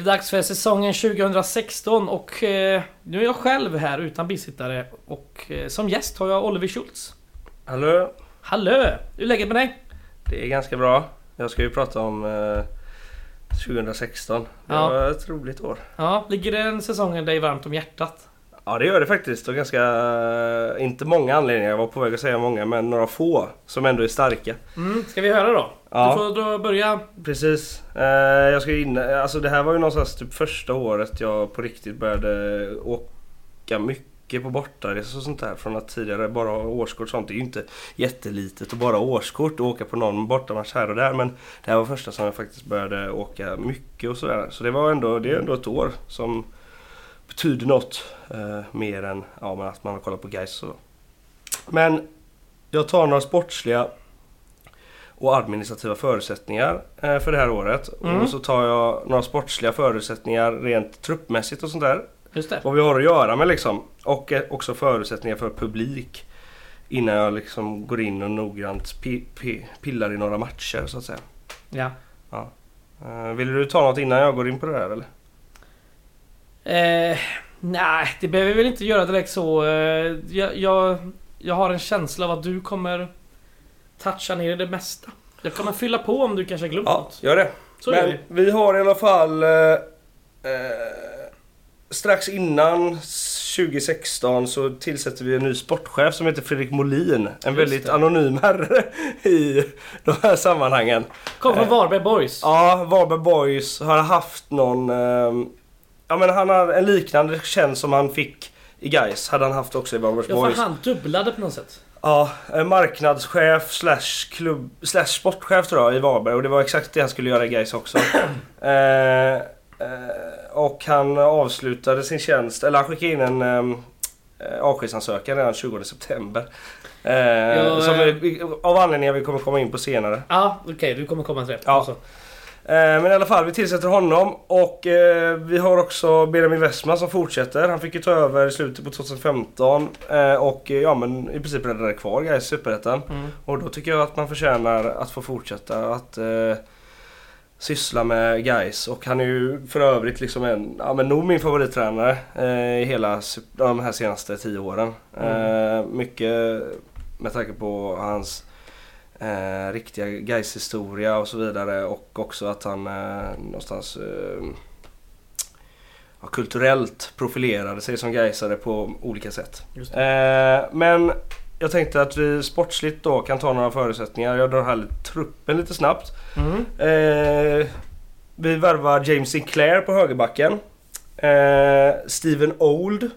Det dags för säsongen 2016 och eh, nu är jag själv här utan bisittare och eh, som gäst har jag Oliver Schultz. Hallå! Hallå! Hur är läget med dig? Det är ganska bra. Jag ska ju prata om eh, 2016. Det Ja. var ett roligt år. Ja, ligger den säsongen dig varmt om hjärtat? Ja det gör det faktiskt och ganska, eh, inte många anledningar, jag var på väg att säga många men några få som ändå är starka. Mm, ska vi höra då? Ja. Du får då börja. Precis. Eh, jag ska in, alltså det här var ju någonstans typ första året jag på riktigt började åka mycket på bortaresor och sånt där. Från att tidigare bara ha årskort och sånt. Det är ju inte jättelitet att bara ha årskort och åka på någon bortamatch här och där. Men det här var första som jag faktiskt började åka mycket och sådär. Så det var ändå, det är ändå ett år som betyder något eh, mer än ja, men att man har kollat på guys så. Men jag tar några sportsliga och administrativa förutsättningar eh, för det här året. Mm. Och så tar jag några sportsliga förutsättningar rent truppmässigt och sånt där. Vad vi har att göra med liksom. Och eh, också förutsättningar för publik. Innan jag liksom går in och noggrant pi- pi- pillar i några matcher så att säga. Ja. Eh, vill du ta något innan jag går in på det här eller? Eh, nej, det behöver vi väl inte göra direkt så. Eh, jag, jag, jag har en känsla av att du kommer toucha ner det mesta. Jag kommer fylla på om du kanske har glömt något. gör det. Så gör Men vi. vi har i alla fall eh, eh, strax innan 2016 så tillsätter vi en ny sportchef som heter Fredrik Molin. En väldigt det. anonym herre i de här sammanhangen. Kom från eh, Varberg Boys. Ja, Varberg Boys har haft någon... ja men han har en liknande tjänst som han fick i Gais hade han haft också i Varberg Ja, för han dubblade på något sätt. Ja, en marknadschef slash klubb slash sportchef tror jag i Varberg och det var exakt det han skulle göra i Gais också. eh, eh, och han avslutade sin tjänst, eller han skickade in en um, avskedsansökan redan 20 september. Eh, Ja, som eh. vi, av anledningar vi kommer komma in på senare. Ja, okej, du kommer komma till det. Ja. Alltså. Eh, Men i alla fall, vi tillsätter honom och eh, vi har också Benjamin Westman som fortsätter. Han fick ju ta över i slutet på 2015 eh, och ja men i princip räddade kvar Gais i Superettan. Mm. Och då tycker jag att man förtjänar att få fortsätta att eh, syssla med Gais och han är ju för övrigt liksom en, ja men nog min favorittränare eh, i hela de här senaste tio åren. Eh, mycket med tanke på hans eh, riktiga Gais historia och så vidare och också att han eh, någonstans eh, ja, kulturellt profilerade sig som Gaisare på olika sätt. Eh, men jag tänkte att vi sportsligt då kan ta några förutsättningar. Jag drar här truppen lite snabbt. Mm. Eh, vi värvar James Sinclair på högerbacken. Eh, Steven Old.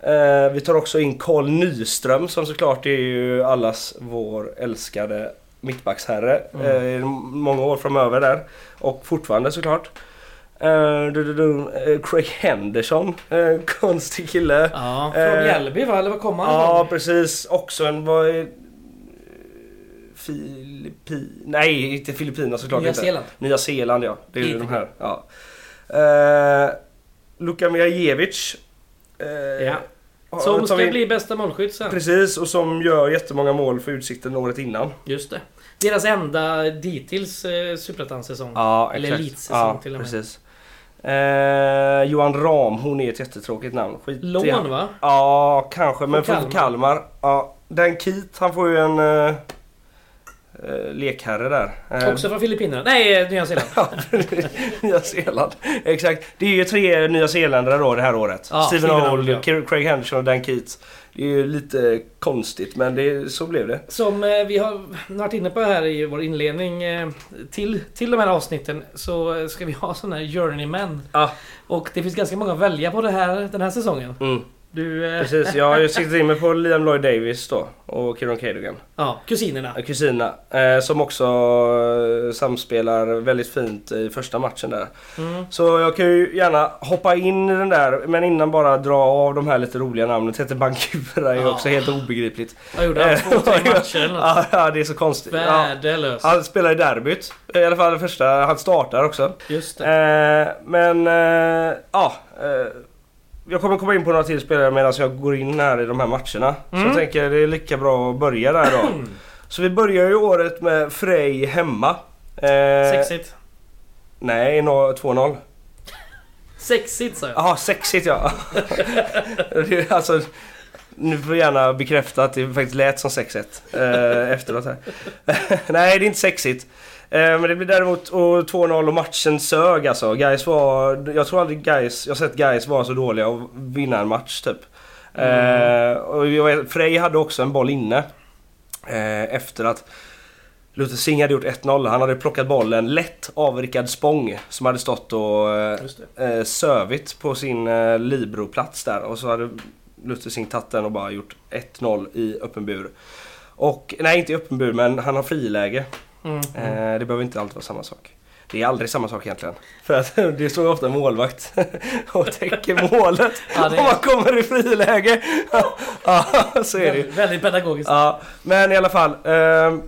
Eh, vi tar också in Carl Nyström som såklart är ju allas vår älskade mittbacksherre. Mm. Eh, många år framöver där. Och fortfarande såklart. Eh, du, du, du, eh, Craig Henderson, eh, konstig kille. Ja, från Mjällby va? Eller var kommer han Ja precis, också en... Vad är, Filippi... Nej, inte Filippinerna såklart Nya inte. Zeeland. Nya Zeeland ja. Det är ju de här. Ja. Eh, Luka Mijajevic. Eh, Ja. Som ska vi- bli bästa målskytt sen. Precis, och som gör jättemånga mål för Utsikten året innan. Just det. Deras enda dittills eh, Superettan-säsong. Ja, Eller elitsäsong ja, till och med. Precis. Eh, Johan Ram, hon är ett jättetråkigt namn. Skit Lån han. va? Ja, kanske. Men Från från Kalmar. Ja, Dan Keat, han får ju en uh, lekherre där. Eh, Också från Filippinerna. Nej, eh, Nya Zeeland. Ja, Nya Zeeland. Exakt. Det är ju tre Nya Zeeländare då det här året. Ja, Steven Old, ja. Craig Henderson och Dan Keats. Det är ju lite konstigt men det, så blev det. Som eh, vi har varit inne på här i vår inledning eh, till, till de här avsnitten så eh, ska vi ha sådana här journeyman. Ja. Och det finns ganska många att välja på det här, den här säsongen. Mm, Du... Eh, precis. Jag har ju siktat in mig på Liam Lloyd Davis då och Kieran Cadogan. ja, kusinerna. Kusina. Eh, som också eh, samspelar väldigt fint i första matchen där. Mm. Så jag kan ju gärna hoppa in i den där men innan bara dra av de här lite roliga namnen. Tete Bankura är ju Ja. också helt obegripligt. Vad gjorde han? Två, tre matcher eller något? Ja, ja, det är så konstigt. Ja. Värdelös. Han spelar i derbyt. I alla fall det första. Han startar också. Just det. Eh, men eh, ja. Jag kommer komma in på några till spelare medan jag går in här i de här matcherna. Så Mm. jag tänker det är lika bra att börja där då. Så vi börjar ju året med Frej hemma. Eh, Sexigt. Nej, no- 2-0. Sexigt sa jag. Jaha, sexigt ja. Alltså, nu får gärna bekräfta att det faktiskt lät som sexigt eh, efteråt här. Nej, det är inte sexigt. Eh, men det blir däremot och 2-0 och matchen sög alltså. Guys var, jag tror aldrig Guys, jag har sett Guys vara så dåliga och vinna en match typ. Eh, och jag vet, Frej hade också en boll inne. Eh, efter att Luther Singh hade gjort 1-0. Han hade plockat bollen lätt av Rickard Spång som hade stått och eh, sövit på sin eh, Libro-plats där. Och så hade Luther Singh tagit den och bara gjort 1-0 i öppen bur. Och, nej inte i öppen bur men han har friläge. Mm. Eh, det behöver inte alltid vara samma sak. Det är aldrig samma sak egentligen. För att det står ju ofta målvakt och täcker målet Ja, är- om man kommer i friläge. ja, så är det. Väldigt, pedagogiskt. Ja, men i alla fall. Eh,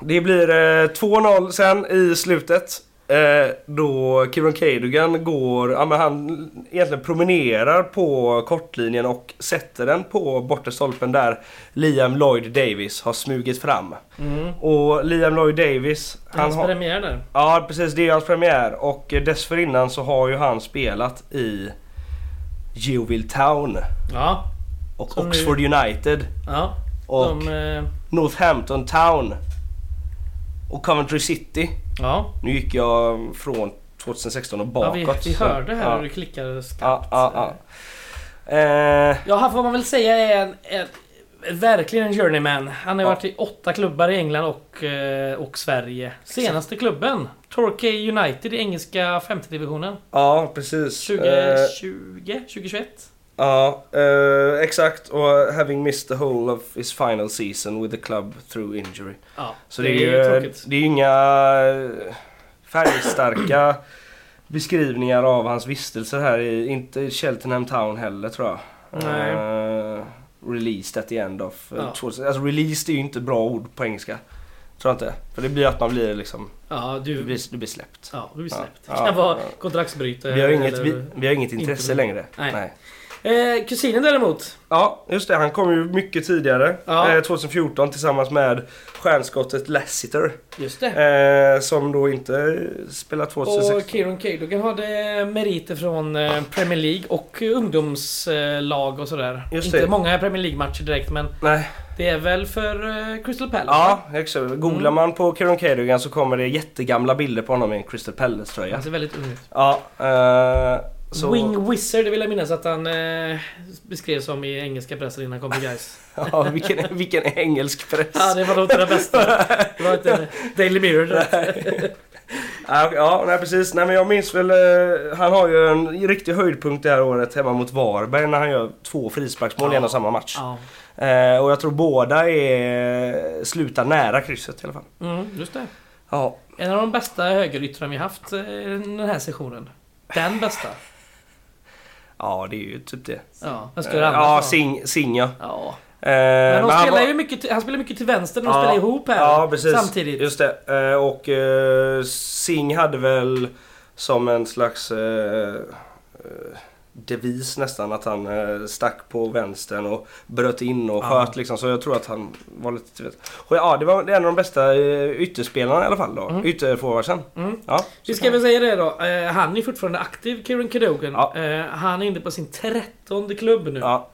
det blir eh, 2-0 sen i slutet. Eh, då Kieran Cadogan går, ja men han egentligen promenerar på kortlinjen och sätter den på bortre stolpen där Liam Lloyd Davis har smugit fram. Mm. Och Liam Lloyd Davis, han Hans har... premiär där. Ja precis, det är hans premiär och dessförinnan så har ju han spelat i Geoville Town Ja. och Som nu- Oxford United Ja. och De, eh, Northampton Town och Coventry City. ja. Nu gick jag från 2016 och ja bakåt. vi, vi så- hörde här ja. hur du klickade skarpt. Ja, ja, ja. Eh, Ja, han får man väl säga är en, en, verkligen en journeyman. Han har Ja. varit i åtta klubbar i England och, eh, och Sverige. Senaste klubben, Torquay United i engelska femte divisionen. ja, precis. Eh, 2020? 2021? Ja, eh, exakt. Och having missed the whole of his final season with the club through injury. Ja, Så det, är ju tråkigt. det är ju inga eh, färgstarka beskrivningar av hans vistelser här i, inte i Cheltenham Town heller tror jag. Nej. Eh, released at the end of... Ja. 2000 Alltså released är ju inte bra ord på engelska. Tror jag inte. För det blir att man blir liksom, Ja, du du... blir, du blir släppt. Ja, du blir Ja, släppt. Det ja, kan vara ja. kontraktsbrytare. Vi har inget, vi, vi har inget intresse inte- längre. Nej. Eh, kusinen däremot. Ja, just det. Han kom ju mycket tidigare. Ja. Eh, 2014 tillsammans med stjärnskottet Lassiter. Just det. Eh, som då inte spelade 2016. Och Kieran Cadogan hade meriter från eh, Premier League och ungdomslag och sådär. Just Inte det. många Premier League-matcher direkt men Nej. det är väl för eh, Crystal Palace? Ja, exakt. Googlar Mm. man på Kieran Cadogan så kommer det jättegamla bilder på honom i en Crystal Palace-tröja. Han ser väldigt ung ut. Ja, eh, så... Wing Wizard, det vill jag minnas att han eh, beskrev som i engelska pressen innan han kom till Guys. Ja, vilken, vilken engelsk press. ja, det var nog inte det bästa. Det var inte Daily Mirror. Ja, ja, nej precis. Nej men jag minns väl, eh, han har ju en riktig höjdpunkt det här året hemma mot Varberg när han gör två frisparksmål i en och samma match. Ja. Eh, och jag tror båda är, slutar nära krysset i alla fall. Mm, just det. Ja, En av de bästa högeryttrarna vi haft eh, den här sessionen. Den bästa. Ja det är ju typ det. Ja, Eh, skulle det annars ja? Sing, Sing ja. Eh, Men de han spelar ju mycket, till- han spelar mycket till vänster när de Ja, spelar ihop här. Ja, precis. Samtidigt. Just det. Eh, Och eh, Singh hade väl som en slags eh, eh, devis nästan att han eh, stack på vänstern och bröt in och sköt liksom. Så jag tror att han var lite... Och ja, det var en av de bästa eh, ytterspelarna i alla fall då. Mm. Ytterforwardsen. Mm. Ja, Vi ska väl säga det då. Eh, han är fortfarande aktiv, Kieran Cadogan. Ja. Han är inne på sin trettonde klubb nu. Ja.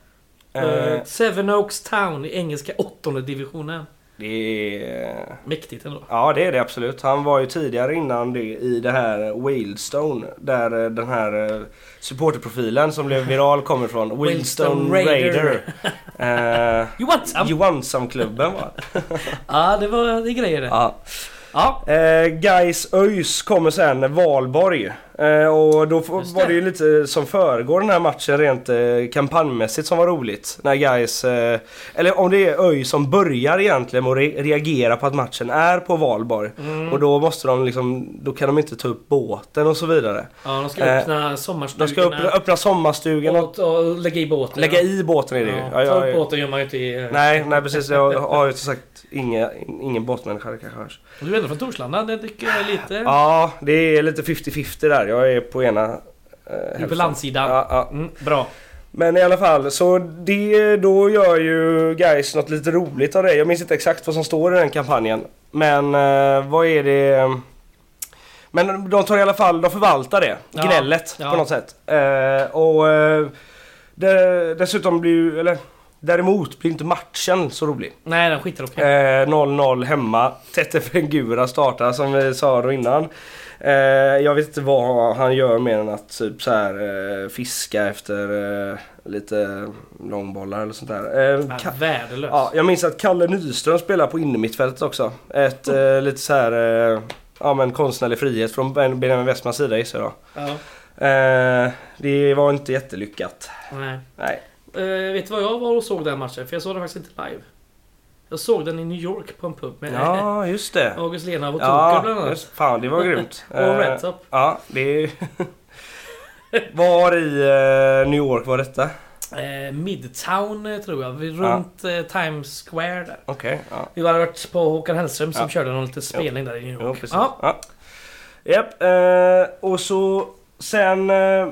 Seven Oaks Town i engelska åttonde divisionen. Det är... Mäktigt ändå. Ja det är det absolut. Han var ju tidigare innan det i det här Wildstone. Där eh, den här eh, supporterprofilen som blev viral kommer ifrån. Wildstone Wildstone Raider. Raider. Eh, You want some? You want some-klubben va? Ja, det var det grejer det. ja. Ja. Eh, Guys ÖIS kommer sen Valborg. Eh, och då Just var det ju lite som föregår den här matchen rent eh, kampanjmässigt som var roligt. När Guys, eh, eller om det är ÖIS som börjar egentligen och re- reagera på att matchen är på Valborg. Mm. Och då måste de liksom, då kan de inte ta upp båten och så vidare. Ja, de ska Eh, öppna De sommarstugorna. ska öppna, öppna sommarstugan och och, och lägga i båten. lägga i båten i det ju. Ja, Ja, ta upp båten gör man ju inte i... eh, Nej, nej precis. Jag har ju som sagt ingen, ingen båtmänniska det kanske hörs. Du är ändå från Torslanda, det tycker jag är lite... Ja, det är lite 50-50 där. Jag är på ena eh, du är på landsidan. Ja, ja. Mm, bra. Men i alla fall, så det, då gör ju guys något lite roligt av det. Jag minns inte exakt vad som står i den kampanjen. Men eh, vad är det... Men de tar i alla fall, de förvaltar det. Ja, Gnället ja. på något sätt. Eh, och eh, det, dessutom blir ju, eller däremot blir inte matchen så rolig. Nej, den skiter okej. Eh, 0-0 hemma. Tete Fengura startar som vi sa då innan. Eh, jag vet inte vad han gör mer än att typ så här eh, fiska efter eh, lite långbollar eller sånt där. Eh, Ka- Värdelös. ja, jag minns att Kalle Nyström spelar på innermittfältet också. Ett eh, lite så här eh, ja, men konstnärlig frihet från Ben- Benjamin Westmans sida gissar jag. Ja, Eh, det var inte jättelyckat. nej. Nej. Vet du vad jag var och såg den matchen? För jag såg den faktiskt inte live. Jag såg den i New York på en pub med Ja, just det. August Lena och Toker Ja, bland annat. just, fan det var grymt. Och Eh, Red Top. Ja, det är... Var i eh, New York var detta? Eh, Midtown tror jag. Ja. Runt eh, Times Square där. Okej, ja. Vi hade varit på Håkan Hellström som Ja. körde någon liten spelning där i New Jo, York. Ja. Ja. Japp, eh, och så sen... Eh,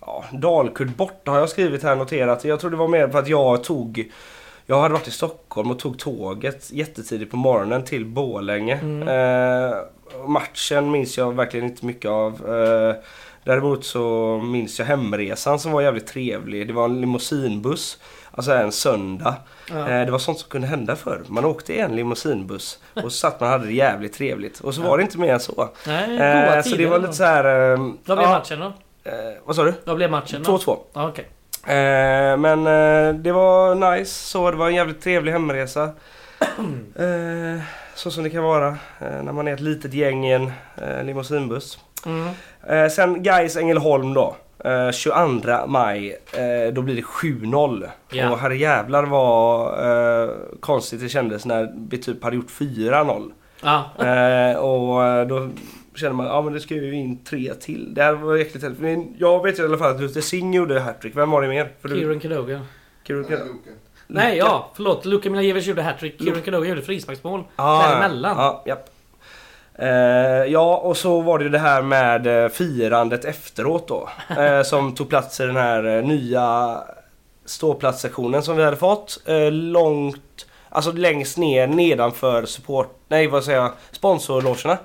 ja, Dalkurd borta har jag skrivit här noterat. Jag tror det var mer för att jag tog... Jag hade varit i Stockholm och tog tåget jättetidigt på morgonen till Borlänge. Mm. Eh, matchen minns jag verkligen inte mycket av. Eh, däremot så minns jag hemresan som var jävligt trevlig. Det var en limousinbuss. Alltså en söndag. Ja. Eh, Det var sånt som kunde hända förr. Man åkte i en limousinbuss och satt man hade det jävligt trevligt. Och så var det inte mer än så. Nej, goda Eh, tider. så det var lite så här... eh, Vad blev ja, matchen då? eh, Vad sa du? Vad blev matchen då? 2-2. Ja, okej. Eh, men eh, det var nice så. Det var en jävligt trevlig hemresa. Eh, så som det kan vara eh, när man är ett litet gäng i en eh, limousinbuss. Mm. Eh, sen Gais Ängelholm då. Eh, 22 maj. Då blir det 7-0. Ja. Och herrejävlar vad konstigt det kändes när vi typ hade gjort 4-0. Ja. Eh, och då känner man, ja men det ska ju in tre till. Det här var jäkligt häftigt. Men Jag vet ju i alla fall att Luther Singh gjorde hattrick. Vem var det mer? För du- Kieran Cadogan. Kieran Nej, Cadogan. Luka. Nej, ja. Förlåt. Luka Milajevic gjorde hattrick. Kieran Cadogan gjorde frisparksmål. Ja, Däremellan. Ja, japp. Eh, ja, och så var det ju det här med eh, firandet efteråt då. Eh, som tog plats i den här nya ståplatssektionen som vi hade fått. Eh, långt, alltså längst ner nedanför support, nej vad säger jag, sponsorlogerna.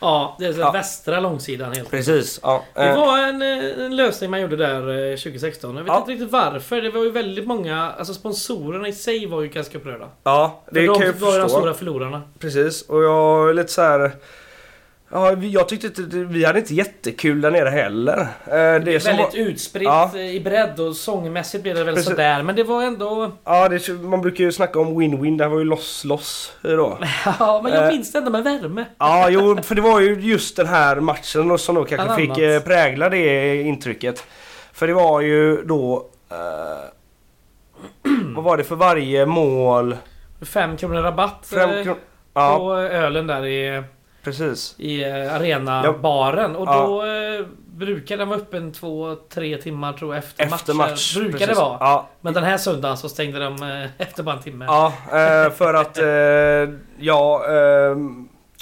Ja, det är så Ja. västra långsidan helt Precis. Ja, Det eh, var en, eh, en lösning man gjorde där eh, 2016. Jag vet Ja. inte riktigt varför. Det var ju väldigt många... Alltså sponsorerna i sig var ju ganska upprörda. ja det För kan de jag var ju de förstå. stora förlorarna. Precis, och jag är lite så här. Ja, jag tyckte inte, vi hade inte jättekul där nere heller. Eh, Det som var, väldigt utspritt Ja. i bredd och sångmässigt blev det väl Precis. sådär. Men det var ändå... ja, det, man brukar ju snacka om win-win, det här var ju loss-loss då. Ja, men jag Eh. minns det ändå med värme. Ja, jo, för det var ju just den här matchen som då kanske fick eh, prägla det intrycket. För det var ju då... Eh, vad var det för varje mål? Fem kronor rabatt Fem kron- Ja, på ölen där i, precis. i eh, arenabaren. Och Ja. då eh, brukar den vara öppen två, tre timmar tror jag efter, Efter matcher. match. Brukar precis. det vara. Ja, Men den här söndagen så stängde de eh, efter bara en timme. ja för att... Ja,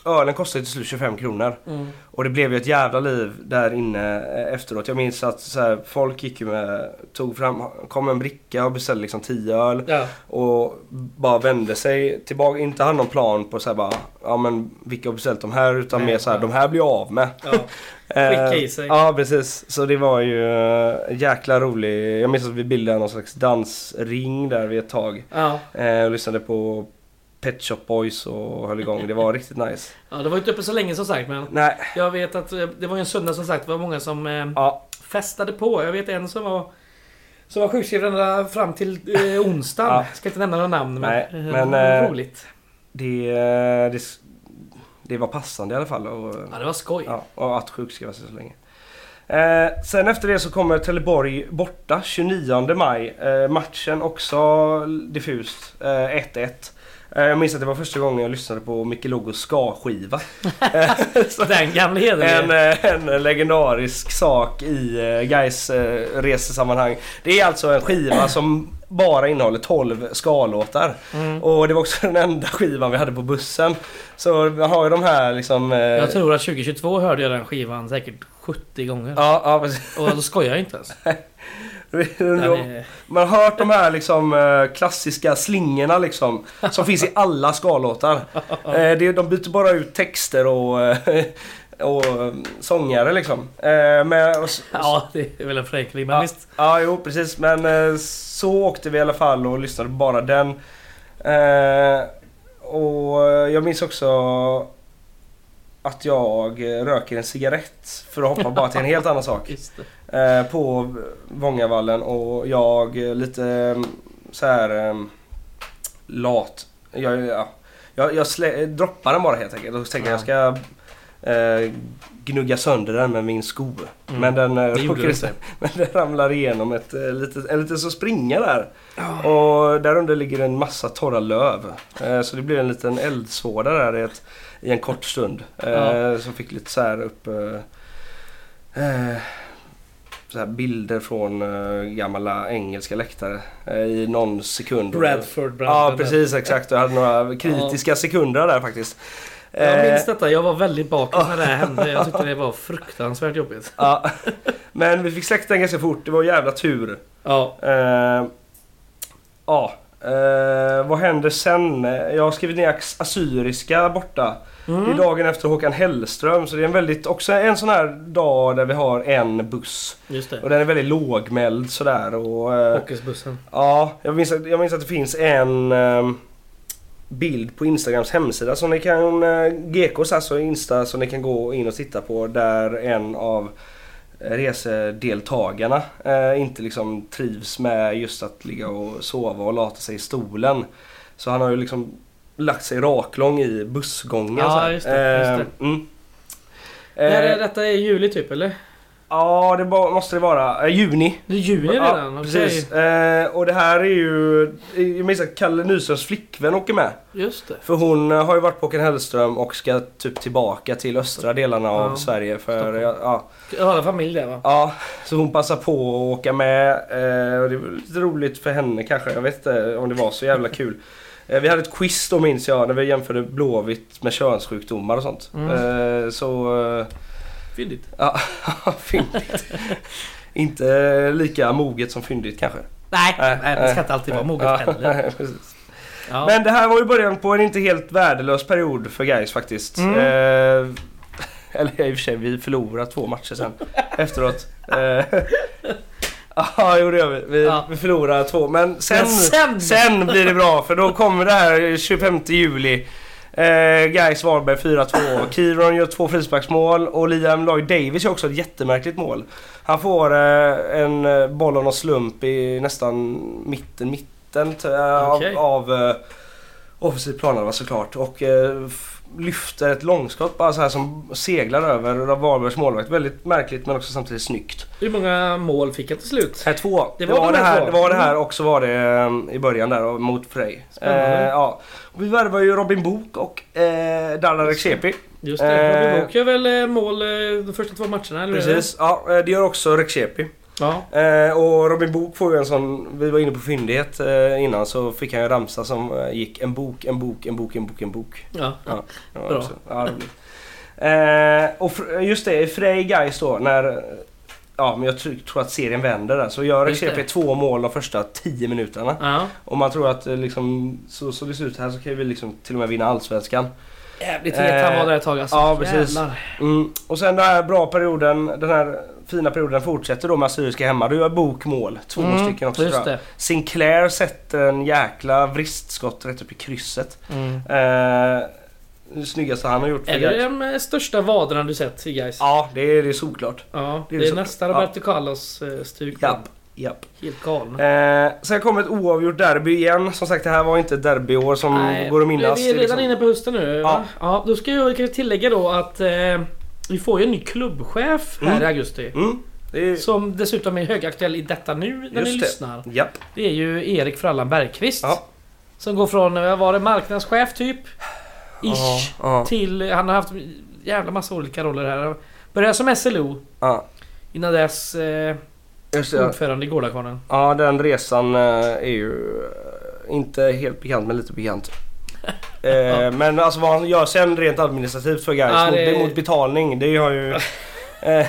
ölen kostade till slut 25 kronor. Mm. Och det blev ju ett jävla liv där inne eh, efteråt. Jag minns att så här, folk gick med, tog fram, kom en bricka och beställde liksom 10 öl. Ja. Och bara vände sig tillbaka, inte hade någon plan på så här bara, ja men vilka har beställt de här? Utan Nej, mer så här, ja. de här blir jag av med. Ja. Eh, Skicka i sig. Ja precis, så det var ju eh, jäkla rolig. Jag minns att vi bildade någon slags dansring där vid ett tag. Ja. Och lyssnade på Pet Shop Boys och höll igång. Det var riktigt nice. ja, det var inte uppe så länge som sagt men Nej, jag vet att eh, det var en söndag som sagt. Det var många som eh, ja, festade på. Jag vet en som var som var sjukskriven fram till eh, onsdagen. Ja. Ska inte nämna några namn men, Nej, eh, men, eh, roligt. det, det, det var passande i alla fall. Och, Ja, det var skoj. Ja, och att sjukskriva sig så länge. Eh, sen efter det så kommer Trelleborg borta 29 maj. Eh, matchen också diffust. Eh, 1-1. Eh, jag minns att det var första gången jag lyssnade på Micke Logos ska-skiva. Eh, Den gamla en, eh, en legendarisk sak i uh, Gais uh, resesammanhang. Det är alltså en skiva som bara innehåller 12 ska-låtar. Mm. Och det var också den enda skivan vi hade på bussen. Så vi har ju de här liksom... eh, Jag tror att 2022 hörde jag den skivan säkert 70 gånger. Ja, ja precis. Och då skojar jag inte ens. Man har hört de här liksom eh, klassiska slingorna liksom. Som finns i alla skalåtar. Eh, de byter bara ut texter och, eh, och sångare liksom. Men, och, Ja, det är väl en förenkling, men Ja. visst. Ja, jo precis. Men så åkte vi i alla fall och lyssnade på bara den. Och jag minns också att jag röker en cigarett för att hoppa bara till en helt annan sak. Eh, på Vångavallen och jag lite eh, så här eh, lat. Jag, ja, jag, jag slä, droppar den bara helt enkelt och tänker jag ska eh, gnugga sönder den med min sko. Mm. Men den, eh, råkade- men den ramlar igenom ett eh, litet, en liten så springa där. Och där under ligger en massa torra löv. Eh, så det blev en liten eldsvåda där ett, i en kort stund. Eh, Ja. Som fick lite så här upp eh, eh, så bilder från eh, gamla engelska läktare eh, i någon sekund. Bradford Ja Brandon. precis exakt. Jag hade några kritiska sekunder där faktiskt. Jag Eh, minns detta, jag var väldigt bakis när det här hände. Jag tyckte det var fruktansvärt jobbigt. ja. Men vi fick släcka den ganska fort. Det var jävla tur. Ja, Eh, ja, eh, vad händer sen? Jag har skrivit ner assyriska borta. Det är mm. dagen efter Håkan Hellström så det är en väldigt, också en sån här dag där vi har en buss. just Och det. den är väldigt lågmäld sådär och... Eh, ja, jag minns, att, jag minns att det finns en eh, bild på Instagrams hemsida som ni kan... Eh, GKs alltså Insta som ni kan gå in och titta på där en av resedeltagarna eh, inte liksom trivs med just att ligga och sova och lata sig i stolen. Så han har ju liksom lagt sig raklång i bussgången. Ja, så här. just det, just Eh, Mm. Eh, är detta är juli typ eller? Ja, det måste det vara. Eh, juni. Det är juni redan? Ja, precis. Eh, och det här är ju... Jag minns att Kalle Nyströms flickvän åker med. Just det. För hon eh, har ju varit på Håkan Hellström och ska typ tillbaka till östra delarna av Ja, Sverige. För, ja, ja, en familj där va? ja, så hon passar på att åka med. Och det var lite roligt för henne kanske. Jag vet inte om det var så jävla kul. Vi hade ett quiz då minns jag när vi jämförde Blåvitt med könssjukdomar och sånt. Mm. Så... Fyndigt. ja, fyndigt. Inte lika moget som fyndigt kanske. Nej, Nej, nej, det ska inte alltid vara moget Ja, heller. nej. Ja. Men det här var ju början på en inte helt värdelös period för guys faktiskt. Mm. Eh, eller i och för sig, vi förlorade två matcher sen efteråt. Eh, Ja, jo det gör vi. Vi, Ja. vi förlorar två. Men sen, Men sen- sen blir det bra för då kommer det här 25 juli. Eh, Gais Varberg 4-2. Kiron gör två frisparksmål och Liam Lloyd Davis gör också ett jättemärkligt mål. Han får eh, en eh, boll av någon slump i nästan mitten, mitten eh, Okej. av, av eh, offensiv planhalva såklart. Och eh, lyfter ett långskott bara så här som seglar över Varbergs målvakt. Väldigt märkligt men också samtidigt snyggt. Hur många mål fick jag till slut? Nej, två. Det Det var var, de det, här här, två. det var det här Mm. och så var det eh, i början där mot Frej. Spännande. Eh, ja. Vi värvade ju Robin Book och eh, Darla Rekshepi. Just det, Robin Eh. Book gör väl eh, mål eh, de första två matcherna? Eller? Precis. Ja, det gör också Rekshepi. Ja. Eh, och Robin Book får ju en sån, vi var inne på fyndighet eh, innan så fick han en ramsa som eh, gick en bok, en bok, en bok, en bok, en bok. Ja. Ja, Bra. också- ja, och just det, Frej Gais då när Ja men jag tr- tror att serien vänder där. Så gör. Rekshepi två mål de första 10 minuterna. ja. Och man tror att eh, liksom, så, så det ser ut här så kan vi liksom till och med vinna Allsvenskan. Jävligt het han var där ett tag alltså. ja, precis. Mm. Och sen den här bra perioden, den här fina perioden fortsätter då med Assyriska hemma. Då gör Bok mål. Två Mm, stycken också Just tror det. Sinclair sätter en jäkla vristskott rätt upp i krysset. Mm. Eh, snyggaste han har gjort för Är det Gais. de eh, största vaderna du sett i Gais? Ja, det är det är solklart. Ja, det det är är, så- nästan ja. Roberto Carlos eh, stuk. Japp, japp. Helt galen. Eh, sen kommer ett oavgjort derby igen. Som sagt, det här var inte ett derbyår som Nej, går att minnas. Vi är Det är redan liksom- inne på hösten nu. Ja. Ja. ja då ska jag kanske tillägga då att eh, vi får ju en ny klubbchef här Mm. i augusti. Mm, det är... Som dessutom är högaktuell i detta nu när ni Just det. lyssnar. Japp. Det är ju Erik Frallan Bergqvist. Ja. Som går från, vad var det, marknadschef typ? Ish. Ja, Till, han har haft jävla massa olika roller här. Började som SLO. ja. Innan dess eh, Just ordförande i Gårdakvarnen. Ja, den resan eh, är ju eh, inte helt bekant men lite bekant. Eh, Ja. Men alltså vad han gör sen rent administrativt för Gais Ja, det- mot betalning det har ju... Eh,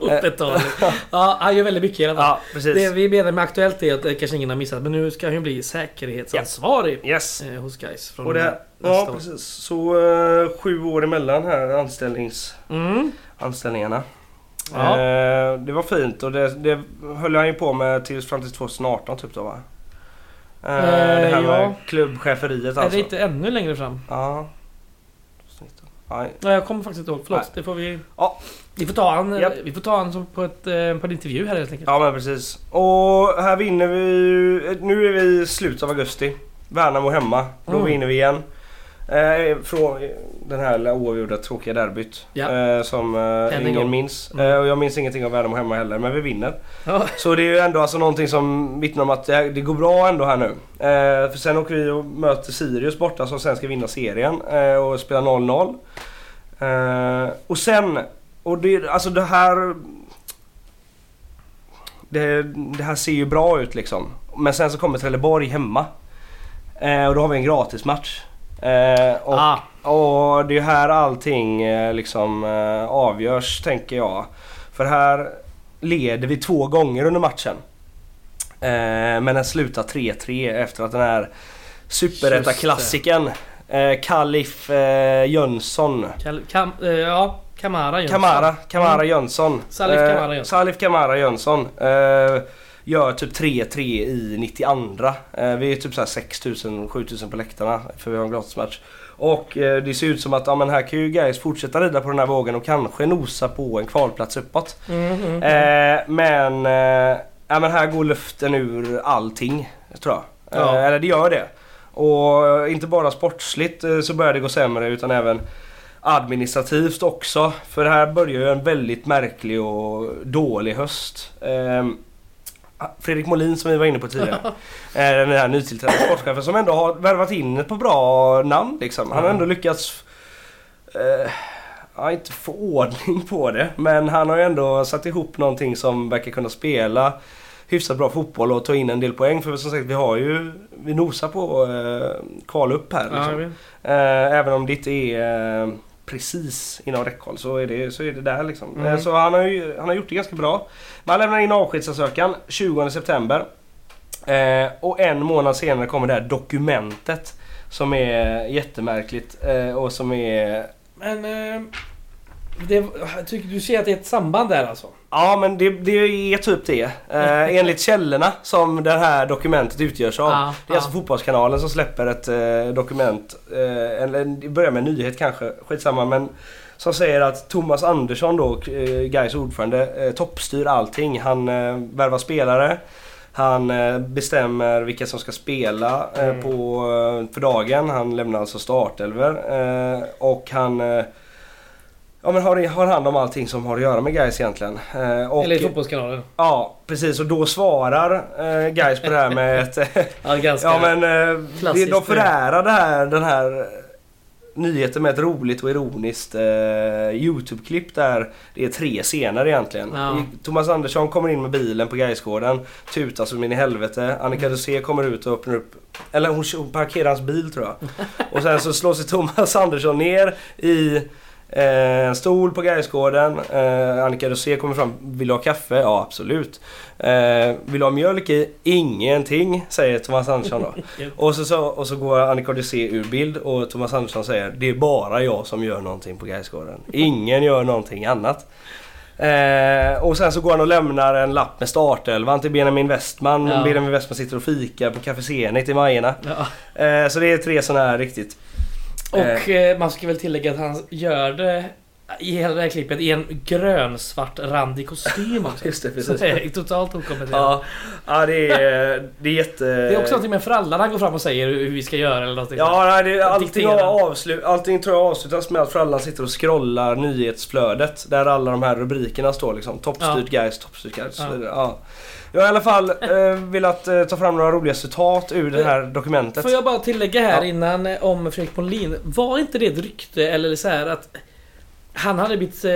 Obetalning. Ja, han gör väldigt mycket i alla fall. Ja, precis. Det vi menar med Aktuellt är att det kanske ingen har missat, men nu ska han ju bli säkerhetsansvarig Yes. eh, hos Gais från Och det, ja, år. precis. Så eh, sju år emellan här anställnings, Mm. anställningarna. Ja. Eh, det var fint och det, det höll han ju på med tills fram till 2018 typ då va? Eh, det här ja. med klubbcheferiet Är alltså. det inte ännu längre fram? Ja. Nej. Nej, jag kommer faktiskt inte ihåg. Förlåt, Nej. det får vi... Ja. Vi får ta han, Japp. vi får ta han på, ett, eh, på en intervju här helt enkelt. Ja men precis. Och här vinner vi ju- Nu är vi i slutet av augusti. Värnamo hemma. Då Mm. vinner vi igen. Eh, från den här oavgjorda tråkiga derbyt. Ja. Eh, som eh, en ingen gång. minns. Mm. Eh, och jag minns ingenting av Värnamo hemma heller. Men vi vinner. Ja. Så det är ju ändå alltså någonting som vittnar om att det, det går bra ändå här nu. Eh, för sen åker vi och möter Sirius borta som sen ska vinna serien och spela 0-0. Eh, och sen, och det, alltså det här... Det, det här ser ju bra ut liksom. Men sen så kommer Trelleborg hemma. Eh, och då har vi en gratismatch. Eh, och, Ah, och det är här allting eh, liksom eh, avgörs tänker jag. För här leder vi två gånger under matchen. Eh, men den slutar 3-3 efter att den här superetta-klassikern eh, Kalif eh, Jönsson Kal- Kam, eh, ja, Kamara Jönsson. Kamara, Kamara Mm. Jönsson. Salif Eh, Kamara Jönsson. Salif Kamara Jönsson. Eh, gör typ 3-3 i 92. Eh, vi är typ så här 6000-7000 på läktarna för vi har en gratismatch. Och eh, det ser ut som att ja, men här kan ju Gais fortsätta rida på den här vågen och kanske nosa på en kvalplats uppåt. Mm, mm, mm. Eh, men, eh, ja, men här går luften ur allting tror jag. Ja. Eh, eller det gör det. Och inte bara sportsligt eh, så börjar det gå sämre utan även administrativt också. För det här börjar ju en väldigt märklig och dålig höst. Eh, Fredrik Molin som vi var inne på tidigare. den här nytillträdda sportchefen som ändå har värvat in ett på bra namn liksom. Han har ändå lyckats eh, ja, inte få ordning på det. Men han har ju ändå satt ihop någonting som verkar kunna spela hyfsat bra fotboll och ta in en del poäng. För som sagt vi har ju, vi nosar på eh, kval upp här. Liksom. Eh, även om det inte är eh, precis inom räckhåll så är det, så är det där liksom. Mm. Eh, så han har, ju, han har gjort det ganska bra. Man lämnar in avskedsansökan 20 september. Eh, och en månad senare kommer det här dokumentet. Som är jättemärkligt eh, och som är... Men... Eh, det, jag tycker, du ser att det är ett samband där alltså? Ja men det, det är typ det. Eh, enligt källorna som det här dokumentet utgörs av. Ja, det är ja. alltså Fotbollskanalen som släpper ett eh, dokument. Eh, eller det börjar med en nyhet kanske, skitsamma men. Som säger att Thomas Andersson då, eh, Gais ordförande, eh, toppstyr allting. Han eh, värvar spelare. Han eh, bestämmer vilka som ska spela eh, Mm. på, eh, för dagen. Han lämnar alltså startelver. Och han ja, men har, har hand om allting som har att göra med Gais egentligen. Eh, och, Eller i Fotbollskanalen? Ja, precis. Och då svarar eh, Gais på det här med ett... Ja, ganska... ja men eh, de, Klassiskt, de förärar det här, den här nyheten med ett roligt och ironiskt eh, Youtube-klipp där det är tre scener egentligen. Ja. Thomas Andersson kommer in med bilen på Gaisgården, tutar som in i helvete. Annika Mm. Dusé kommer ut och öppnar upp, eller hon parkerar hans bil tror jag. Och sen så slår sig Thomas Andersson ner i eh, stol på Gaisgården. Eh, Annika Dusé kommer fram, vill du ha kaffe? Ja absolut. Eh, vill du ha mjölk i? Ingenting, säger Thomas Andersson då. Och så, så, och så går Annika Odyssé ur bild och Thomas Andersson säger Det är bara jag som gör någonting på Gaisgården. Ingen gör någonting annat. Eh, och sen så går han och lämnar en lapp med startelvan till Benjamin Westman. Ja. Benjamin Westman sitter och fikar på Café Zenit i Majorna. Ja. Eh, så det är tre sådana här riktigt. Och eh, man ska väl tillägga att han gör det i hela det här klippet i en grönsvart randig kostym också. Just det, det är totalt okommenterat. Ja, ja det, är, det är jätte... Det är också någonting med frallan han går fram och säger hur vi ska göra eller någonting. Ja, nej, det, allting, avslut, allting tror jag avslutas med att frallan sitter och scrollar nyhetsflödet. Där alla de här rubrikerna står liksom. Toppstyrt guys, toppstyrt guys och Ja. Ja. Jag har i alla fall eh, velat eh, ta fram några roliga citat ur det här dokumentet. Får jag bara tillägga här Ja. innan eh, om Fredrik Molin. Var inte det ett rykte eller så här att han hade blivit, eh,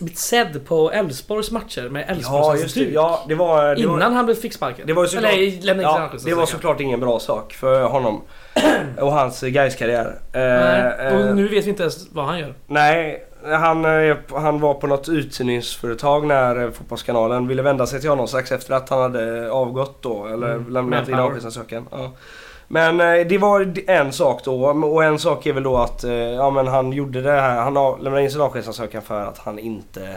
blivit sedd på Elfsborgs matcher med Ja, Elfsborgs just det. debut? Ja, det var... Det var, Innan han blev fick sparken? Det var såklart- Eller lämnade ja, det var så att såklart ingen bra sak för honom. och hans guys karriär säga. Nej, Eh, och eh, nu vet vi inte ens vad han gör. Nej, Han, eh, han var på något uthyrningsföretag när eh, Fotbollskanalen ville vända sig till honom strax efter att han hade avgått då. Eller Mm, lämnat in avskedsansökan. Ja. Men eh, det var en sak då och en sak är väl då att eh, ja, men han gjorde det här. Han lämnade in sin avskedsansökan för att han inte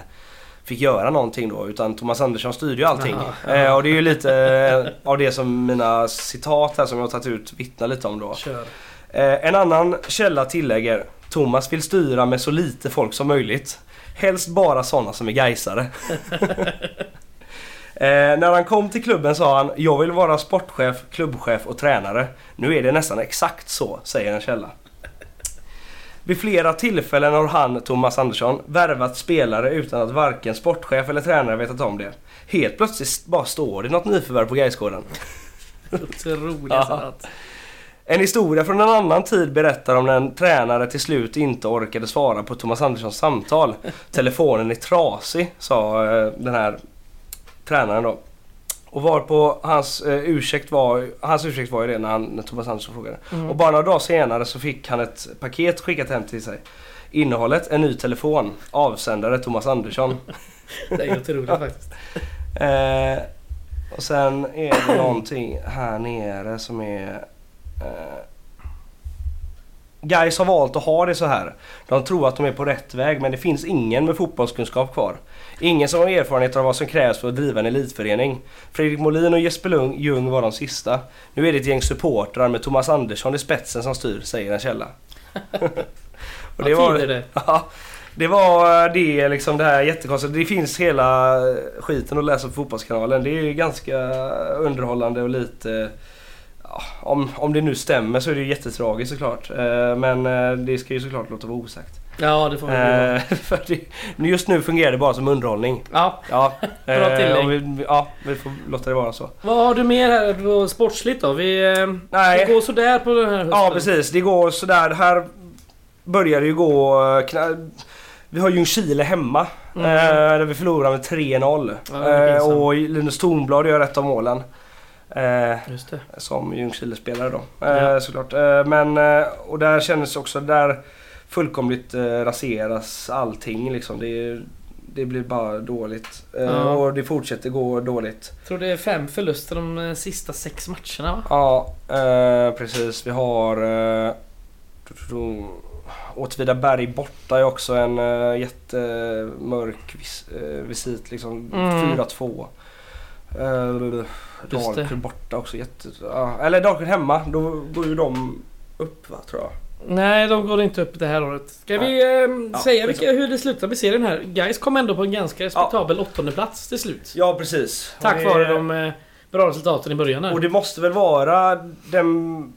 fick göra någonting då utan Thomas Andersson styrde ju allting. Jaha, Eh, och det är ju lite eh, av det som mina citat här som jag har tagit ut vittnar lite om då. Kör. Eh, en annan källa tillägger Thomas vill styra med så lite folk som möjligt. Helst bara sådana som är gaisare. eh, när han kom till klubben sa han Jag vill vara sportchef, klubbchef och tränare. Nu är det nästan exakt så, säger en källa. Vid flera tillfällen har han, Thomas Andersson, värvat spelare utan att varken sportchef eller tränare vetat om det. Helt plötsligt bara står det något nyförvärv på Gaisgården. Otroligt Ja. En historia från en annan tid berättar om när en tränare till slut inte orkade svara på Thomas Anderssons samtal. Telefonen är trasig, sa eh, den här tränaren då. Och varpå hans eh, ursäkt var, hans ursäkt var ju det när, han, när Thomas Andersson frågade. Mm. Och bara några dagar senare så fick han ett paket skickat hem till sig. Innehållet en ny telefon. Avsändare Thomas Andersson. Det är otroligt faktiskt. Eh, och sen är det någonting här nere som är... Eh, Guys har valt att ha det så här. De tror att de är på rätt väg men det finns ingen med fotbollskunskap kvar. Ingen som har erfarenhet av vad som krävs för att driva en elitförening. Fredrik Molin och Jesper Lung, Ljung var de sista. Nu är det ett gäng supportrar med Thomas Andersson i spetsen som styr, säger en källa. och Det var det. Ja, det var det liksom det här jättekonstigt. Det finns hela skiten att läsa på Fotbollskanalen. Det är ganska underhållande och lite... Om, om det nu stämmer så är det ju jättetragiskt såklart. Eh, Men eh, det ska ju såklart låta vara osagt. Ja, det får göra. Eh, För det, just nu fungerar det bara som underhållning. Ja. Ja, Bra tillägg. vi, ja, vi får låta det vara så. Vad har du mer här på sportsligt då? Vi, Nej. det går sådär på den här hösten. Ja precis, det går sådär. Här börjar det ju gå... vi har Ljungskile hemma. Mm. Där vi förlorar med 3-0. Ja, och Linus Tornblad gör ett av målen. Eh, som Ljungskile-spelare då. Eh, Ja. Såklart. Eh, men, och där kändes också, där fullkomligt raseras allting liksom. Det, det blir bara dåligt. Ja. Och det fortsätter gå dåligt. Jag tror det är fem förluster de sista sex matcherna va? Ja, precis. Vi har Åtvidaberg borta är också en jättemörk vis, visit. Liksom Mm. 4-2. Eh. Dalkurd borta också. Jätte, ja, eller Dalkurd hemma. Då går ju de upp va, tror jag. Nej, de går inte upp det här året. Ska vi eh, Ja, säga vilka, hur det slutar med serien här? Guys kom ändå på en ganska respektabel åttonde plats till slut. Ja, precis. Tack det- vare de eh, bra resultaten i början här. Och det måste väl vara den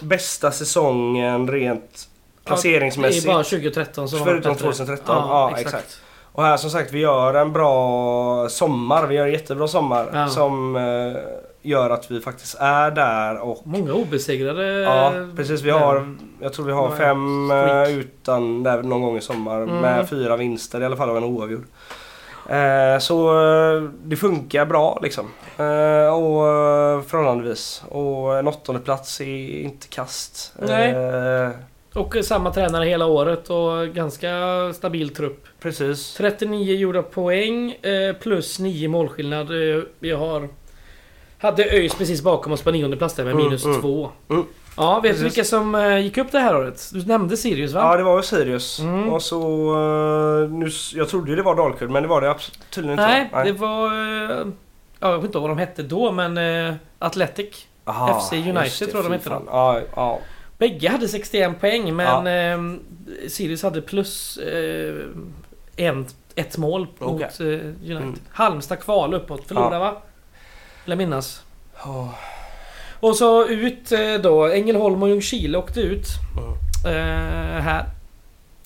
bästa säsongen rent placeringsmässigt. Det är bara 2013 som Förutom var bättre. 2013. Ja, exakt. Och här som sagt, vi gör en bra sommar. Vi gör en jättebra sommar. Ja. Som eh, gör att vi faktiskt är där och... Många obesegrade. Ja, precis. Vi har, jag tror vi har fem eh, utan där någon gång i sommar. Mm. Med fyra vinster i alla fall och en oavgjord. Eh, så eh, det funkar bra liksom. Eh, och förhållandevis. Och en åttonde plats är inte kast. Nej. Eh, Och samma tränare hela året och ganska stabil trupp. precis. 39 gjorda poäng eh, plus 9 målskillnad. Eh, Vi har... Hade ÖIS precis bakom oss på nionde plats där med Mm, minus mm. 2. Mm. Ja, vet du vilka som eh, gick upp det här året? Du nämnde Sirius va? Ja, det var ju Sirius. Mm. Och så... eh, nu, jag trodde ju det var Dalkurd, men det var det abs- tydligen inte. Nej, va? det var... eh, Ja, jag vet inte vad de hette då men... eh, Athletic. Aha, FC United det, tror jag de fan. då. Ja, ja. Bägge hade 61 poäng men eh, Sirius hade plus eh, en, ett mål mot eh, United. Mm. Halmstad kval uppåt. Förlorade Ja. va? Vill jag minnas. Oh. Och så ut eh, då. Ängelholm och Ljungskile åkte ut. Mm. Eh, här.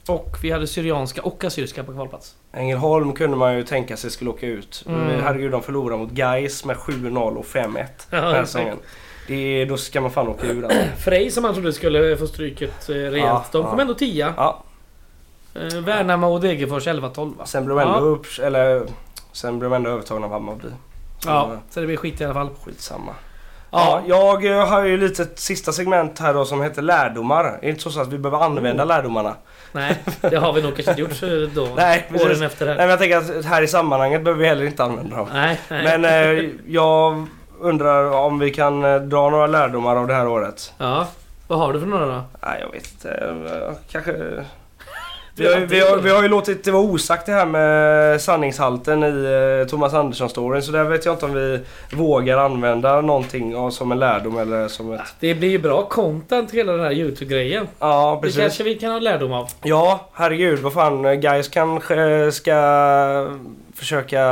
Och vi hade Syrianska och Assyriska på kvalplats. Ängelholm kunde man ju tänka sig skulle åka ut. Mm. Herregud, de förlorade mot Gais med 7-0 och 5-1 Ja, den säsongen. Det då ska man fan åka ur alltså. Frej som man trodde skulle få stryket eh, rejält. Ja, de kom ja. ändå 10. Ja, Eh, Värnamo och Degerfors 11-12 va? sen blev de ändå Ja. upp, eller sen blev ändå övertagna av Hammarby. Så, Ja, så det blir skit i alla fall. Skitsamma. Ja, jag eh, har ju lite ett sista segment här då som heter lärdomar. Det är inte så att vi behöver använda Oh. lärdomarna. Nej, det har vi nog kanske inte gjort då. Nej, precis. åren efter det. Nej men jag tänker att här i sammanhanget behöver vi heller inte använda dem. Nej, nej. Men eh, jag undrar om vi kan eh, dra några lärdomar av det här året. Ja, vad har du för några då? Nej jag vet inte. eh, Kanske... Vi har, vi, har, vi har ju låtit det vara osagt det här med sanningshalten i eh, Thomas Andersson-storyn. Så där vet jag inte om vi vågar använda någonting som en lärdom eller som ett... Det blir ju bra content hela den här Youtube-grejen. Ja Det precis. kanske vi kan ha lärdom av. Ja, herregud. Vad fan. Guys kanske ska försöka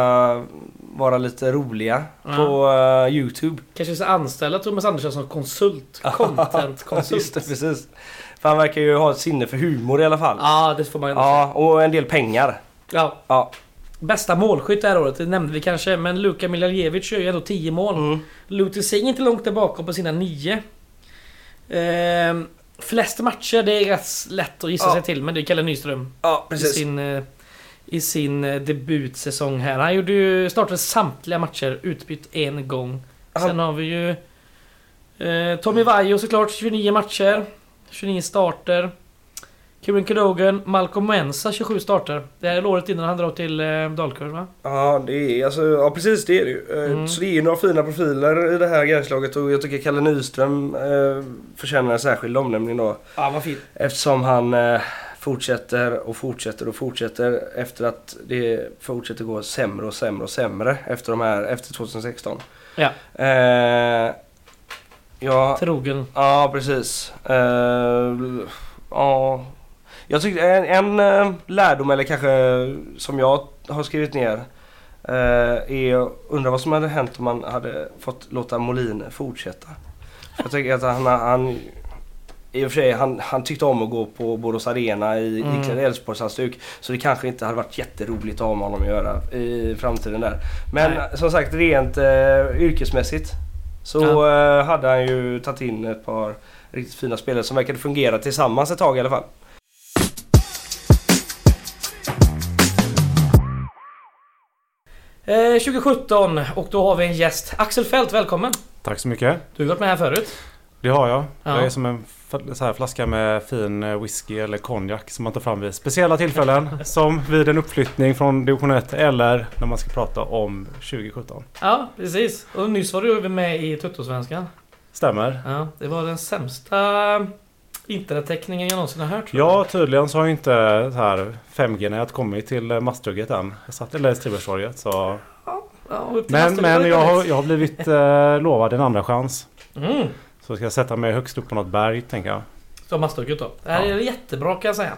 vara lite roliga Ja. på eh, Youtube. Kanske ska anställa Thomas Andersson som konsult. Just Content-konsult. det, precis. För han verkar ju ha ett sinne för humor i alla fall. Ja, det får man ändå. Ja, och en del pengar. Ja. Ja. Bästa målskytt det här året, det nämnde vi kanske, men Luka Miljajevic gör ju ändå 10 mål. Mm. Luti Singh inte långt där bakom på sina 9. Ehm, flest matcher, det är rätt lätt att gissa Ja. sig till, men det är Kalle Nyström. Ja, I precis. sin, eh, I sin eh, debutsäsong här. Han gjorde ju, startade samtliga matcher, utbytt en gång. Han- Sen har vi ju eh, Tommy Vaiho såklart, 29 matcher. 29 starter. Kieran Cadogan, Malcolm Mensa 27 starter. Det här är året innan han drar till eh, Dalkurd va? Ja, det är alltså, ja precis det är det ju. Eh, Mm. Så det är ju några fina profiler i det här Gaislaget och jag tycker Kalle Nyström eh, förtjänar en särskild omnämning då. Ja, vad fint. Eftersom han eh, fortsätter och fortsätter och fortsätter efter att det fortsätter gå sämre och sämre och sämre efter de här, efter 2016. Ja. Eh, ja, Trogen. ja precis. Eh, ja. Jag tyckte en, en eh, lärdom eller kanske som jag har skrivit ner eh, är undra vad som hade hänt om man hade fått låta Molin fortsätta. Jag tycker att han, han i och för sig, han, han tyckte om att gå på Borås Arena i Mm. iklädd Elfsborgshalsduk. Så det kanske inte hade varit jätteroligt att ha med honom att göra i framtiden där. Men Nej. som sagt, rent eh, yrkesmässigt så eh, hade han ju tagit in ett par riktigt fina spelare som verkade fungera tillsammans ett tag i alla fall. Eh, 2017 och då har vi en gäst. Axel Fält, välkommen! Tack så mycket. Du har varit med här förut. Det har jag. Ja. Jag är som en så här flaska med fin eh, whisky eller konjak som man tar fram vid speciella tillfällen. som vid en uppflyttning från division 1 eller när man ska prata om 2017. Ja, precis. Och nyss var du med i Tuttosvenskan. Stämmer. Ja, det var den sämsta internettäckningen jag någonsin har hört. Ja, tydligen så har inte så här 5G-nät kommit till eh, Masthugget än. Jag satt, eller Strindbergstorget. Så. Ja, till Men, men jag, har, jag har blivit eh, lovad en andra chans. Mm. Så ska jag sätta mig högst upp på något berg, tänker jag. Så Masthugget då. Det här Ja. är jättebra kan jag säga.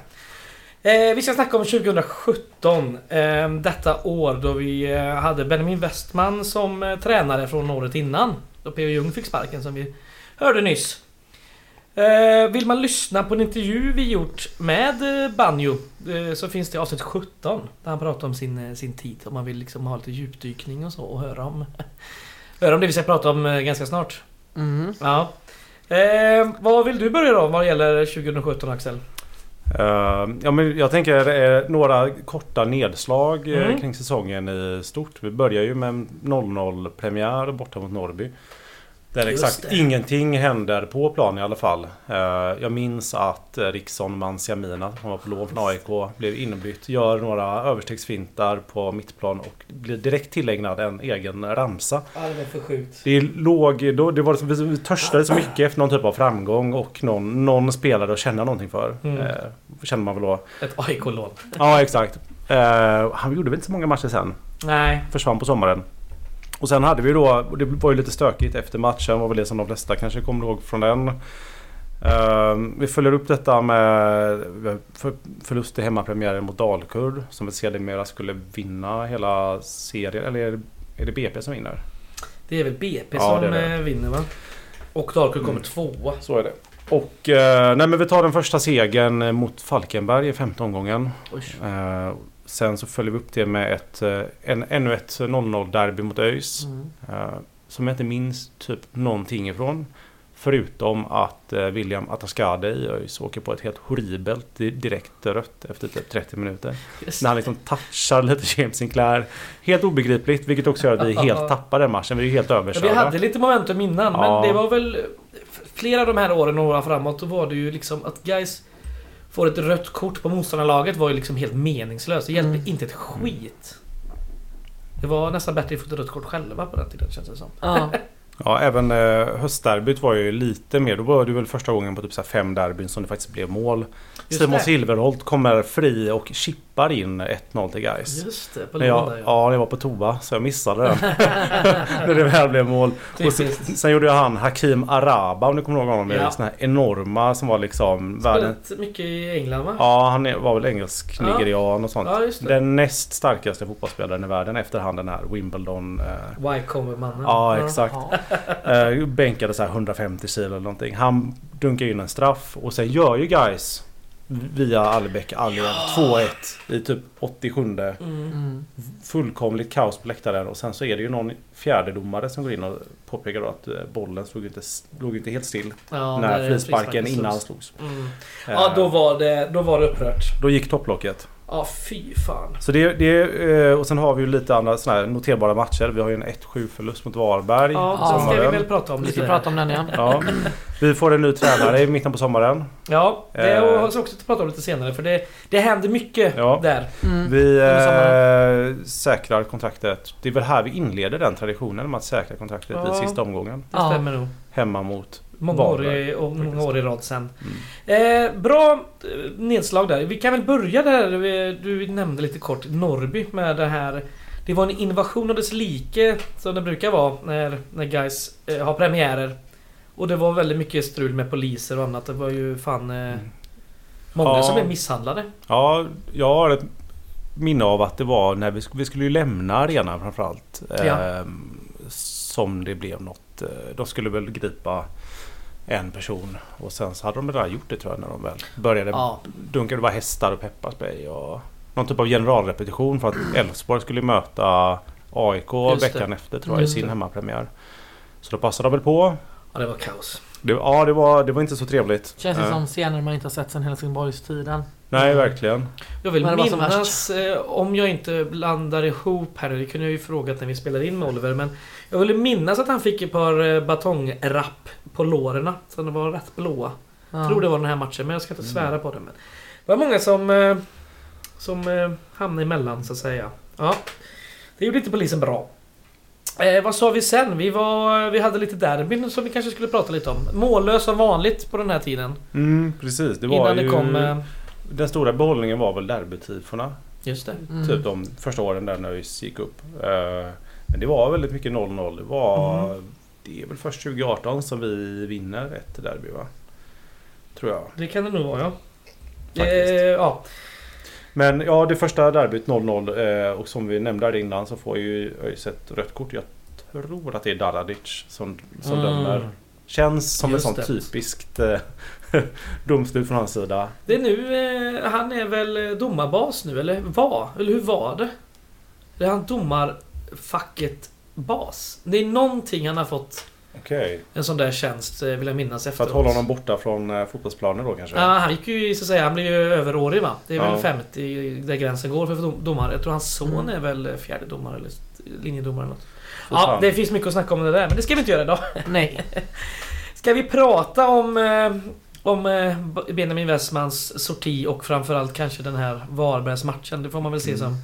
Eh, vi ska snacka om 2017. Eh, detta år då vi eh, hade Benjamin Westman som eh, tränare från året innan. Då P.O. Jung fick sparken som vi hörde nyss. Eh, vill man lyssna på en intervju vi gjort med eh, Banjo eh, så finns det avsnitt 17 där han pratar om sin, sin tid. Om man vill liksom ha lite djupdykning och så och höra om, höra om det vi ska prata om eh, ganska snart. Ja. Eh, vad vill du börja då vad gäller 2017 Axel? Eh, ja, men jag tänker några korta nedslag eh, Mm. kring säsongen i stort. Vi börjar ju med en 0-0 premiär borta mot Norrby. Där Just exakt det. ingenting händer på plan i alla fall. Eh, jag minns att eh, Rickson Mansiamina, som var på lån från AIK, blev inbytt. Gör några överstegsfintar på mittplan och blir direkt tillägnad en egen ramsa. Ja, det var för sjukt. Det låg, då, det var som, vi törstade så mycket efter någon typ av framgång och någon, någon spelare att känna någonting för. Mm. Eh, känner man väl då. Ett AIK-lån. Ja exakt. Han gjorde väl inte så många matcher sen. Nej. Försvann på sommaren. Och sen hade vi då, det var ju lite stökigt efter matchen var väl det som de flesta kanske kommer ihåg från den. Eh, vi följer upp detta med för, förlust i hemmapremiären mot Dalkurd. Som väl sedermera skulle vinna hela serien. Eller är det, är det BP som vinner? Det är väl BP Ja, som det är det. eh, vinner va? Och Dalkurd kommer Mm. tvåa. Så är det. Och eh, nej men vi tar den första segern mot Falkenberg i femte omgången. Eh, sen så följer vi upp det med ett, eh, en, ännu ett 0-0 derby mot ÖIS. Mm. Eh, som jag inte minns typ någonting ifrån. Förutom att eh, William Atascade i ÖIS åker på ett helt horribelt di- direkt rött efter typ 30 minuter. Just När han liksom touchar lite James Sinclair. Helt obegripligt vilket också gör att vi helt tappar den matchen. Vi är ju helt Ja, överkörda. vi hade lite momentum innan Ja. men det var väl Flera av de här åren och åren framåt då var det ju liksom att guys Får ett rött kort på motståndarlaget var ju liksom helt meningslöst. Det hjälpte Mm. inte ett skit. Det var nästan bättre att få ett rött kort själva på den tiden känns det som. Ja. Ja, även eh, höstderbyt var ju lite mer. Då var det väl första gången på typ så fem derbyn som det faktiskt blev mål. Just Simon det. Silverholt kommer fri och chippar in 1-0 till Gais. Just det, på där ja. ja, jag var på toa så jag missade den. När det väl blev mål. Och sen, sen gjorde jag han Hakim Araba om du kommer ihåg honom. Ja. Ja. Såna här enorma som var liksom världen. Spelat mycket i England va? Ja, han var väl engelsk, Ja. nigerian och sånt. Ja. Den näst starkaste fotbollsspelaren i världen efter han den här Wimbledon. Eh, Wycombe-mannen. ja, exakt. Ja. Eh, bänkade så här 150 kilo eller någonting. Han dunkar in en straff och sen gör ju guys via Albeck Alien 2-1 i typ 87 Mm. Fullkomligt kaos på läktaren och sen så är det ju någon fjärdedomare som går in och påpekar då att eh, bollen slog inte, låg inte helt still Ja, när frisparken innan slogs. slogs. Mm. Eh, Ja, då var, det, då var det upprört. då gick topplocket. Ja, fy fan. Så det, det, eh, och sen har vi ju lite andra såna här noterbara matcher. Vi har ju en 1-7 förlust mot Varberg. Ja, Ja, så ska vi väl prata om Vi lite. ska prata om den igen. Ja. Vi får en ny tränare i mitten på sommaren. Ja, det Eh. har jag också prata om lite senare för det, det händer mycket Ja. där. Mm. Vi eh, säkrar kontraktet. Det är väl här vi inleder den traditionen med att säkra kontraktet Ja. i sista omgången. Det Ja. stämmer nog. Hemma mot Många år, i, och många år i rad sen. Mm. Eh, bra eh, nedslag där. Vi kan väl börja där. Du nämnde lite kort Norrby med det här. Det var en invasion av dess like som det brukar vara när, när guys eh, har premiärer. Och det var väldigt mycket strul med poliser och annat. Det var ju fan eh, många Ja. som blev misshandlade. Ja, jag har ett minne av att det var när vi, vi skulle ju lämna arenan framförallt. Ja. ehm, som det blev något. eh, De skulle väl gripa en person och sen så hade de redan gjort det tror jag när de väl började Ja. dunka. Det var hästar och pepparspray och någon typ av generalrepetition för att Elfsborg skulle möta AIK Just det. veckan efter tror jag i Just sin hemmapremiär. Så då passade de väl på. ja, det var kaos. Det, ja, det var, det var inte så trevligt. Känns det Eh, som scener man inte har sett sedan Helsingborgstiden. Nej, verkligen. Jag vill minnas, eh, om jag inte blandar ihop här, det kunde jag ju frågat när vi spelade in med Oliver, men jag vill minnas att han fick ett par eh, batongrapp på lårena, så de var rätt blåa. Ja. Tror det var den här matchen, men jag ska inte Mm. svära på det. Men det var många som, som hamnade emellan så att säga. Ja, det gjorde inte polisen bra. Eh, vad sa vi sen? Vi, var, vi hade lite derbyn som vi kanske skulle prata lite om. Mållös som vanligt på den här tiden. Mm, precis. Det var innan ju... det kom... Eh, Den stora behållningen var väl derbytifona. just det. Mm. Typ de första åren där ÖIS gick upp. Eh, Men det var väldigt mycket 0-0. Det var... Mm. Det är väl först 2018 som vi vinner ett derby va? Tror jag. Det kan det nog vara ja. Faktiskt. Eh, ja. Men ja, det första derbyt 0-0 eh, och som vi nämnde här innan så får ju ÖIS ett rött kort. Jag tror att det är Daradic som, som Mm. dömer. Känns som Just ett sånt det. typiskt eh, domslut från hans sida. Det är nu, eh, han är väl domarbas nu, eller var? Eller hur var det? Det är han domarfacket bas. Det är någonting han har fått Okej. en sån där tjänst, eh, vill jag minnas För efteråt. att hålla honom borta från eh, fotbollsplanen då kanske? Ja, han gick ju så att säga, han blev ju överårig va? Det är väl Ja. 50 där gränsen går för dom- domare. Jag tror hans son Mm. är väl eh, fjärde domare eller linjedomare eller något. Ja, fan. det finns mycket att snacka om det där, men det ska vi inte göra idag. Nej. Ska vi prata om, om Benjamin Westmans sorti och framförallt kanske den här Varbergsmatchen? Det får man väl se Mm. som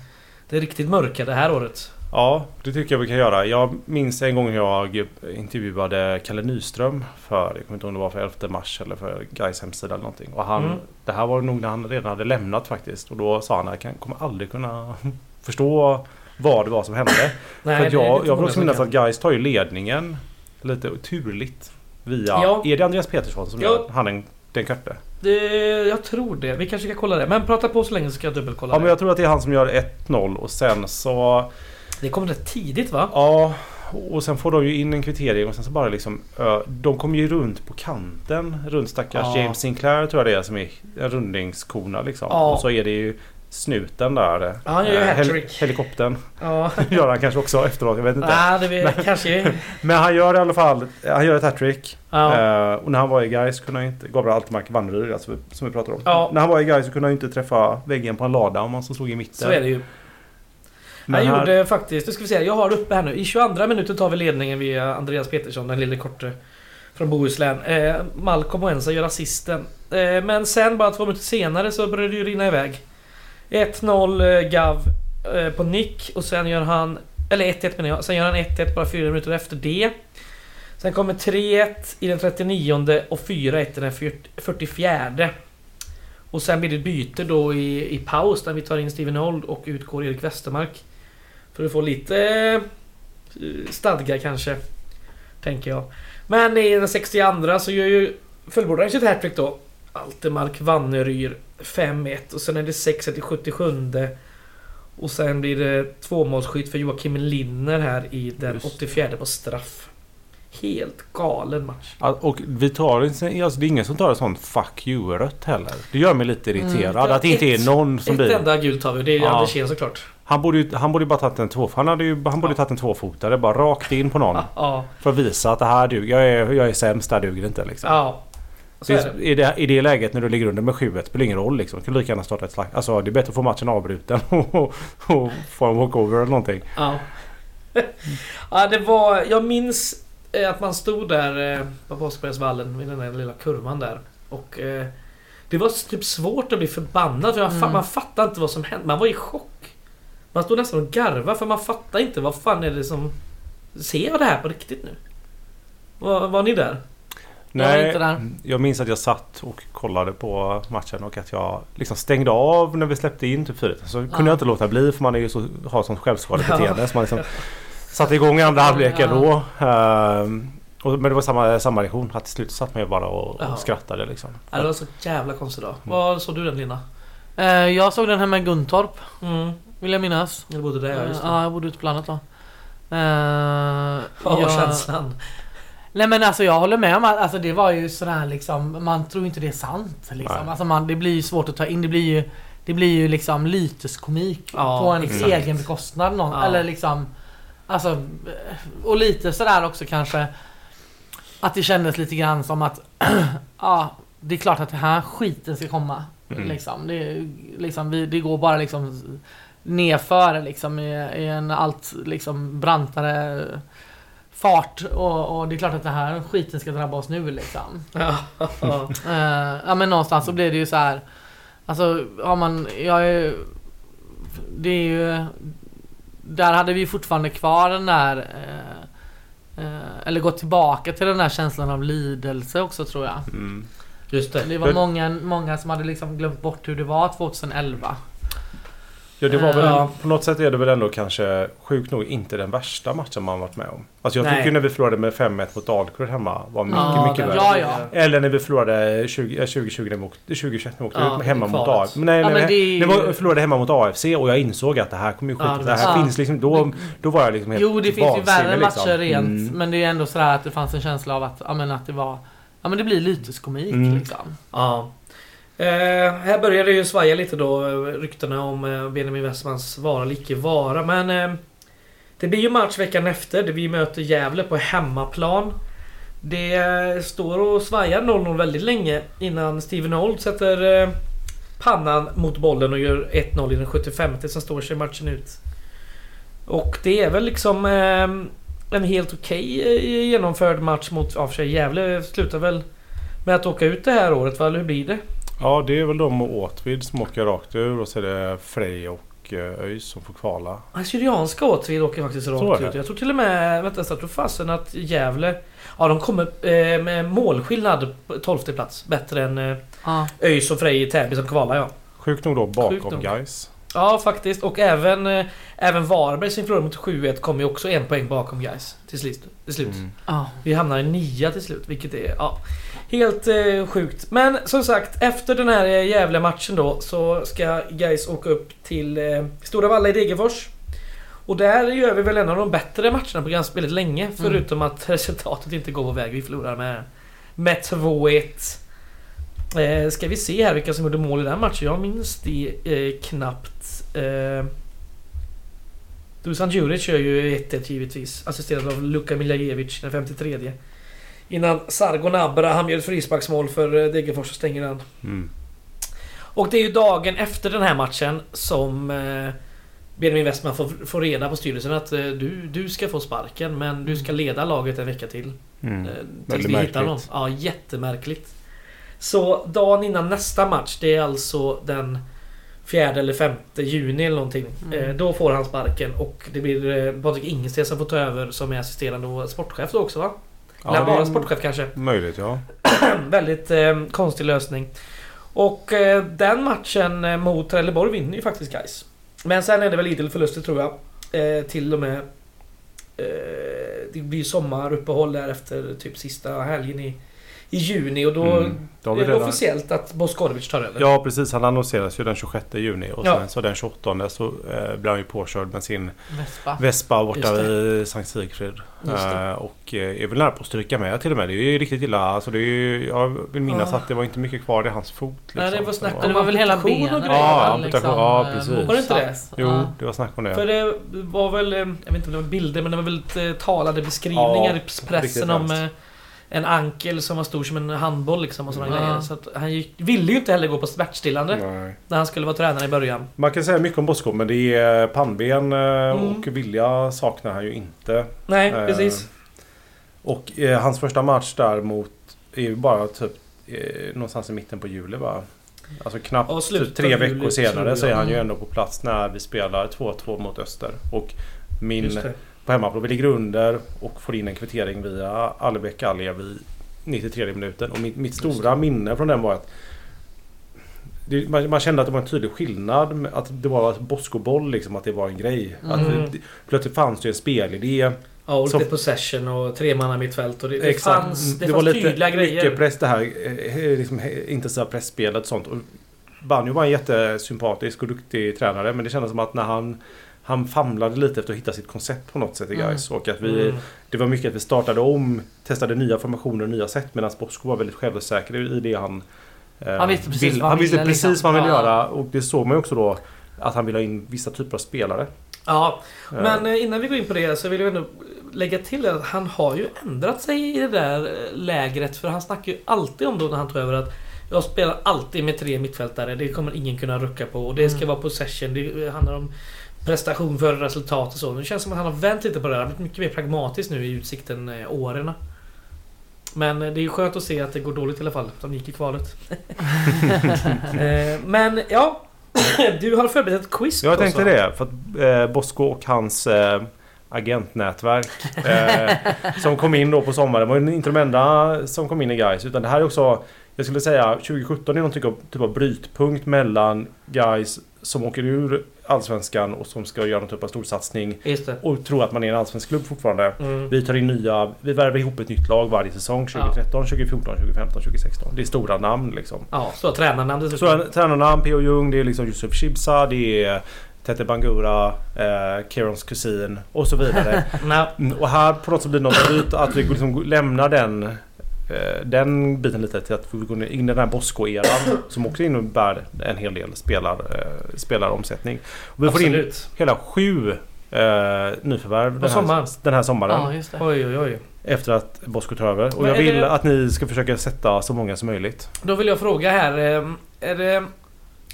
det riktigt mörka det här året. Ja, det tycker jag vi kan göra. Jag minns en gång jag intervjuade Kalle Nyström för, jag kommer inte ihåg om det var för 11 mars eller för Gais hemsida eller någonting. Och han, Mm. det här var nog när han redan hade lämnat faktiskt. Och då sa han att jag kommer aldrig kunna förstå vad det var som hände. Nej, för jag, jag vill också minnas att Gais tar ju ledningen lite turligt via... Ja. Är det Andreas Petersson som Ja. gör han den, den korte? Jag tror det. Vi kanske ska kolla det. Men prata på så länge så ska jag dubbelkolla Ja men det. jag tror att det är han som gör 1-0 och sen så... Det kom rätt tidigt va? Ja, och sen får de ju in en kvittering och sen så bara liksom... De kommer ju runt på kanten runt stackars Ja. James Sinclair tror jag det är som är en rundningskona liksom. Ja. Och så är det ju snuten där. Ja, han gör ju Eh, hattrick. helikoptern Ja. gör han kanske också efteråt, jag vet inte. Nej, det vet, kanske... Men han gör i alla fall, han gör ett hattrick. Ja. Eh, och när han var i Gais kunde han inte, Gabriel Altemark Vanneryd alltså, som vi pratar om. Ja. När han var i Gais så kunde han inte träffa väggen på en lada om han så stod i mitten. Så är det ju. Men han här- gjorde faktiskt, nu ska vi se, jag har uppe här nu. I 22 minuten tar vi ledningen via Andreas Petersson, den lille korte från Bohuslän. Eh, Malcolm Oensa gör assisten. Eh, men sen bara två minuter senare så började det ju rinna iväg. 1-0 eh, Gav eh, på nick och sen gör han... Eller 1-1 menar jag. Sen gör han 1-1 bara fyra minuter efter det. Sen kommer 3-1 i den 39 och 4-1 i den 44. Och sen blir det byte då i, i paus där vi tar in Steven Old och utgår Erik Westermark. För att få lite eh, stadga kanske. Tänker jag. Men i den 62 så gör ju fullbordar han sitt hattrick då. Altemark Vanneryr 5-1 och sen är det 6-1 i 77 Och sen blir det tvåmålsskytt för Joakim Linner här i den Just. 84 på straff. Helt galen match. Ja, Och vi tar alltså det är ingen som tar ett sånt 'fuck you-rött heller. Det gör mig lite irriterad. Mm. Att det inte är Ett- någon som Ett blir... enda gult har vi. Det är Ja. Andersén såklart. Han borde ju han borde ju bara tagit en två... Han, hade ju, han borde Ja. tagit en tvåfotare. Bara rakt in på någon. Ja. För att visa att det här duger. Jag är, jag är sämst, det här duger inte liksom. Ja. Så det. I, det, I det läget när du ligger under med 7-1 spelar ingen roll liksom. Du kan lika gärna starta ett slag. Alltså det är bättre att få matchen avbruten och, och, och få en walkover eller någonting. Ja. ja, det var... Jag minns eh, att man stod där eh, på Påskbergsvallen vid den där lilla kurvan där. Och... eh, Det var typ svårt att bli förbannad för man, Mm. man fattade inte vad som hände. Man var i chock. Man stod nästan och garvade för man fattade inte vad fan är det som... Ser jag det här på riktigt nu? Var, var ni där? Jag inte där. Jag minns att jag satt och kollade på matchen och att jag liksom stängde av när vi släppte in typ 4 Så kunde Ja. jag inte låta bli för man är ju så, har sånt självskadebeteende. Ja. Så man liksom satte igång i andra halvleken Ja. då. Ehm, och, men det var samma, samma reaktion. Att till slut satt man ju bara och, Ja. och skrattade liksom. Ja, det var så jävla konstigt då. Vad såg du den Lina? Eh, jag såg den här med Guntorp, Mm. Vill jag minnas. Du bodde där ja, just det. Ja, jag bodde ute på landet då. Eh, Vad var känslan? Nej men alltså jag håller med om att alltså, det var ju sådär liksom, man tror inte det är sant. Liksom. Nej. Alltså, man, det blir ju svårt att ta in, det blir ju det blir ju liksom lyteskomik Ja, på en exakt. egen bekostnad. Någon, Ja. Eller liksom Alltså Och lite sådär också kanske Att det kändes lite grann som att Ja Det är klart att det här skiten ska komma. Mm. Liksom. Det, liksom vi, det går bara liksom Nerför liksom i, i en allt liksom brantare Fart och, och det är klart att det här skiten ska drabba oss nu liksom. Ja. Eh, ja men någonstans så blir det ju så här. Alltså har man, jag är Det är ju Där hade vi fortfarande kvar den där eh, eh, Eller gått tillbaka till den där känslan av lidelse också tror jag. Mm. Just det. Det var många, många som hade liksom glömt bort hur det var 2011. Ja det var väl Ja. på något sätt är det väl ändå kanske sjukt nog inte den värsta matchen man varit med om. Alltså jag Nej. tycker när vi förlorade med 5-1 mot Dalkurd hemma var mycket Ja, mycket värre. Ja, ja. Eller när vi förlorade 20, eh, 2020 när vi åkte, 2021 när vi åkte Ja, hemma mot. AFC. Nej, Ja, nej, det är ju- Det var, vi förlorade hemma mot AFC och jag insåg att det här kommer ju skita. Ja, det det här finns liksom då, då var jag liksom helt Jo det finns ju värre liksom. matcher rent. Mm. Men det är ändå sådär att det fanns en känsla av att, ja, men att det var Ja men det blir lyteskomik Mm. liksom. Ja. Eh, här börjar det ju svaja lite då ryktena om eh, Benjamin Westmans vara eller icke vara. Men eh, det blir ju match veckan efter. Det vi möter Gävle på hemmaplan. Det eh, står och svajar 0-0 väldigt länge innan Steven Old sätter eh, pannan mot bollen och gör 1-0 i den 75 Sen står sig matchen ut. Och det är väl liksom eh, en helt okej eh, genomförd match mot, ja för sig Gävle slutar väl med att åka ut det här året va? Eller hur blir det? Ja det är väl de och Åtvid som åker rakt ur och så är det Frej och eh, ÖIS som får kvala. Syrianska Åtvid åker faktiskt rakt ut. Jag tror till och med... Vänta, jag tror fasen att Gävle... Ja, de kommer eh, med målskillnad på 12 plats. Bättre än eh, Ja. ÖIS och Frej i Täby som kvalar ja. Sjukt nog då bakom guys. Ja, faktiskt. Och även, eh, även Varberg som förlorade mot 7-1 kom ju också en poäng bakom guys till slut. Till slut. Mm. Ja. Vi hamnar i nia till slut, vilket är ja, helt eh, sjukt. Men som sagt, efter den här eh, jävla matchen då så ska guys åka upp till eh, Stora Valla i Degerfors. Och där gör vi väl en av de bättre matcherna på ganska väldigt länge. Förutom att resultatet inte går vår väg. Vi förlorar med, med 2-1. Eh, ska vi se här vilka som gjorde mål i den matchen? Jag minns det eh, knappt. Eh, Dusan Djuric gör ju 1-1 givetvis. Assisterad av Luka Miljajevic den 53 Innan Sargon Abraham gör ett frisparksmål för eh, Degerfors och stänger den. Mm. Och det är ju dagen efter den här matchen som eh, Benjamin Westman får, får reda på styrelsen att eh, du, du ska få sparken men du ska leda laget en vecka till. Mm. Eh, tills Väldigt vi hittar någon. märkligt. Ja, jättemärkligt. Så dagen innan nästa match, det är alltså den 4 eller 5 juni eller någonting. Mm. Då får han sparken och det blir Patrik Ingesten som får ta över som är assisterande och sportchef då också va? Ja, Eller är bara sportchef kanske. Möjligt ja. Väldigt eh, konstig lösning. Och eh, den matchen eh, mot Trelleborg vinner ju faktiskt guys. Men sen är det väl idel förluster tror jag. Eh, till och med... Eh, det blir sommaruppehåll där efter typ sista helgen i, i juni och då Mm. Då är det redan- officiellt att Boskorovic tar över. Ja precis, han annonseras ju den 26 juni och Ja. sen så den 28 så eh, blir han ju påkörd med sin Vespa. Vespa borta vid Sankt Sigfrid. Eh, och eh, är väl nära på att stryka med till och med. Det är ju riktigt illa. Alltså det är ju, jag vill minnas Ja. att det var inte mycket kvar i hans fot. Liksom. Nej, det var snack Men det var väl hela och. Ja, amputation. Ja, precis. Var det inte det? Jo, det var snack om det. För det var väl, eh, jag vet inte om det var bilder men det var eh, talade beskrivningar Ja, i pressen om en ankel som var stor som en handboll liksom och sådana Ja. grejer. Så att han gick, ville ju inte heller gå på smärtstillande Nej. när han skulle vara tränare i början. Man kan säga mycket om Bosko men det är pannben eh, Mm. och vilja saknar han ju inte. Nej, Eh, precis. Och eh, hans första match där mot är ju bara typ eh, någonstans i mitten på juli va? Alltså knappt typ tre av juli, veckor senare så är han ju ändå på plats när vi spelar 2-2 mot Öster. Och min Just det. På hemmaplan. Vi ligger under och får in en kvittering via Alibek Aliev i 93 minuten. Och mitt, mitt stora minne från den var att det, man, man kände att det var en tydlig skillnad. med Att det var Bosko-boll liksom, att det var en grej. Att Mm. det, plötsligt fanns det en spelidé. Ja, och lite possession och tremanna mittfält och det, det Exakt. fanns, det det fanns var lite tydliga grejer. mycket press det här eh, liksom, eh, intensiva pressspelet och sånt. Och Banjo var en jättesympatisk och duktig tränare men det kändes som att när han han famlade lite efter att hitta sitt koncept på något sätt i Mm. guys och att vi Mm. Det var mycket att vi startade om Testade nya formationer och nya sätt medan Bosko var väldigt självsäker i det han eh, Han visste precis vill- vad han visste ville, precis liksom. vad han ville Ja. göra och det såg man ju också då Att han ville ha in vissa typer av spelare. Ja, Eh, men eh, innan vi går in på det så vill jag ändå lägga till att han har ju ändrat sig i det där lägret. För han snackar ju alltid om då när han tar över att jag spelar alltid med tre mittfältare. Det kommer ingen kunna rucka på. Och det ska Mm. vara possession. Det handlar om prestation för resultat och så. Nu känns det som att han har vänt lite på det där. Han har blivit mycket mer pragmatisk nu i utsikten eh, åren. Men eh, det är ju skönt att se att det går dåligt i alla fall. De gick i kvalet. Eh, Men ja, du har förberett ett quiz Jag tänkte va? det för att eh, Bosko och hans eh, agentnätverk som kom in då på sommaren var ju inte de enda som kom in i Gais utan det här är också Jag skulle säga 2017 är någon typ av, typ av brytpunkt mellan Gais som åker ur Allsvenskan och som ska göra någon typ av storsatsning och tror att man är en allsvensk klubb fortfarande. Mm. Vi tar in nya, vi värvar ihop ett nytt lag varje säsong 2013, 2014, 2015, 2016. Det är stora namn liksom. Ja, så tränarnamn dessutom. Så tränarnamn, P.O. Jung, det är liksom Yusuf Shibsa, det är Tete Bangura, eh, Kerons kusin och så vidare. Mm, och här på något sätt blir det något att vi liksom lämnar den den biten lite till att vi går in i den här Bosko-eran som också innebär en hel del spelar, eh, spelaromsättning. Och vi får in Absolut. hela sju eh, nyförvärv den här, sommaren. den här sommaren. Ja, just det. Oj, oj, oj. Efter att Bosko tar över. Och Men jag vill det- att ni ska försöka sätta så många som möjligt. Då vill jag fråga här. eh, Är det,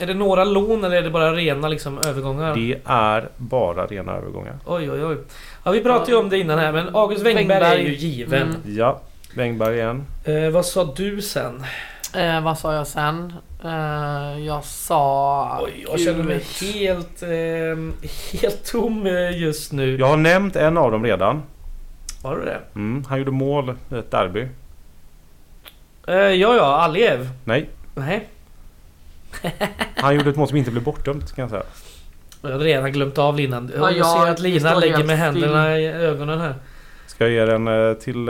är det några lån eller är det bara rena liksom, övergångar? Det är bara rena övergångar. Oj, oj, oj. Ja, vi pratade ju om det innan här, men August Wengberg, Wengberg. är ju given. Mm. Ja, Wängberg igen. Eh, vad sa du sen? Eh, vad sa jag sen? Eh, jag sa... Oj, jag känner mig helt, eh, helt tom eh, just nu. Jag har nämnt en av dem redan. Har du det? Mm, han gjorde mål i ett derby. Eh, ja, ja, Aliev. Nej, Nej, han gjorde ett mål som inte blev bortdömt kan jag säga. jag hade redan glömt av linan. Ja, jag ser att Lina lägger med händerna i ögonen här. Ska jag ge den till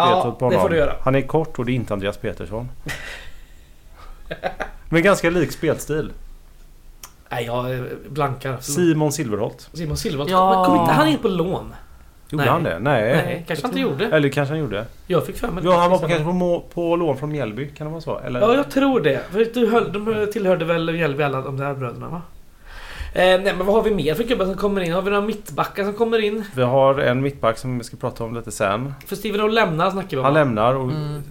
Ja, det får du göra. Han är kort och det är inte Andreas Petersson. Men ganska lik spelstil. Nej, jag blankar. Simon Silverholt. Simon Silverholt. Ja. Men kom inte han in på lån? Gjorde Nej. han det? Nej. Nej, kanske han inte gjorde. Eller kanske han gjorde. Jag fick för mig Ja, han var på, kanske på, må- på lån från Mjällby. Kan det vara så? Eller? Ja, jag tror det. För du höll, de tillhörde väl Mjällby alla de där bröderna va? Eh, nej men vad har vi mer för gubbar som kommer in? Har vi några mittbackar som kommer in? Vi har en mittback som vi ska prata om lite sen. För Steven O'L lämnar snackar vi om. Han lämnar och... Mm.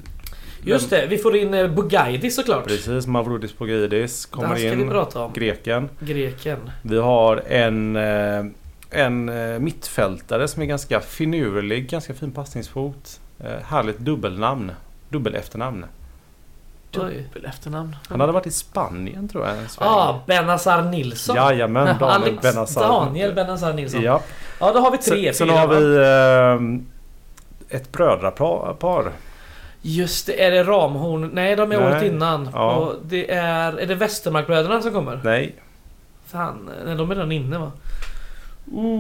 Just det, vi får in eh, Bugaidi såklart. Precis, Mavrodis Han kommer ska vi in. prata om. Greken. Greken. Vi har en, eh, en eh, mittfältare som är ganska finurlig, ganska fin passningsfot. Härligt dubbelnamn. Dubbel efternamn. Dubbel efternamn. Han hade varit i Spanien tror jag. Ah, Benazar Nilsson. Jajamän, Daniel Alex Benassar. Daniel Benazar Nilsson. Ja. Ja, då har vi tre, Sen, sen har vi eh, ett brödrapar. Just det, är det Ramhorn? Nej, de är Nej. året innan. Ja. Och det är... Är det Westermarkbröderna som kommer? Nej, Fan, nej, de är redan inne va?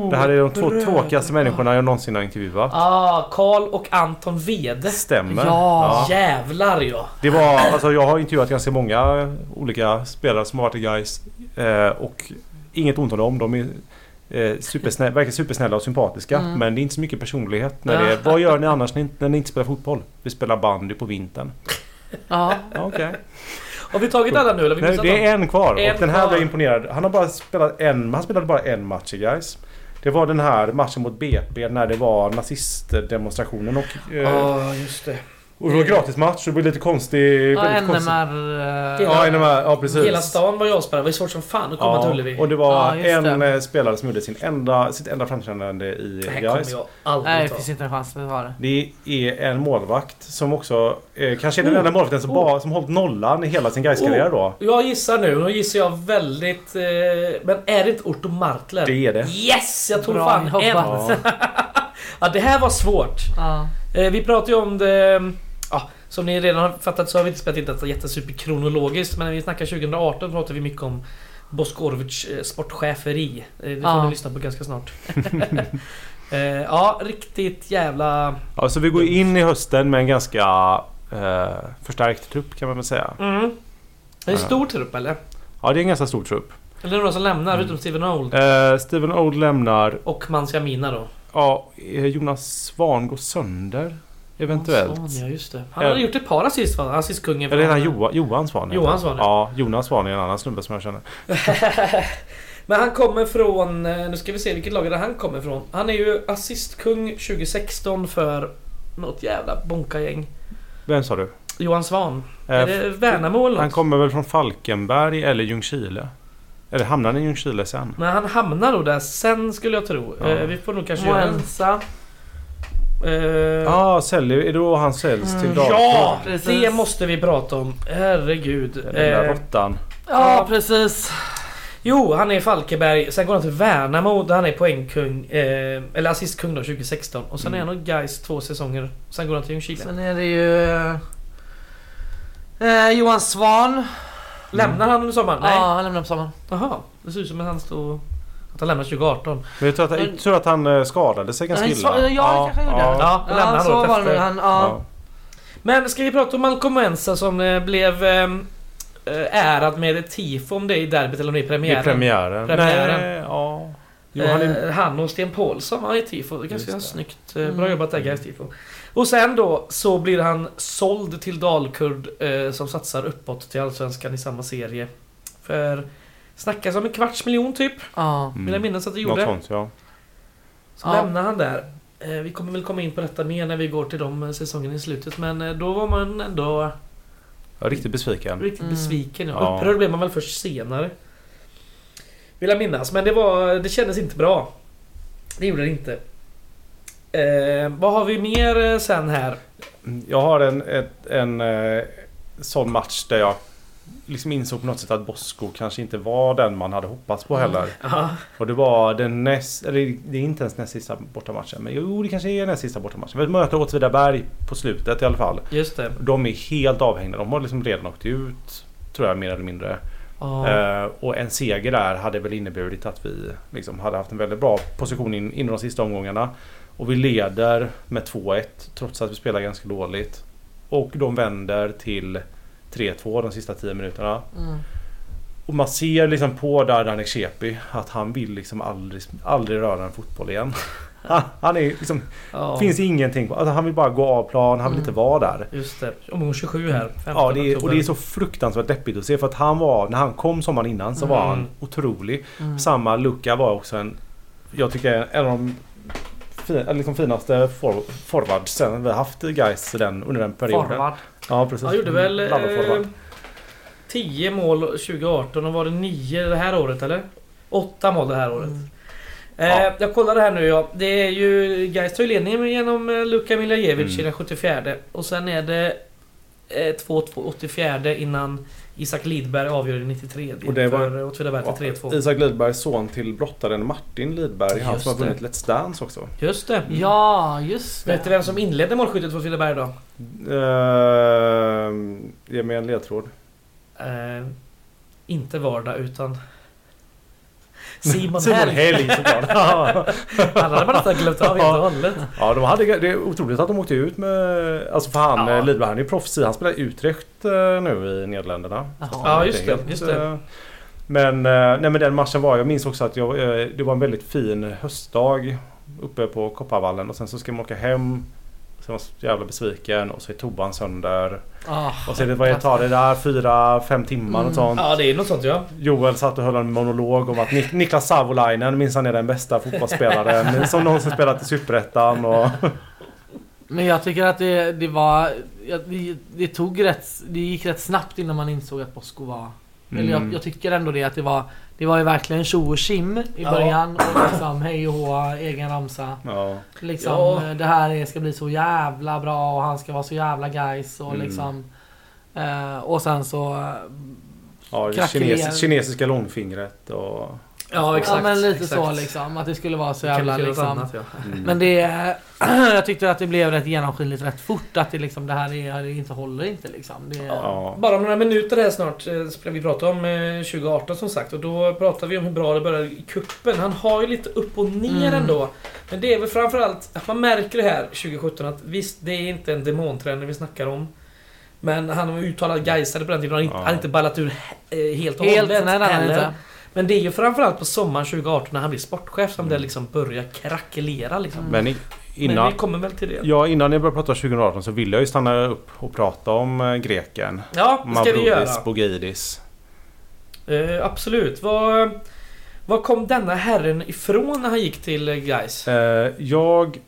Det här är de två bröder. tråkigaste människorna jag någonsin har intervjuat. Ah, Karl och Anton Wede. Stämmer. Ja. Jävlar ja. Det var, alltså jag har intervjuat ganska många olika spelare som har varit i Gais eh, Och inget ont om dem. De är eh, supersnä, verkar supersnälla och sympatiska. Mm. Men det är inte så mycket personlighet. När det är, vad gör ni annars när ni, när ni inte spelar fotboll? Vi spelar bandy på vintern. Ja. Ja, Okej. Har vi tagit alla nu eller? Vi Nej, det är en kvar. En och den här kvar. blev imponerad. Han har bara spelat en, han spelade bara en match i Gais. Det var den här matchen mot BP när det var nazistdemonstrationen och... Ja, Eh, just det. Och det var gratis match det blev lite konstig... Ja, konstig- NMR... eh, Ja, NMR, ja precis. Hela stan var ju avspärrad. Det var svårt som fan att komma till Ullevi. och det var Ja, en det. eh, spelare som gjorde sin enda, sitt enda framträdande i Det här kommer Gais. jag aldrig Nej, det finns inte en chans att ha det. Det är en målvakt som också eh, kanske är den Oh, enda målvakten som, oh. bara, som hållit nollan i hela sin Gais-karriär då. Jag gissar nu. Nu gissar jag väldigt... Eh, men är det inte Otto Martler? Det är det. Yes! Jag tog Bra fan en. Ja. Ja, det här var svårt. Ja. Eh, vi pratade ju om det... Som ni redan har fattat så har vi inte spelat in detta jättesuperkronologiskt. Men när vi snackar 2018 pratade vi mycket om Boskorovic eh, sportcheferi. Eh, det får Ja. ni lyssna på ganska snart. eh, ja, riktigt jävla... Ja, så vi går in i hösten med en ganska eh, förstärkt trupp kan man väl säga. Mm. Det är en stor trupp eller? Ja, det är en ganska stor trupp. Eller några som lämnar Mm. förutom Steven Old? Eh, Steven Old lämnar. Och Mansia Mina då? Ja, Jonas Svan går sönder. Eventuellt. Svan, ja, just det. Han har gjort ett par assist va? Assistkungen. Eller är det Johan, Johan Svan? Johan han. Svan, ja. Jonas Svan är en annan snubbe som jag känner. Men han kommer från... eh, Nu ska vi se vilket lag är det han kommer ifrån. Han är ju assistkung 2016 för något jävla bonkagäng. Vem sa du? Johan Svan. Eh, är det Värnamo eller Han något? kommer väl från Falkenberg eller Ljungskile? Eller hamnar han i Ljungskile sen? Men han hamnar nog där sen skulle jag tro. Ja. Eh, vi får nog kanske göra en... Eh, Ja, ah, säljer, är det då han säljs till Mm. Dalkurd? ja! Precis. Det måste vi prata om. Herregud. Den där Eh, råttan. Ja, precis. jo, han är i Falkenberg. Sen går han till Värnamo där han är poängkung. Eh, eller assistkung då 2016. Och sen Mm. är han och Gais två säsonger. Sen går han till Ljungskile. Sen är det ju... Eh, Johan Svan. Lämnar han under sommaren? Nej. Ja, han lämnar på sommaren. Jaha, det ser ut som att han stod... Att han lämnar 2018. Men jag tror att, jag tror att han eh, skadade sig ganska illa. ja, det kanske han gjorde. Ja, lämnar Ja, han så var det. Han, Ja. ja. Men ska vi prata om Malcolm Mensa som eh, blev eh, eh, ärad med ett tifo om det i derbyt eller om det är I premiären? premiären. Premiären. Nej, ja. Jo, han är, han och Sten Paulsson var i tifo. Det är ganska det. snyggt. Bra Mm. jobbat där guys tifo. Och sen då så blir han såld till Dalkurd eh, som satsar uppåt till Allsvenskan i samma serie. För snackas om en kvarts miljon typ. ja. Vill jag minnas att det Mm. något gjorde. sånt ja. Så Ja. lämnar han där. Eh, vi kommer väl komma in på detta mer när vi går till de eh, säsongerna i slutet. Men eh, då var man ändå är riktigt besviken. riktigt Mm. besviken. Ja. Ja. Upprörd blev man väl först senare. Vill jag minnas. Men det var... Det kändes inte bra. Det gjorde det inte. Eh, vad har vi mer sen här? Jag har en, ett, en eh, sån match där jag liksom insåg på något sätt att Bosko kanske inte var den man hade hoppats på heller. Ja, Och det var den näst, eller det är inte ens näst sista bortamatchen. Men jo, det kanske är näst sista bortamatchen. Vi möter Åtvidaberg på slutet i alla fall. just det. De är helt avhängda. De har liksom redan åkt ut. Tror jag mer eller mindre. Ja. Eh, och en seger där hade väl inneburit att vi liksom hade haft en väldigt bra position in, inom de sista omgångarna. Och vi leder med 2-1 trots att vi spelar ganska dåligt. Och de vänder till 3-2 de sista 10 minuterna. Mm. Och man ser liksom på Dardan Ekshepi att han vill liksom aldrig, aldrig röra en fotboll igen. Han, han är liksom... Ja, Finns ingenting på. Alltså han vill bara gå av plan. Han vill Mm. inte vara där. Just det. Omgång 27 här. 15 Ja, det är, och det är så fruktansvärt deppigt att se för att han var, när han kom sommaren innan så var Mm. han otrolig. Mm. Samma Luca var också en, jag tycker en av de fin, liksom finaste for, forwardsen vi har haft i Gais den, under den perioden. Forward. Ja precis. Han gjorde väl eh, 10 mål 2018 och var det 9 det här året eller? 8 mål det här året. Mm. Eh, Ja. Jag kollade här nu ja. Det är ju Gais tar ju ledningen genom eh, Luka Miljajevic Mm. i den 74 och sen är det eh, 2-2 84 innan Isak Lidberg avgör i 93 Och det var- för Åtvidaberg till 3-2. Isak Lidbergs son till brottaren Martin Lidberg. Han Just som har vunnit det. Let's Dance också. Just det. Ja, just det. Vet du vem som inledde målskyttet för Åtvidaberg då? Uh, ge mig en ledtråd. Eh, inte Vardag utan Simon, Simon Helg. Helg såklart. Han hade man nästan glömt av helt och hållet. Ja, de hade, det är otroligt att de åkte ut med... Alltså för han, Ja. ja. Lidberg, han är ju proffs. Han spelar i Utrecht eh, nu i Nederländerna. Ja, just det, just det. eh, Men, eh, nej, men den matchen var, jag minns också att jag, eh, det var en väldigt fin höstdag uppe på Kopparvallen och sen så ska man åka hem. Var jag så jävla besviken och så är toban sönder. Ah, Och så är det, vad tar det där? Fyra, fem timmar Mm. och sånt. Ja, det är något sånt ja. Joel satt och höll en monolog om att Nik- Niklas Savolainen minns han är den bästa fotbollsspelaren som någonsin spelat i Superettan. Och... Men jag tycker att det, det var... Det, det tog rätt... Det gick rätt snabbt innan man insåg att Bosko var... Eller jag, Mm. jag tycker ändå det att det var... Det var ju verkligen tjo och tjim i Ja. början. Och liksom hej och hå, egen ramsa. Ja. Liksom, Ja. det här är, ska bli så jävla bra och han ska vara så jävla guys och Mm. liksom... Eh, och sen så... eh, Ja, kines, kinesiska långfingret och... Ja, exakt. ja men lite exakt. så liksom. Att det skulle vara så jävla liksom... annat, ja. Mm. Men det... jag tyckte att det blev rätt genomskinligt rätt fort. Att det liksom det här är, det inte håller inte liksom. Det, Ja. Bara om några minuter här snart eh, ska vi prata om eh, 2018 som sagt och då pratar vi om hur bra det började i kuppen. Han har ju lite upp och ner Mm. ändå. Men det är väl framförallt att man märker det här 2017 att visst, det är inte en demontränare vi snackar om. Men han var uttalad Gaisare på den tiden. Han har inte, Ja. inte ballat ur eh, helt och Helt, hållet nej, nej, nej, inte. Men det är ju framförallt på sommaren 2018 när han blir sportchef som Mm. det liksom börjar krackelera liksom. Men i, Men innan, vi kommer väl till det. ja, innan jag började prata 2018 så ville jag ju stanna upp och prata om eh, greken. Ja, det ska vi göra. Bogidis. Eh, absolut. Vad, vad kom denna herren ifrån när han gick till eh, Gais? Jag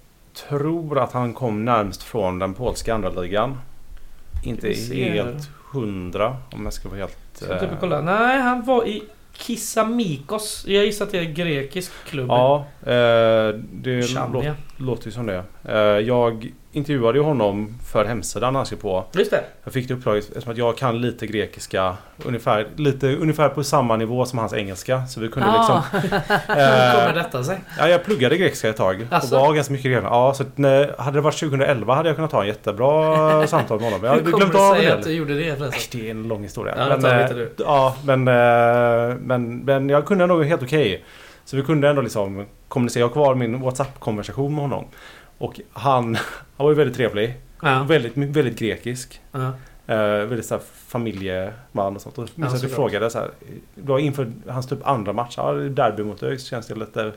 tror att han kom närmst från den polska andra ligan. Inte helt hundra om jag ska vara helt... Ska typ eh, kolla. Nej, han var i Kissamikos. Jag gissar att det är en grekisk klubb. Ja, eh, det lå, Chamia. Låter ju som det. Eh, jag intervjuade ju honom för hemsidan han skrev på. Just det. Jag fick det uppdraget eftersom att jag kan lite grekiska. Ungefär, lite, ungefär på samma nivå som hans engelska. Så vi kunde Ja. liksom... Hur kommer Eh, detta sig? ja, jag pluggade grekiska ett tag. Asså? Och var ganska mycket grekiska. Ja, så när, hade det varit 2011 hade jag kunnat ta en jättebra samtal med honom. Jag hade Hur kommer glömt det av en att du gjorde det Nej? Det är en lång historia. Ja, det lite du. ja, men, eh, men, men jag kunde nog helt okej. Så vi kunde ändå liksom kommunicera. Jag har kvar min WhatsApp-konversation med honom. Och han, han var ju väldigt trevlig. Ja. Väldigt, väldigt grekisk. Ja. Eh, väldigt så här familjeman och sånt. Och Ja, så vi frågade så här. Var inför hans typ andra match. Ja, derby mot ÖIS känns det lite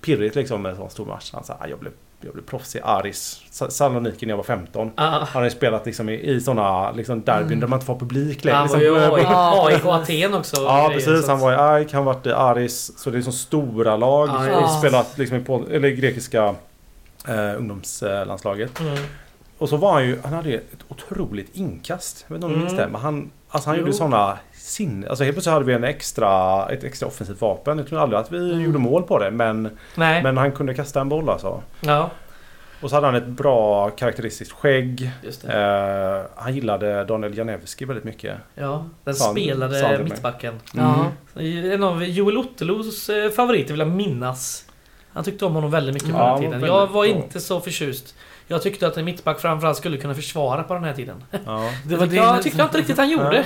pirrigt liksom med en sån stor match. Han sa "Ah, jag blev, jag blev proffs i Aris Sa- Saloniki när jag var 15. Ah. Han har ju spelat liksom i, i såna liksom derbyn Mm. där man inte får publik längre. Han var Liksom, ju eh, AIK, Aten också. Ja precis, han var i AIK, han varit i Aris. Så det är så stora lag. Ja. spelat liksom i pol- eller grekiska eh, ungdomslandslaget. Mm. Och så var han ju, han hade ett otroligt inkast. Jag vet inte om du minns Mm. det? Men han, alltså han Jo. gjorde sådana sinne... Alltså helt plötsligt hade vi en extra, ett extra offensivt vapen. Jag tror aldrig att vi Mm. gjorde mål på det. Men, Nej. men han kunde kasta en boll alltså. Ja, Och så hade han ett bra karaktäristiskt skägg. Eh, han gillade Daniel Janewski väldigt mycket. Ja, den Sa han- sa han spelade mittbacken. Ja. En av Joel Ottelos eh, favoriter vill jag minnas. Han tyckte om honom väldigt mycket på Ja, den tiden. Jag var bra. inte så förtjust. Jag tyckte att en mittback framförallt skulle kunna försvara på den här tiden. Ja. Det var jag din- tyckte inte riktigt han gjorde.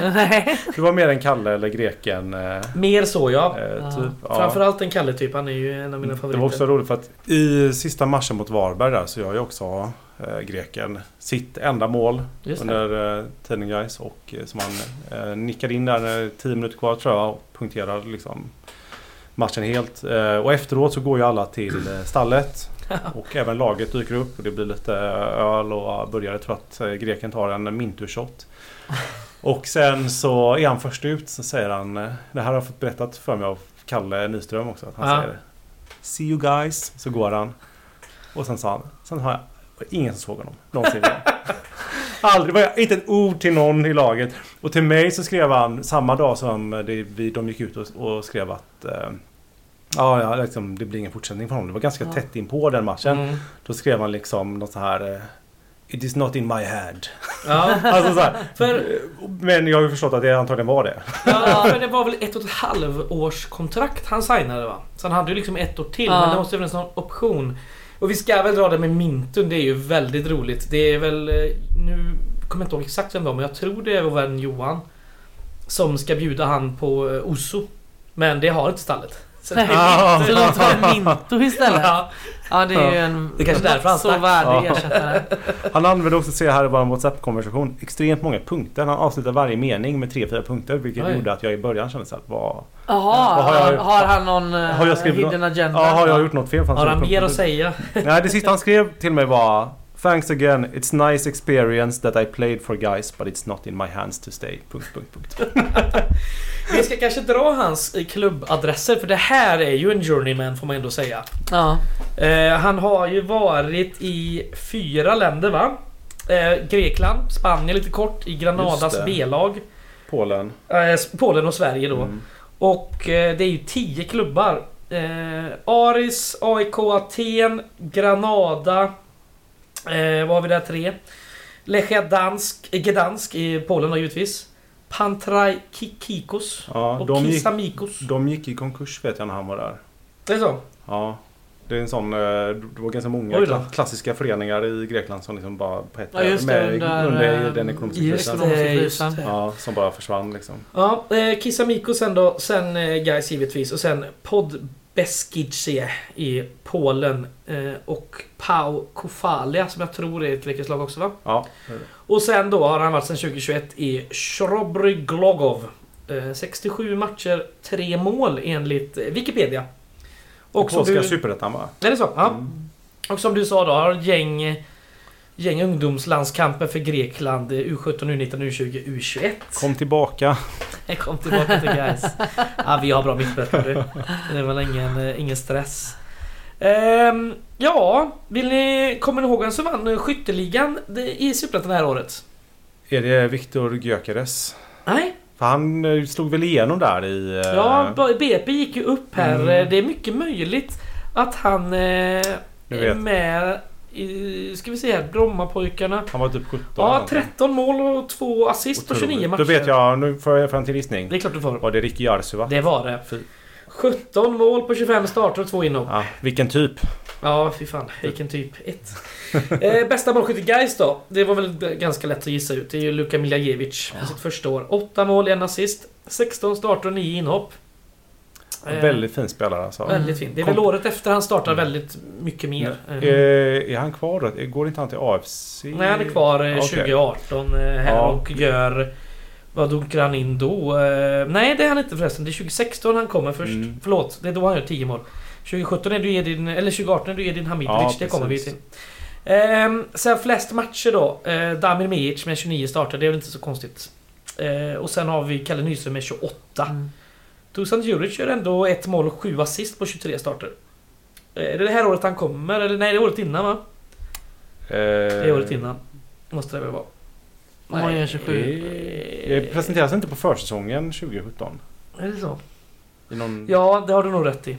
Det var mer en Kalle eller greken. Eh, Mer så ja. eh, Ja. typ. Ja. Framförallt en Kalle typ. Han är ju en av mina Det favoriter. var också roligt för att i sista matchen mot Varberg där så gör ju också eh, greken sitt enda mål Just det. under eh, tiden guys och eh, som han eh, nickade in där när 10 minuter kvar tror jag och punkterade liksom matchen helt. Eh, och efteråt så går ju alla till eh, stallet Och även laget dyker upp och det blir lite öl och. Jag tror att eh, greken tar en mintu-shot. Och sen så är han först ut så säger han eh, Det här har jag fått berättat för mig av Kalle Nyström också. Att han Ja. säger See you guys. Så går han. Och sen sa han Sen har jag ingen som såg honom någonsin. Aldrig, var inte ett ord till någon i laget. Och till mig så skrev han samma dag som det, vi, de gick ut och, och skrev att eh, Ja, ja liksom, det blir ingen fortsättning för honom. Det var ganska Ja. tätt in på den matchen. Mm. Då skrev han liksom något så här eh, It is not in my head. Ja, Alltså så här, för, men jag har ju förstått att det antagligen var det. ja, för det var väl ett och ett halvårs kontrakt han signade va? Så han hade ju liksom ett år till Ja. men det måste ju finnas någon option. Och vi ska väl dra det med Mintun, det är ju väldigt roligt. Det är väl... eh, Nu kommer jag inte ihåg exakt vem det var men jag tror det är vår vän Johan. Som ska bjuda han på eh, Oso. Men det har inte stallet. Så det är Ah. Mintun. Så de tar Minto istället? Ja, Ja det är ju en Det kanske därför han så stack. värdig Ja. ersättare. Han använde också, ser jag här i vår WhatsApp-konversation, extremt många punkter. Han avslutar varje mening med tre, fyra punkter. Vilket Oj. gjorde att jag i början kände så här, vad... Jaha, har har, han någon Har jag skrivit hidden agenda? Ja, har jag gjort något fel? Har han mer att säga? Nej, det sista han skrev till mig var Thanks again, it's nice experience that I played for guys but it's not in my hands to stay. Punkt, punkt, punkt. Vi ska kanske dra hans eh, klubbadresser för det här är ju en journeyman får man ändå säga. Ja. Eh, han har ju varit i fyra länder va? Eh, Grekland, Spanien lite kort, i Granadas. B-lag. Polen. Eh, Polen och Sverige då. Mm. Och eh, det är ju tio klubbar. Eh, Aris, AIK Aten, Granada. Eh, vad har vi där? Tre. Lechia Dansk, eh, Gdansk i Polen då givetvis. Pantraj Kikikos. Ja, och de gick, Kisamikos. de gick i konkurs vet jag när han var där. Det är så? Ja. Det är en sån, eh, det var ganska många klassiska föreningar i Grekland som liksom bara på ett Ja, just det, med, under, under eh, den ekonomiska Just krisen. Det, just det. Ja, som bara försvann liksom. Ja, eh, Kisamiko sen då. Sen eh, Gais givetvis. Och sen Podbeskice i Polen. Eh, och Pau Kofalia som jag tror är ett lag också va? Ja. Och sen då har han varit sen 2021 i Shrobry Glogov. Eh, 67 matcher, 3 mål enligt eh, Wikipedia. Och Polska du... superettan va? Är det så? Ja. Mm. Och som du sa då har gäng, gäng ungdomslandskamper för Grekland. eh, U17, U19, U20, U21. Kom tillbaka. Kom tillbaka till guys. Ja, vi har bra mittbäckar du. Det är väl ingen, eh, ingen stress. Ehm, ja, vill ni... Kommer ni ihåg vem som vann skytteligan i Superettan det här året? Är det Viktor Gyökeres? Nej? För han eh, slog väl igenom där i... eh, Ja, BP gick ju upp här. Mm. Eh, Det är mycket möjligt att han eh, är med i... Ska vi se här, Brommapojkarna. Han var typ 17 eller Ja, någonting. 13 mål och 2 assist på 29 Otroligt. matcher. Då vet jag, nu får jag en till gissning. Det är klart du får. Var det Ricky Jarsuva? Det var det. Fy. 17 mål på 25 starter och 2 inhopp. Ja, vilken typ? Ja, fy fan. Vilken typ. Ett. eh, bästa målskytt i Gais då? Det var väl ganska lätt att gissa ut. Det är ju Luka Miljajevic på sitt första år. 8 mål, en assist. 16 starter och 9 inhopp. Eh, Väldigt fin spelare alltså. Väldigt fint. Det är Kom- väl året efter han startar Mm. väldigt mycket mer. Eh, Eh, är han kvar då? Går inte han till AFC? Nej, han är kvar eh, Okej. 2018 eh, här Ja. och gör... Vad dunkar han in då? Eh, nej, det är han inte förresten. Det är 2016 han kommer först. Mm. Förlåt, det är då han gör 10 mål. 2017 är du Edin... Eller 2018 är du Edin Hamidovic. Ja, det kommer vi till. Ehm, sen flest matcher då. Eh, Damir Mijic med 29 starter. Det är väl inte så konstigt. Eh, och sen har vi Kalle Nyström med 28. Mm. Dusan Djuric gör ändå ett mål och sju assist på 23 starter. Eh, är det det här året han kommer? Eller nej, det är året innan va? Eh, Det är året innan. Måste det väl vara. Om man gör 27. Eh, Det presenteras inte på försäsongen 2017? Är det så? I någon, Ja, det har du nog rätt i.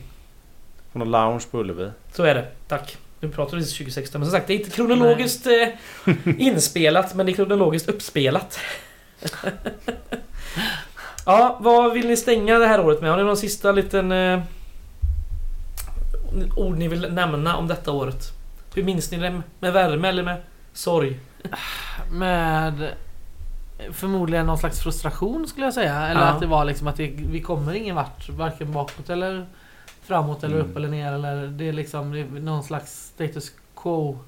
på någon lounge på Ullevi? Så är det. Tack. Nu pratar vi 2016. Men som sagt, det är inte kronologiskt eh, inspelat, men det är kronologiskt uppspelat. ja, vad vill ni stänga det här året med? Har ni någon sista liten... Eh, ord ni vill nämna om detta året? Hur minns ni det? Med värme eller med sorg? Med förmodligen någon slags frustration skulle jag säga. Eller Ja. att det var liksom att det, vi kommer ingen vart. Varken bakåt eller framåt eller Mm. upp eller ner. Eller det är liksom det är någon slags status quo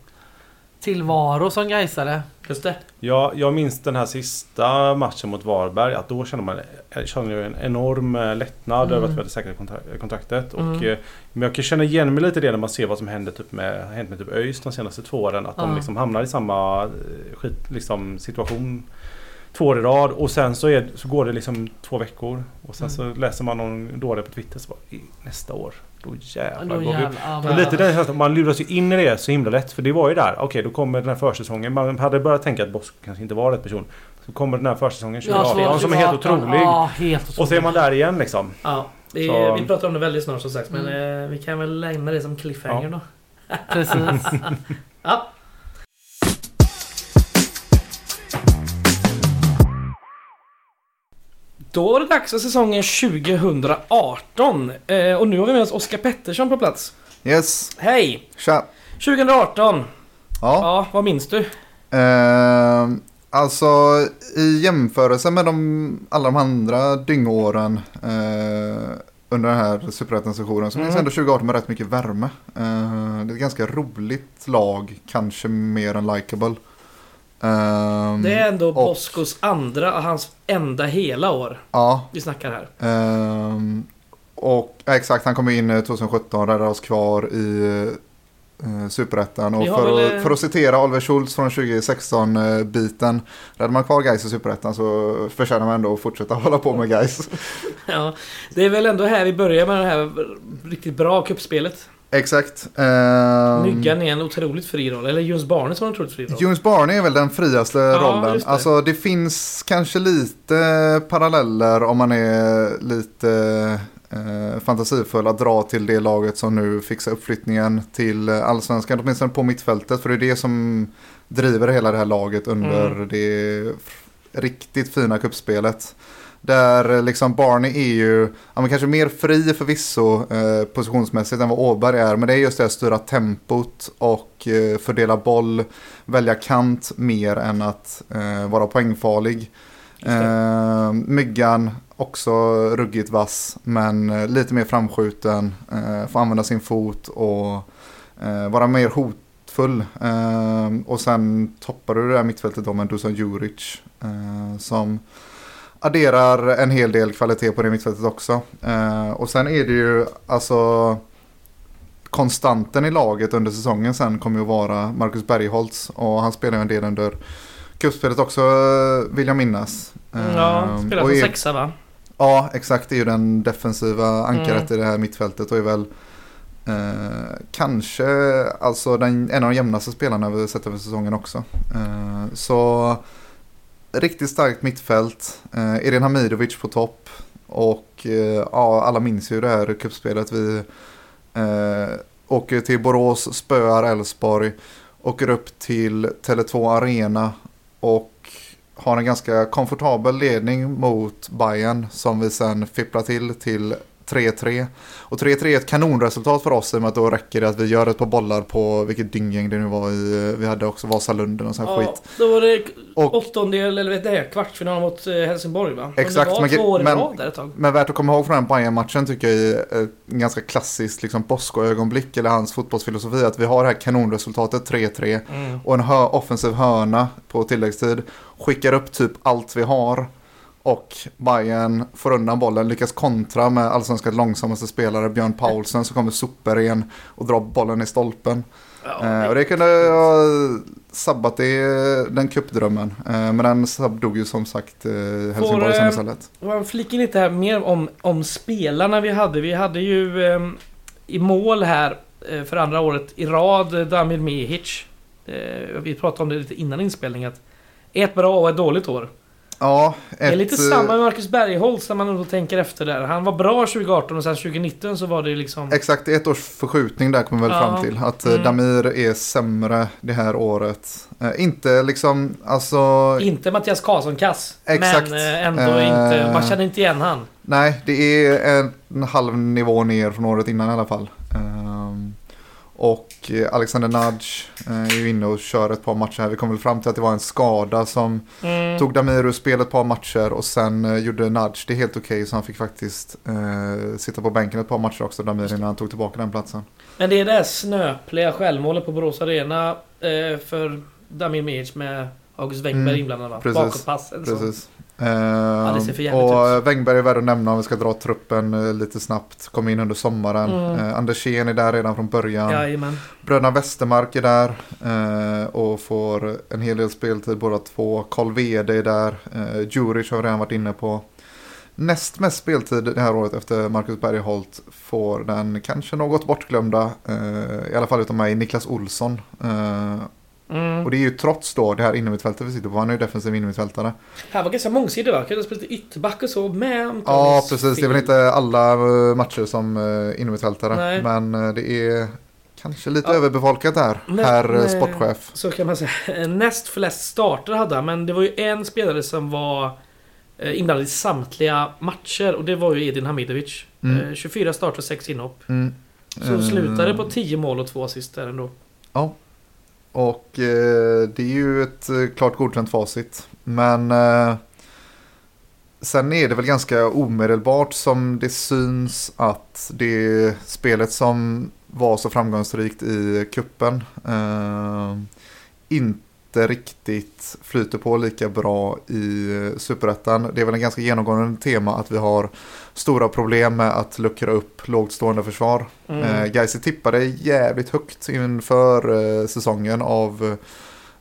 tillvaro som Gaisare. Just det. Jag, jag minns den här sista matchen mot Varberg. Att då kände man jag kände ju en enorm eh, lättnad Mm. över att vi hade säkrat kontra- kontraktet. Och, Mm. eh, men jag kan känna igen mig lite i det när man ser vad som händer typ med, hänt med typ ÖIS de senaste två åren. Att de Ja. liksom hamnar i samma eh, skit, liksom, situation två år i rad. Och sen så, är, så går det liksom två veckor. Och sen Mm. så läser man någon dåre på Twitter så bara "I- nästa år. Då jävlar Då går vi jävlar, ja, Och men- lite den känslan, man luras ju in i det så himla lätt. För det var ju där, okej då kommer den här försäsongen. Man hade börjat tänka att Bosk kanske inte var rätt person. Så kommer den här försäsongen 2018 som är helt otrolig. Ja, helt otrolig. Och så är man där igen liksom. Ja, vi, Så- vi pratar om det väldigt snart som sagt. Men Mm. eh, vi kan väl lämna det som cliffhanger då. Precis. Ja. Då var det dags för säsongen 2018. Eh, och nu har vi med oss Oskar Pettersson på plats. Yes, Hej! tja. 2018. Ja, Ja, vad minns du? eh, alltså i jämförelse med de, alla de andra dyngåren eh, under den här superettan-sessionen så minns jag Mm. ändå 2018 med rätt mycket värme. Eh, det är ett ganska roligt lag, kanske mer än likable. Eh, Det är ändå och- Boskos andra hans enda hela år Ja, vi snackar här. Ehm, och exakt, han kom in eh, 2017, räddade oss kvar i uh, Superettan. Och för, väl, att, eh, för att citera Oliver Schultz från 2016-biten. Räddar man kvar Gais i Superettan så förtjänar man ändå att fortsätta hålla på med Gais. Ja, det är väl ändå här vi börjar med det här riktigt bra kuppspelet. Exakt. Um, Myggan är en otroligt fri roll. Eller Jöns Barnes har en otroligt fri roll. Jones Barney är väl den friaste rollen. just det. Alltså det finns kanske lite paralleller om man är lite eh, fantasifull att dra till det laget som nu fixar uppflyttningen till allsvenskan. Åtminstone på mittfältet. För det är det som driver hela det här laget under Mm. det riktigt fina kuppspelet. Där eh, liksom Barney är ju, ja, men kanske mer fri förvisso eh, positionsmässigt än vad Åberg är. Men det är just det att styra tempot och eh, fördela boll, välja kant mer än att eh, vara poängfarlig. Eh, myggan också ruggigt vass men eh, lite mer framskjuten. Eh, får använda sin fot och eh, vara mer hotfull. Eh, och sen toppar du det här mittfältet då med Dusan Juric eh, som adderar en hel del kvalitet på det mittfältet också. Eh, och sen är det ju alltså konstanten i laget under säsongen sen kommer ju att vara Marcus Bergholtz och han spelar ju en del under cupspelet också eh, vill jag minnas. Ja, Eh, spelar och som är- sexa va? Ja, exakt. Det är ju den defensiva ankaret Mm. i det här mittfältet och är väl eh, kanske alltså den, en av de jämnaste spelarna vi sett över säsongen också. Eh, så riktigt starkt mittfält. Eh, Edin Hamidovic på topp. Och eh, ja, alla minns ju det här cupspelet. Vi eh, åker till Borås, spöar Elfsborg, åker upp till Tele2 Arena och har en ganska komfortabel ledning mot Bayern som vi sen fipplar till till 3-3. Och 3-3 är ett kanonresultat för oss i och med att då räcker det att vi gör ett par bollar på vilket dynggäng det nu var i. Vi hade också Vasalunden och sån Ja, skit. då var det Och, åttondel, eller vet det, kvartsfinal mot eh, Helsingborg va? Exakt, Men men- i men- värt att komma ihåg från den Bayern-matchen tycker jag är ett ganska klassiskt liksom, Bosko-ögonblick eller hans fotbollsfilosofi. Att vi har det här kanonresultatet 3-3 Mm. och en hö- offensiv hörna på tilläggstid. Skickar upp typ allt vi har. Och Bayern får undan bollen, lyckas kontra med allsvenskans långsammaste spelare Björn Paulsen som kommer superren och drar bollen i stolpen. Ja, Eh, och det kunde ha sabbat det, den cupdrömmen. Eh, men den dog ju som sagt eh, Helsingborg eh, istället. Man flikar lite här mer om, om spelarna vi hade. Vi hade ju eh, i mål här eh, för andra året i rad eh, Damir Mehic. Eh, vi pratade om det lite innan inspelningen. Ett bra och ett dåligt år. Ja, ett, det är lite samma med Marcus Bergholtz när man ändå tänker efter där. Han var bra 2018 och sen 2019 så var det liksom... Exakt, ett års förskjutning där kommer vi väl Ja. fram till. Att eh, Mm. Damir är sämre det här året. Eh, inte liksom, alltså... Inte Mattias Karlsson kass. Exakt. Men eh, ändå Eh. inte... Man känner inte igen han. Nej, det är en halv nivå ner från året innan i alla fall. Och eh, Alexander Nudge eh, är ju inne och kör ett par matcher här. Vi kom väl fram till att det var en skada som Mm. tog Damir ur spel ett par matcher och sen eh, gjorde Nudge det helt okej så han fick faktiskt eh, sitta på bänken ett par matcher också Damir innan han tog tillbaka den platsen. Men det är det här snöpliga självmålet på Borås Arena. eh, för Damir Mejic med August Wengberg Mm, inblandad va? Bakåtpass. eller så. Precis. Det ser för Eh, jävligt och ut. Wängberg är värd att nämna om vi ska dra truppen eh, lite snabbt. Kom in under sommaren. Mm. Eh, Andersén är där redan från början. Jajamän. Bröderna Westermark är där eh, och får en hel del speltid båda två. Karl Wede är där. Eh, Djuric har vi redan varit inne på. Näst mest speltid det här året efter Marcus Bergholt får den kanske något bortglömda, eh, i alla fall utav mig, Niklas Olsson. Mm. och det är ju trots då det här innermittfältet vi sitter på, han är ju defensiv innermittfältare. Här var ganska mångsidig va? Kunde spela lite ytterback och så med Ja, precis. Det är väl inte alla eh, matcher som eh, innermittfältare, Nej. men eh, det är kanske lite Ja. överbefolkat Men, herr sportchef. Så kan man säga. Näst flest starter hade han, men det var ju en spelare som var inblandad i samtliga matcher och det var ju Edin Hamidovic. Mm. Eh, 24 starter och 6 inhopp. Mm. Så Eh, slutade på 10 mål och 2 assist där ändå. Och eh, det är ju ett eh, klart godkänt facit. Men eh, sen är det väl ganska omedelbart som det syns att det spelet som var så framgångsrikt i kuppen eh, inte riktigt flyter på lika bra i eh, superettan. Det är väl en ganska genomgående tema att vi har stora problem med att luckra upp lågt stående försvar. Mm. Eh, Gais är tippade jävligt högt inför eh, säsongen av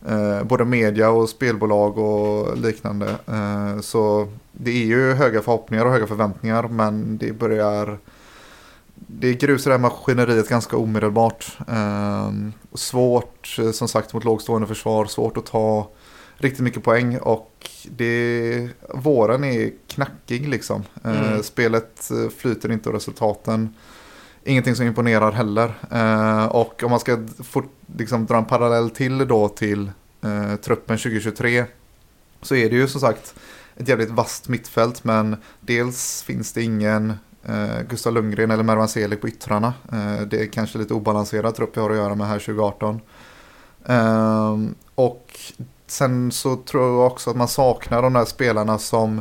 eh, både media och spelbolag och liknande. Eh, så det är ju höga förhoppningar och höga förväntningar men det börjar det grusar det här maskineriet ganska omedelbart. Eh, svårt som sagt mot lågstående försvar, svårt att ta riktigt mycket poäng och det, våren är knackig liksom. Eh, Mm. Spelet eh, flyter inte och resultaten ingenting som imponerar heller. Eh, och om man ska fort, liksom, dra en parallell till då till eh, truppen 2023 så är det ju som sagt ett jävligt vasst mittfält men dels finns det ingen Eh, Gustav Lundgren eller Mervan Selig på yttrarna. Eh, det är kanske lite obalanserad trupp vi har att göra med här 2018. Ehm, och sen så tror jag också att man saknar de där spelarna som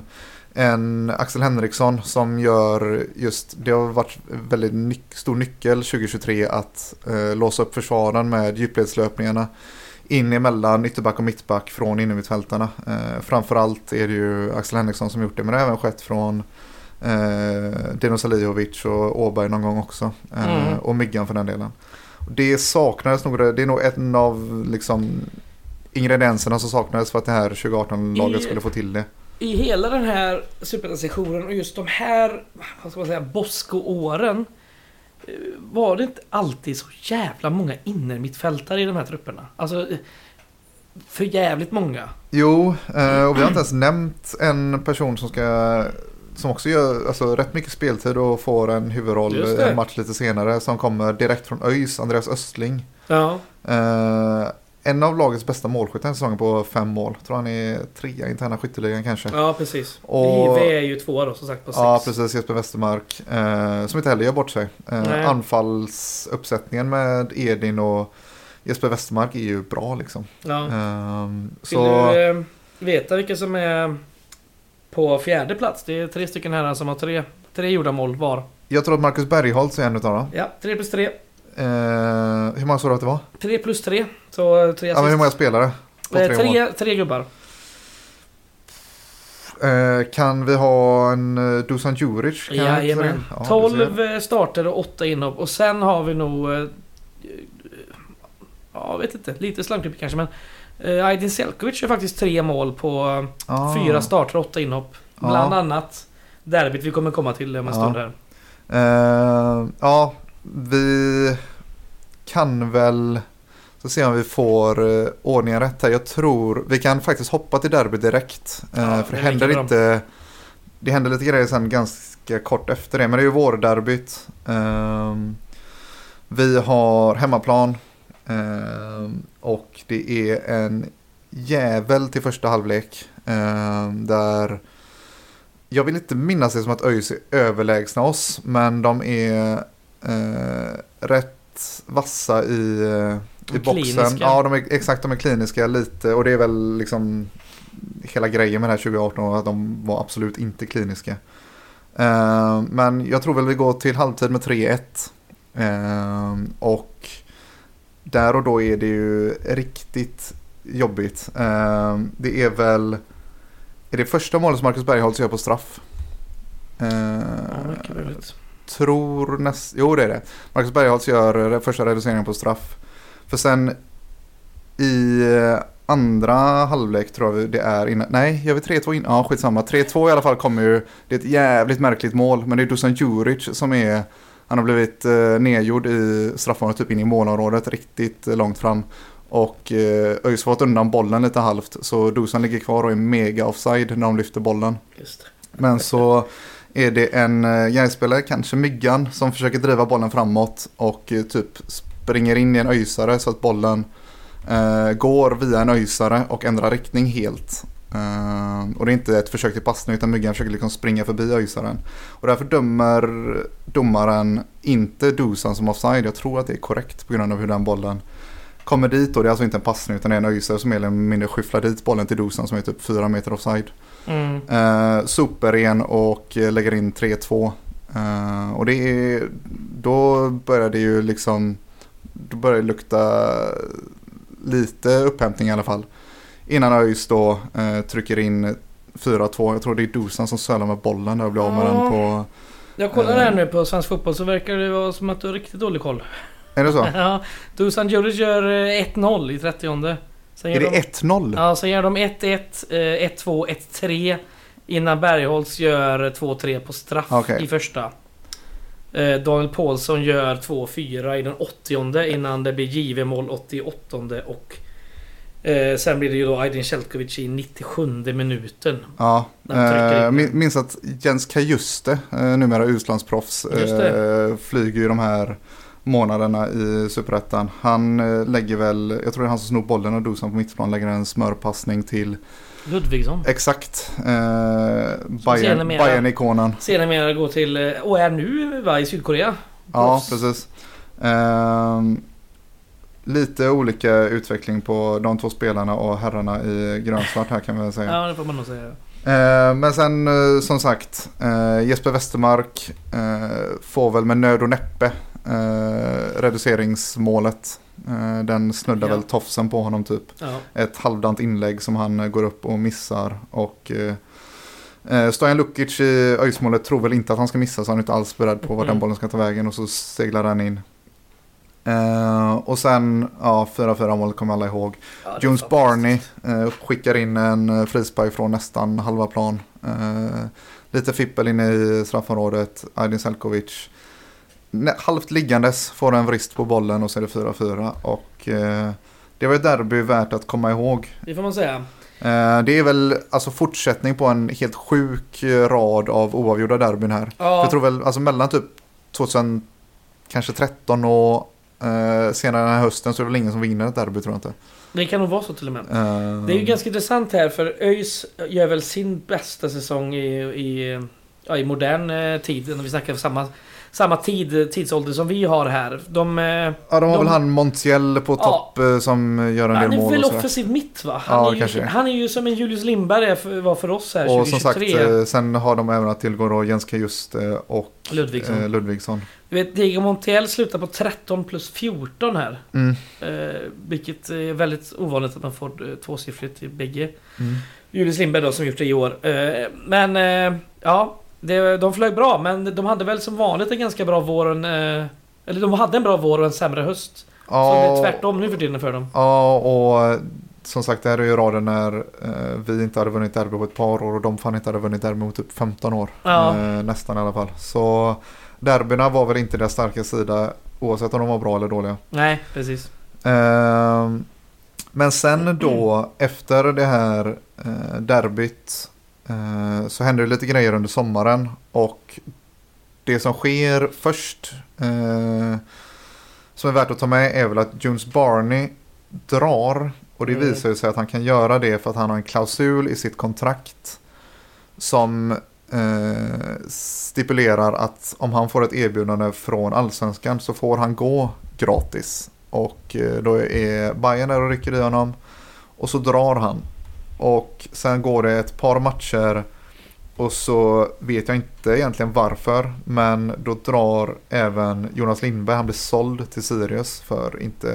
en Axel Henriksson som gör just, det har varit väldigt ny, stor nyckel 2023 att eh, låsa upp försvaren med djupledslöpningarna in emellan ytterback och mittback från innermittfältarna. Eh, framförallt är det ju Axel Henriksson som gjort det men det har även skett från eh, Dino Salihovic och Åberg någon gång också. Eh, Mm. Och Myggan för den delen. Det saknades nog, det är nog en av liksom ingredienserna som saknades för att det här 2018-laget I- skulle få till det. I hela den här superettan-sessionen och just de här, vad ska man säga, Bosko-åren. eh, Var det inte alltid så jävla många innermittfältare i de här trupperna? Alltså, för jävligt många. Jo, eh, och vi har inte ens nämnt en person som ska som också gör alltså, rätt mycket speltid och får en huvudroll i en match lite senare som kommer direkt från ÖIS, Andreas Östling. Ja. Eh, en av lagets bästa målskyttar den säsongen på fem mål. Tror han är trea i interna skytteligan kanske. Ja, precis. Och- IV är ju tvåa då som sagt på sex. Ja, precis. Jesper Westermark. Eh, som inte heller gör bort sig. Eh, anfallsuppsättningen med Edin och Jesper Westermark är ju bra liksom. Ja. Ehm, Vill så... du eh, veta vilka som är på fjärde plats? Det är tre stycken herrar som har tre, tre gjorda mål var. Jag tror att Marcus Bergholtz är en utav dem. Ja, tre plus tre. Eh, hur många sa du att det var? Tre plus tre. Så eh, tre Ja, men hur många spelare? På Eh, tre, mål? tre, tre gubbar. Eh, kan vi ha en uh, Dusan Djuric? Jajamän. Ja, 12 precis. eh, starter och 8 inhopp. Och sen har vi nog... eh, Ja, jag vet inte. Lite slamkryp kanske men... Uh, Aydin Selkovic har faktiskt tre mål på eh, Ah. fyra starter och 8 inhopp. Bland annat derbyt vi kommer komma till om en stund här. Eh, ja, vi kan väl så se om vi får uh, ordningen rätt här. Jag tror vi kan faktiskt hoppa till derby direkt. Eh, Ja, för det händer inte. Det händer lite grejer sen ganska kort efter det. Men det är ju vårderbyt. Ehm, vi har hemmaplan. Och det är en jävel till första halvlek. ehm, där jag vill inte minnas det som att ÖIS är överlägsna oss. Men de är eh, rätt vassa i, eh, i boxen. kliniska. Ja, de är, exakt. De är kliniska lite. Och det är väl liksom hela grejen med det här 2018. Att de var absolut inte kliniska. Eh, men jag tror väl vi går till halvtid med 3-1. Eh, och där och då är det ju riktigt jobbigt. Eh, det är väl... Är det första målet som Marcus Bergholtz gör på straff? Eh, Ja, möjligt. tror näst... Jo det är det. Marcus Bergholtz gör eh, första reduceringen på straff. För sen i eh, andra halvlek tror jag det är innan... Nej, gör vi 3-2 in? Ja, skitsamma. 3-2 i alla fall kommer ju... Det är ett jävligt märkligt mål. Men det är Dusan Djuric som är... Han har blivit eh, nedgjord i straffområdet typ in i målområdet riktigt eh, långt fram. Och eh, ÖIS fått undan bollen lite halvt. Så Dusan ligger kvar och är mega offside när de lyfter bollen. Men så är det en uh, Gais-spelare, kanske Myggan, som försöker driva bollen framåt och eh, typ springer in i en öjsare så att bollen eh, går via en öjsare och ändrar riktning helt. Eh, och det är inte ett försök till passning utan Myggan försöker liksom springa förbi öjsaren. Och därför dömer domaren inte Dusan som offside. Jag tror att det är korrekt på grund av hur den bollen kommer dit. Och det är alltså inte en passning utan det är en öjsare som mer eller mindre skyfflar dit bollen till Dusan som är typ fyra meter offside. Mm. Eh, superren och lägger in 3-2. Eh, och det är, då börjar det ju liksom, då börjar det lukta lite upphämtning i alla fall. Innan ÖIS då eh, trycker in 4-2. Jag tror det är Dusan som sölar med bollen där och blir av med Ja. den på... Jag kollar här nu på svensk fotboll så verkar det vara som att du har riktigt dålig koll. Är det så? Ja, Dusan Djuric gör eh, 1-0 i 30 Sen är det de, 1-0? Ja, sen gör de 1-1, eh, 1-2, 1-3 Innan Bergholtz gör 2-3 på straff Okej. i första. Eh, Daniel Paulsson gör 2-4 i den 80 innan det blir JV-mål 88 och eh, Sen blir det ju då Aydin Celjkovic i 97 minuten. Ja, eh, in. min- minns att Jens Kajuste, eh, numera utlandsproffs, eh, flyger ju de här månaderna i Superettan. Han eh, lägger väl, jag tror det är han som snor bollen och Dusan på mittplan lägger en smörpassning till Ludvigsson. exakt eh, Bayern, Bayern-ikonen. Sedermera går till, eh, och är nu va, i Sydkorea. Ja, Proffs. precis. Ehm, lite olika utveckling på de två spelarna och herrarna i grönsvart här kan man väl säga. Ja, det får man nog säga. Eh, men sen eh, som sagt eh, Jesper Westermark får väl med nöd och näppe reduceringsmålet. Den snuddar Ja. väl tofsen på honom typ. Ja. Ett halvdant inlägg som han går upp och missar. Och Stojan Lukic i öjsmålet tror väl inte att han ska missa så han är inte alls beredd på Mm. den bollen ska ta vägen och så seglar den in. Eh, och sen, ja 4-4 målet kommer alla ihåg. Ja, Jones. Barney eh, skickar in en eh, frispark från nästan halva plan. Eh, lite fippel inne i straffområdet. Aydin Selkovic. Halvt liggandes får en vrist på bollen och så är det 4-4. Och eh, det var ett derby värt att komma ihåg. Det får man säga. Det är väl alltså fortsättning på en helt sjuk rad av oavgjorda derbyn här. Ja, Jag tror väl alltså mellan typ 2000 kanske 13 och eh, senare den här hösten så är det väl ingen som vinner ett derby tror jag inte. det kan nog vara så till och med. Eh, Det är ju ganska intressant här för ÖIS gör väl sin bästa säsong i, i, ja, i modern eh, tid. När vi snackar samma, samma tid, tidsålder som vi har här. De, eh, Ja, de har de- väl han Montiel på Ja. topp eh, som gör en han del är mål väl och sådär. offensiv mitt va? Han, Ja, är ju, han är ju som en Julius Lindberg är var för oss här Och som 2023. sagt, eh, sen har de även att tillgå då Jens Kajuste och Ludvigsson. Ludvigsson. Du vet, Diego Montiel slutar på 13 plus 14 här. Mm. Eh, vilket är väldigt ovanligt att man får tvåsiffrigt i bägge. Mm. Julius Lindberg då som gjort det i år. Eh, men eh, ja, det, de flög bra. Men de hade väl som vanligt en ganska bra vår. en, Eh, eller de hade en bra vår och en sämre höst. Så det är Ja, tvärtom nu för tiden för dem. ja, och eh, som sagt det här är ju raden när eh, vi inte hade vunnit derby på ett par år och de fan inte hade vunnit derby på typ 15 år. Ja. Eh, nästan i alla fall. Så derbyna var väl inte deras starka sida oavsett om de var bra eller dåliga. Nej, precis. Ehm, men sen då efter det här eh, derbyt eh, så händer det lite grejer under sommaren och det som sker först eh, som är värt att ta med är väl att Jones Barney drar och det Mm. visar sig att han kan göra det för att han har en klausul i sitt kontrakt som eh, stipulerar att om han får ett erbjudande från allsvenskan så får han gå gratis. Och eh, då är Bayern där och rycker i honom. Och så drar han. Och sen går det ett par matcher och så vet jag inte egentligen varför. Men då drar även Jonas Lindberg, han blir såld till Sirius för inte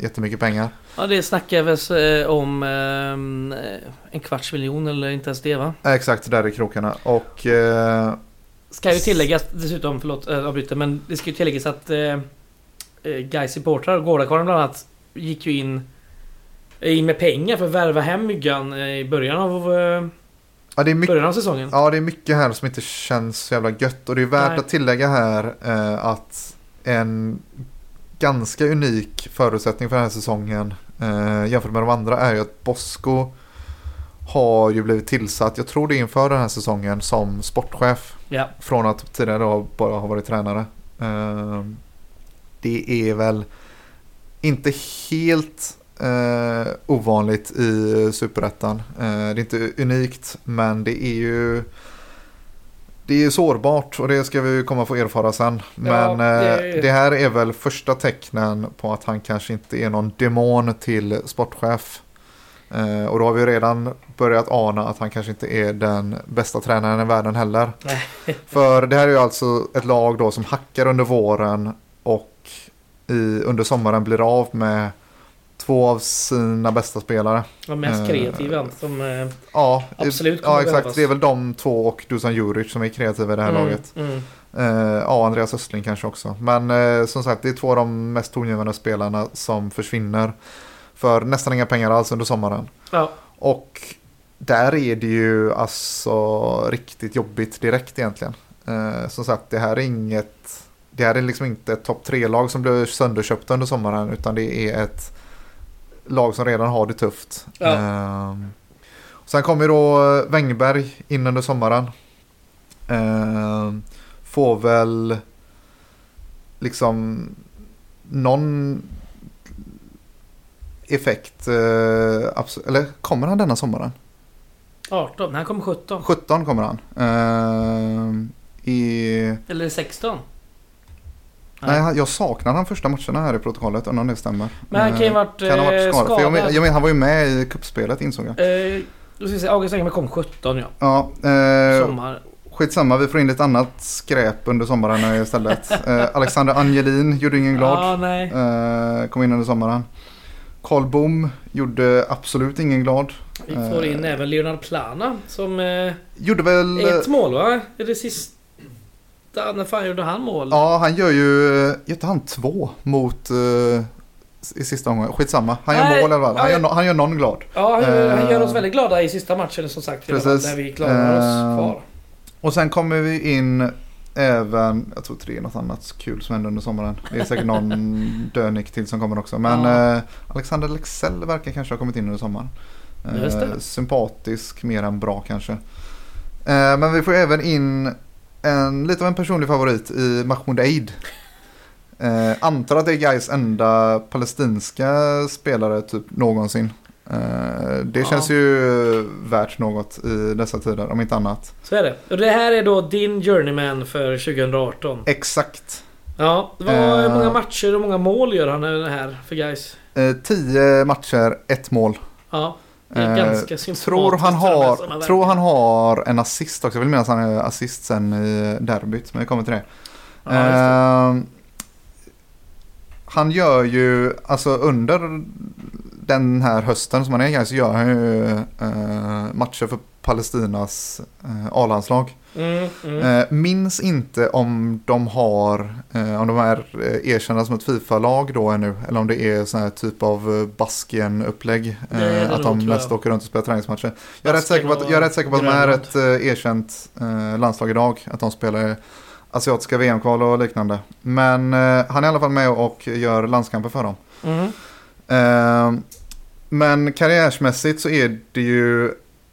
jättemycket pengar. Ja det snackar väl eh, om eh, en kvarts miljon eller inte ens det va? Eh, Exakt, där i krokarna. Och eh, Ska ju tilläggas dessutom, förlåt jag avbryter, men det ska ju tilläggas att eh, eh, Gais supportrar, Gårdakvarnen bland annat, gick ju in, in med pengar för att värva hem Myggan eh, i början av, eh, ja, det är mycket, början av säsongen. ja, det är mycket här som inte känns så jävla gött. Och det är värt Nej. att tillägga här eh, att en ganska unik förutsättning för den här säsongen eh, jämfört med de andra är ju att Bosko har ju blivit tillsatt, jag tror det är inför den här säsongen, som sportchef. Ja. Från att tidigare bara ha varit tränare. Eh, det är väl inte helt eh, ovanligt i superettan. Eh, det är inte unikt men det är ju det är sårbart och det ska vi komma få erfara sen. Men Ja, det... det- det här är väl första tecknen på att han kanske inte är någon demon till sportchef. Eh, och då har vi redan börjat ana att han kanske inte är den bästa tränaren i världen heller. För det här är ju alltså ett lag då som hackar under våren och i, under sommaren blir av med två av sina bästa spelare. De mest Eh, kreativa som eh, Ja, absolut kommer ja exakt. behövas. Det är väl de två och Dusan Juric som är kreativa i det här Mm, laget. Mm. Eh, ja, Andreas Östling kanske också. Men som sagt, det är två av de mest tongivande spelarna som försvinner. För nästan inga pengar alls under sommaren. Ja. Och där är det ju alltså riktigt jobbigt direkt egentligen. Som sagt, det här är inget... Det här är liksom inte ett topp tre-lag som blir sönderköpta under sommaren. Utan det är ett lag som redan har det tufft. Ja. Eh, sen kommer ju då Wängberg in under sommaren. Eh, får väl liksom någon effekt. Eh, eller kommer han denna sommaren? 18, han kommer 17. 17 kommer han. Eh, i, Eller 16. Nej, jag saknar han första matcherna här i protokollet. Undrar om det stämmer. Men han kan ju Eh, varit, kan ha varit eh, skadad. För jag, men, skadad. jag men, han var ju med i kuppspelet insåg jag. Eh, då ska vi se, August Engberg kom 17 ja. Ja, eh, Sommar. skitsamma. Vi får in lite annat skräp under sommaren istället. eh, Alexander Angelin gjorde ingen glad. Ja, nej. Eh, kom in under sommaren. Karl Bom gjorde absolut ingen glad. Vi får in även Leonard Plana som... Eh, Gjorde väl... ett mål va? Är det sista... När fan gjorde han mål? Ja, han gör ju... Gör han två mot... eh, I sista omgången. Skitsamma. Han gör Nej, mål i alla fall. Han gör, han gör någon glad. Ja, han, han Eh, gör oss väldigt glada i sista matchen som sagt. Precis. Där vi klarar oss Eh, kvar. Och sen kommer vi in även... Jag tror är något annat kul som händer under sommaren. Det är säkert någon dönick till som kommer också. Men Ja. eh, Alexander Lexell verkar kanske ha kommit in under sommaren. Eh, sympatisk mer än bra kanske. Eh, men vi får även in en, lite av en personlig favorit i Mahmoud Eid. Eh, antar att det är Gais enda palestinska spelare typ någonsin. Eh, det Ja. känns ju värt något i dessa tider om inte annat. Så är det. Och det här är då din journeyman för 2018. Exakt. Ja, det var Eh. många matcher och många mål gör han här för guys. Eh, tio matcher, ett mål. Ja, Eh. Tror han, har, tror han har en assist också. Jag vill minnas att han är assist sen i derbyt. Men vi kommer till det. Ja, det. Eh, han gör ju, alltså under den här hösten som han är så gör han ju eh, matcher för Palestinas eh, A-landslag. Mm, mm. Eh, minns inte om de har, eh, om de är eh, erkända som ett Fifa-lag då ännu. Eller om det är sån här typ av Baskien-upplägg. Eh, att de mest åker runt och spelar träningsmatcher. Jag är, rätt säker på att, jag är rätt säker på att de är ett erkänt landslag idag. Att de spelar asiatiska VM-kval och liknande. Men eh, han är i alla fall med och gör landskamper för dem. Mm. Eh, men karriärsmässigt så är det ju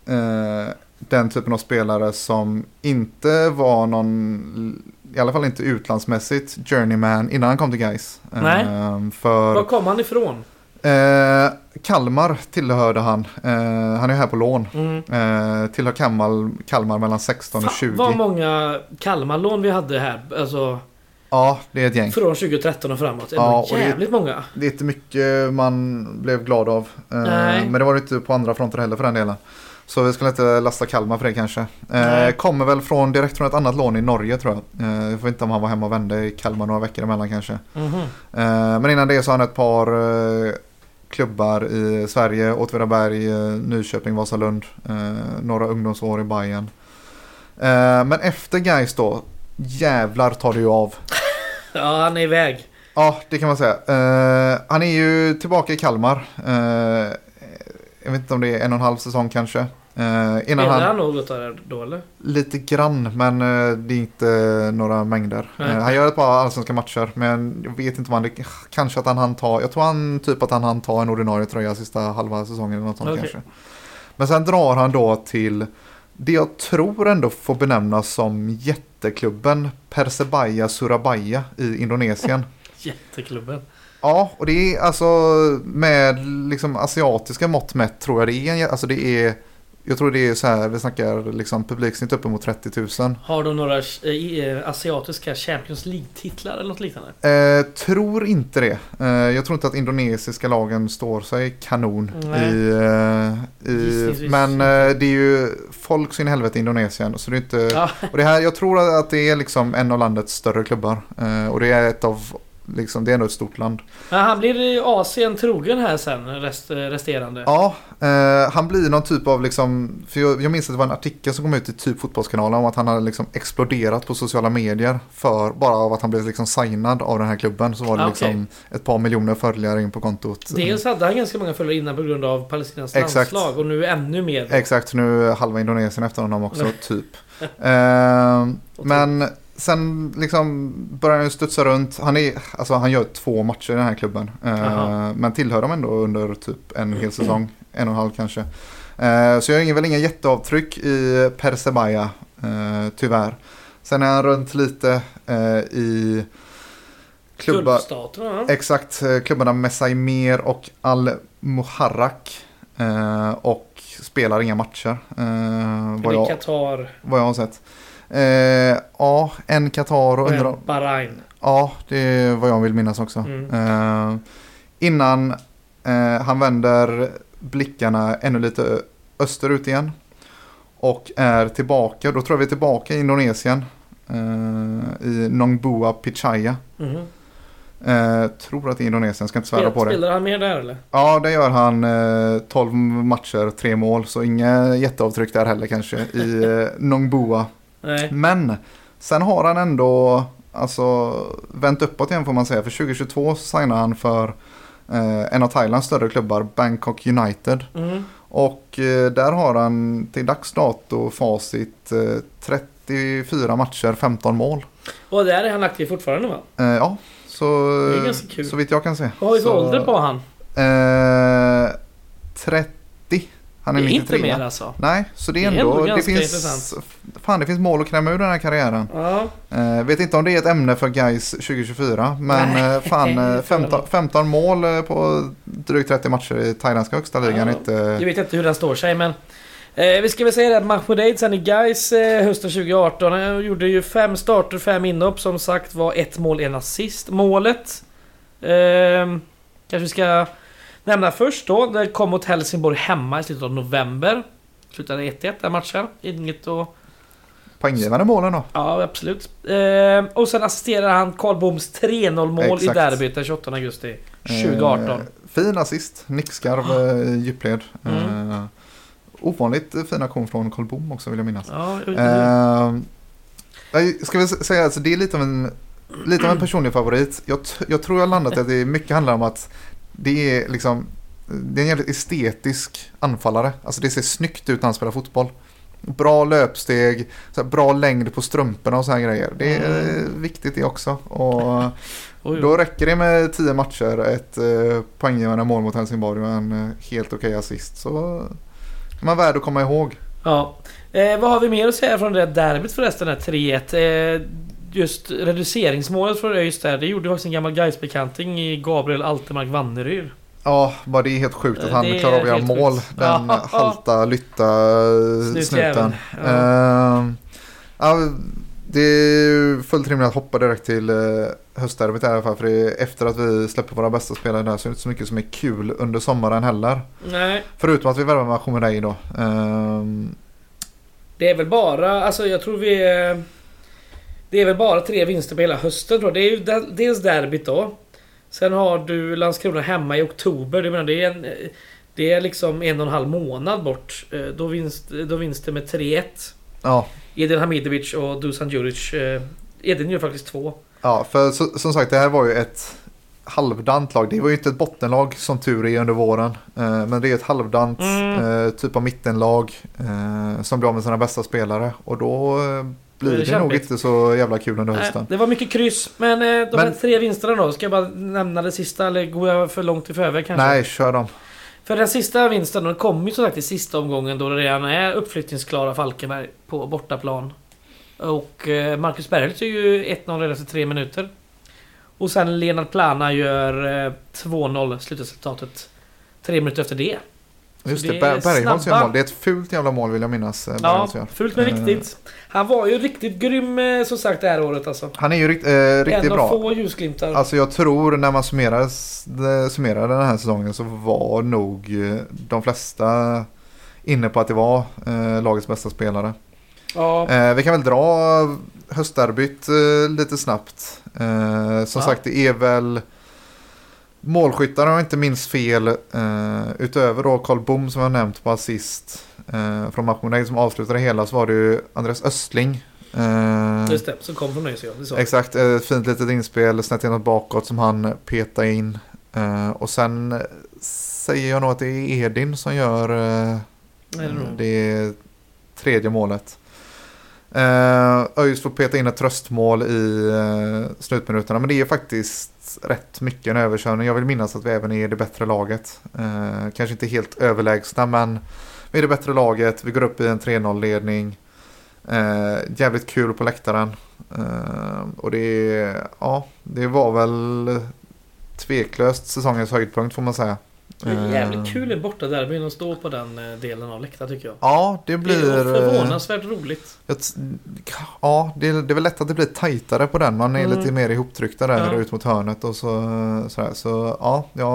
eh, den typen av spelare som inte var någon, i alla fall inte utlandsmässigt, journeyman innan han kom till Gais. Nej. för Var kom han ifrån? Eh, Kalmar tillhörde han. Eh, han är här på lån. Mm. Eh, tillhör Kalmar, Kalmar mellan 16 och Fan, 20. vad många Kalmarlån vi hade här. Alltså Ja, det är ett gäng. från 2013 och framåt. Det Ja, var och det- jävligt många. Det är inte mycket man blev glad av. Eh. Men det var det inte på andra fronter heller för den delen. Så vi skulle inte lasta Kalmar för det kanske. Eh, kommer väl från, direkt från ett annat lån i Norge tror jag. Eh, jag vet inte om han var hemma och vände i Kalmar några veckor emellan kanske. Eh, men innan det så har han ett par klubbar i Sverige. Åtvidaberg, eh, Nyköping, Vasalund. Eh, några ungdomsår i Bayern. Eh, men efter Gais då, jävlar tar det ju av. Ja, han är iväg. Ja, det kan man säga. Han är ju tillbaka i Kalmar. Jag vet inte om det är en och en halv säsong kanske. Eh, innan han, han något där då eller? Lite grann, men eh, det är inte några mängder. Eh, han gör ett par allsvenska matcher, men jag vet inte om han... Kanske att han hann ta... Jag tror han typ att han hann ta en ordinarie tröja sista halva säsongen eller något sånt Okej. kanske. Men sen drar han då till det jag tror ändå får benämnas som jätteklubben Persebaya Surabaya i Indonesien. Jätteklubben. Ja, och det är alltså med liksom asiatiska mått mätt tror jag det är. Alltså det är jag tror det är så här, vi snackar liksom publiksnitt uppemot 30 000. Har de några eh, asiatiska Champions League-titlar eller något liknande? Eh, tror inte det. Eh, jag tror inte att indonesiska lagen står sig kanon Nej. i, eh, i... Gissningsvis Men inte. eh, det är ju folk så in i helvete i Indonesien. Så det är inte... Ja, Och det här, jag tror att det är liksom en av landets större klubbar. Eh, och det är ett av, liksom, det är ändå ett stort land. men han blir Asien trogen här sen, rest, resterande. Ja, eh, han blir någon typ av liksom, för jag, jag minns att det var en artikel som kom ut i typ Fotbollskanalen om att han hade liksom exploderat på sociala medier för bara av att han blev liksom signad av den här klubben så var det Ah, liksom ett par miljoner följare in på kontot. Dels hade han ganska många följare innan på grund av Palestinas Exakt. landslag och nu ännu mer. Exakt, nu är halva Indonesien efter honom också, typ. Eh, men sen liksom börjar han studsa runt. Han, är, alltså, han gör två matcher i den här klubben. Eh, Jaha. men tillhör dem ändå under typ en hel säsong. En och en halv kanske. Eh, så jag har väl inga jätteavtryck i Persebaya, eh, tyvärr. Sen är han runt lite i klubbar. Exakt, klubbarna Messai Mer och Al Muharrak. Och spelar inga matcher. Vad, jag, Qatar vad jag har sett. Eh, ja, en Qatar och och Bahrain. Ja, det är vad jag vill minnas också. Mm. Eh, innan eh, han vänder blickarna ännu lite österut igen. Och är tillbaka, då tror jag vi är tillbaka i Indonesien. Eh, I Nongbua Pichaya. Mhm. Eh, tror att det är Indonesien, ska inte svära på det. Spelar han mer där eller? Ja, det gör han. Eh, 12 matcher, 3 mål. Så inga jätteavtryck där heller kanske i eh, Nongbua. Nej. Men sen har han ändå alltså, vänt uppåt igen får man säga. För 2022 så signar han för eh, en av Thailands större klubbar, Bangkok United. Mhm. Och eh, där har han till dags dato facit eh, 34 matcher, 15 mål. Och där är han aktiv fortfarande va? Eh, ja, så, Det är ganska kul. så vitt jag kan se. Vad har vi för ålder på han? Eh, 30. Han Det är är 93. inte mer alltså. Nej, så det är Det är ändå, ändå det, ganska finns, intressant. fan det finns mål att kräma ur den här karriären. Ja. Eh, vet inte om det är ett ämne för guys 2024, men Nej, eh, fan det eh, tror 15, jag 15 mål eh, på drygt 30 matcher i thailändska högsta ligan. Ja, Inte, Jag vet inte hur den står sig men eh, Vi ska väl säga det att Mahmoud Eid sen i Gais eh, hösten 2018 Han gjorde ju fem starter, fem inhopp som sagt var ett mål, en assist. Målet eh, Kanske vi ska nämna först då. Det kom mot Helsingborg hemma i slutet av november. Slutade 1-1 den matchen. Inget att poänggivande målen då. Ja, absolut. Eh, och sen assisterar han Karl Boms 3-0 mål i Exakt. derbyt den 28 augusti 2018. Eh, fin assist, nickskarv eh, djupled. Mm. Eh, ovanligt fin aktion från Karl Bom också vill jag minnas. Ja, Eh, ska vi säga alltså det är lite av en, lite av en personlig favorit. Jag, jag tror jag landat i att det mycket handlar om att det är liksom det är en jävligt estetisk anfallare. Alltså det ser snyggt ut när han spelar fotboll. Bra löpsteg, bra längd på strumporna och så här grejer. Det är Mm. viktigt det också. Och Oj, då räcker det med 10 matcher, ett eh, poänggivande mål mot Helsingborg och en eh, helt okej assist. Så är man värd att komma ihåg. Ja. Eh, vad har vi mer att säga från det där derbyt förresten? Här 3-1. Eh, just reduceringsmålet från ÖIS där. Det gjorde faktiskt en gammal Gais-bekanting i Gabriel Altermark Vanneryd. Ja, bara det är helt sjukt att han det klarar av att göra mål. sjukt. Den Ja. halta, lytta, snuten. Ja. Uh, det är fullt rimligt att hoppa direkt till eh, höstderbyt i alla fall. För det är efter att vi släpper våra bästa spelare där så är det inte så mycket som är kul under sommaren heller. Nej, Förutom att vi värvar med Achomeday då. Ehm, det är väl bara, alltså jag tror vi är... Det är väl bara tre vinster på hela hösten tror jag. Det är ju de- dels derbyt då. Sen har du Landskrona hemma i oktober. Du menar, det är en... Det är liksom en och en halv månad bort. Eh, Då vinst, då vinst det med 3-1. ja, Edin Hamidovic och Dusan Djuric. eh, Edin gör faktiskt två. ja, för så, som sagt det här var ju ett halvdant lag. Det var ju inte ett bottenlag som tur är under våren. Eh, men det är ett halvdant Mm. typ av mittenlag som blir av med sina bästa spelare. Och då blir det, det nog inte så jävla kul under hösten. det var mycket kryss. Men eh, de här Men- tre vinsterna då. Ska jag bara nämna det sista eller går jag för långt i förväg kanske? Nej, kör dem. För den sista vinsten, den kom ju som sagt i sista omgången då det redan är uppflyttningsklara Falkenberg på bortaplan. Och eh, Marcus Bergholtz är ju 1-0 redan efter tre minuter. Och sen Lennart Plana gör eh, 2-0 slutresultatet. Tre minuter efter det. Just det det, är Ber- Bergholtz gör mål. Det är ett fult jävla mål vill jag minnas. eh, Ja, fullt med Eh, viktigt. Han var ju riktigt grym eh, som sagt det här året alltså. Han är ju rikt, eh, riktigt en av bra. få ljusglimtar. Alltså jag tror när man summerar, den här säsongen så var nog de flesta inne på att det var eh, lagets bästa spelare. ja. Eh, vi kan väl dra höstderbyt lite snabbt. Som Ja. sagt det är väl målskyttar jag inte minns fel. Eh, utöver då Carl Bom som jag nämnt på assist. Eh, från Mahmoud som avslutade hela så var det ju Andreas Östling. Eh, Just det, som kom från jag. Exakt, ett fint litet inspel snett inåt bakåt som han petar in. Eh, och sen säger jag nog att det är Edin som gör eh, Nej, det det tredje målet. Eh, ÖIS får peta in ett tröstmål i eh, slutminuterna men det är faktiskt rätt mycket en överkörning. Jag vill minnas att vi även är det bättre laget. Eh, kanske inte helt överlägsna men vi är det bättre laget. Vi går upp i en 3-0 ledning. Eh, jävligt kul på läktaren. Eh, och det, ja, det var väl tveklöst säsongens höjdpunkt får man säga. Det är jävligt Eh, kul i bortaderbyn att stå på den eh, delen av läktaren tycker jag. Ja, det Det blir... är eh, förvånansvärt roligt. Ja, det är, det är väl lätt att det blir tajtare på den. Man är Mm. lite mer ihoptryckta där Ja. ut mot hörnet och så, sådär. Så ja, jag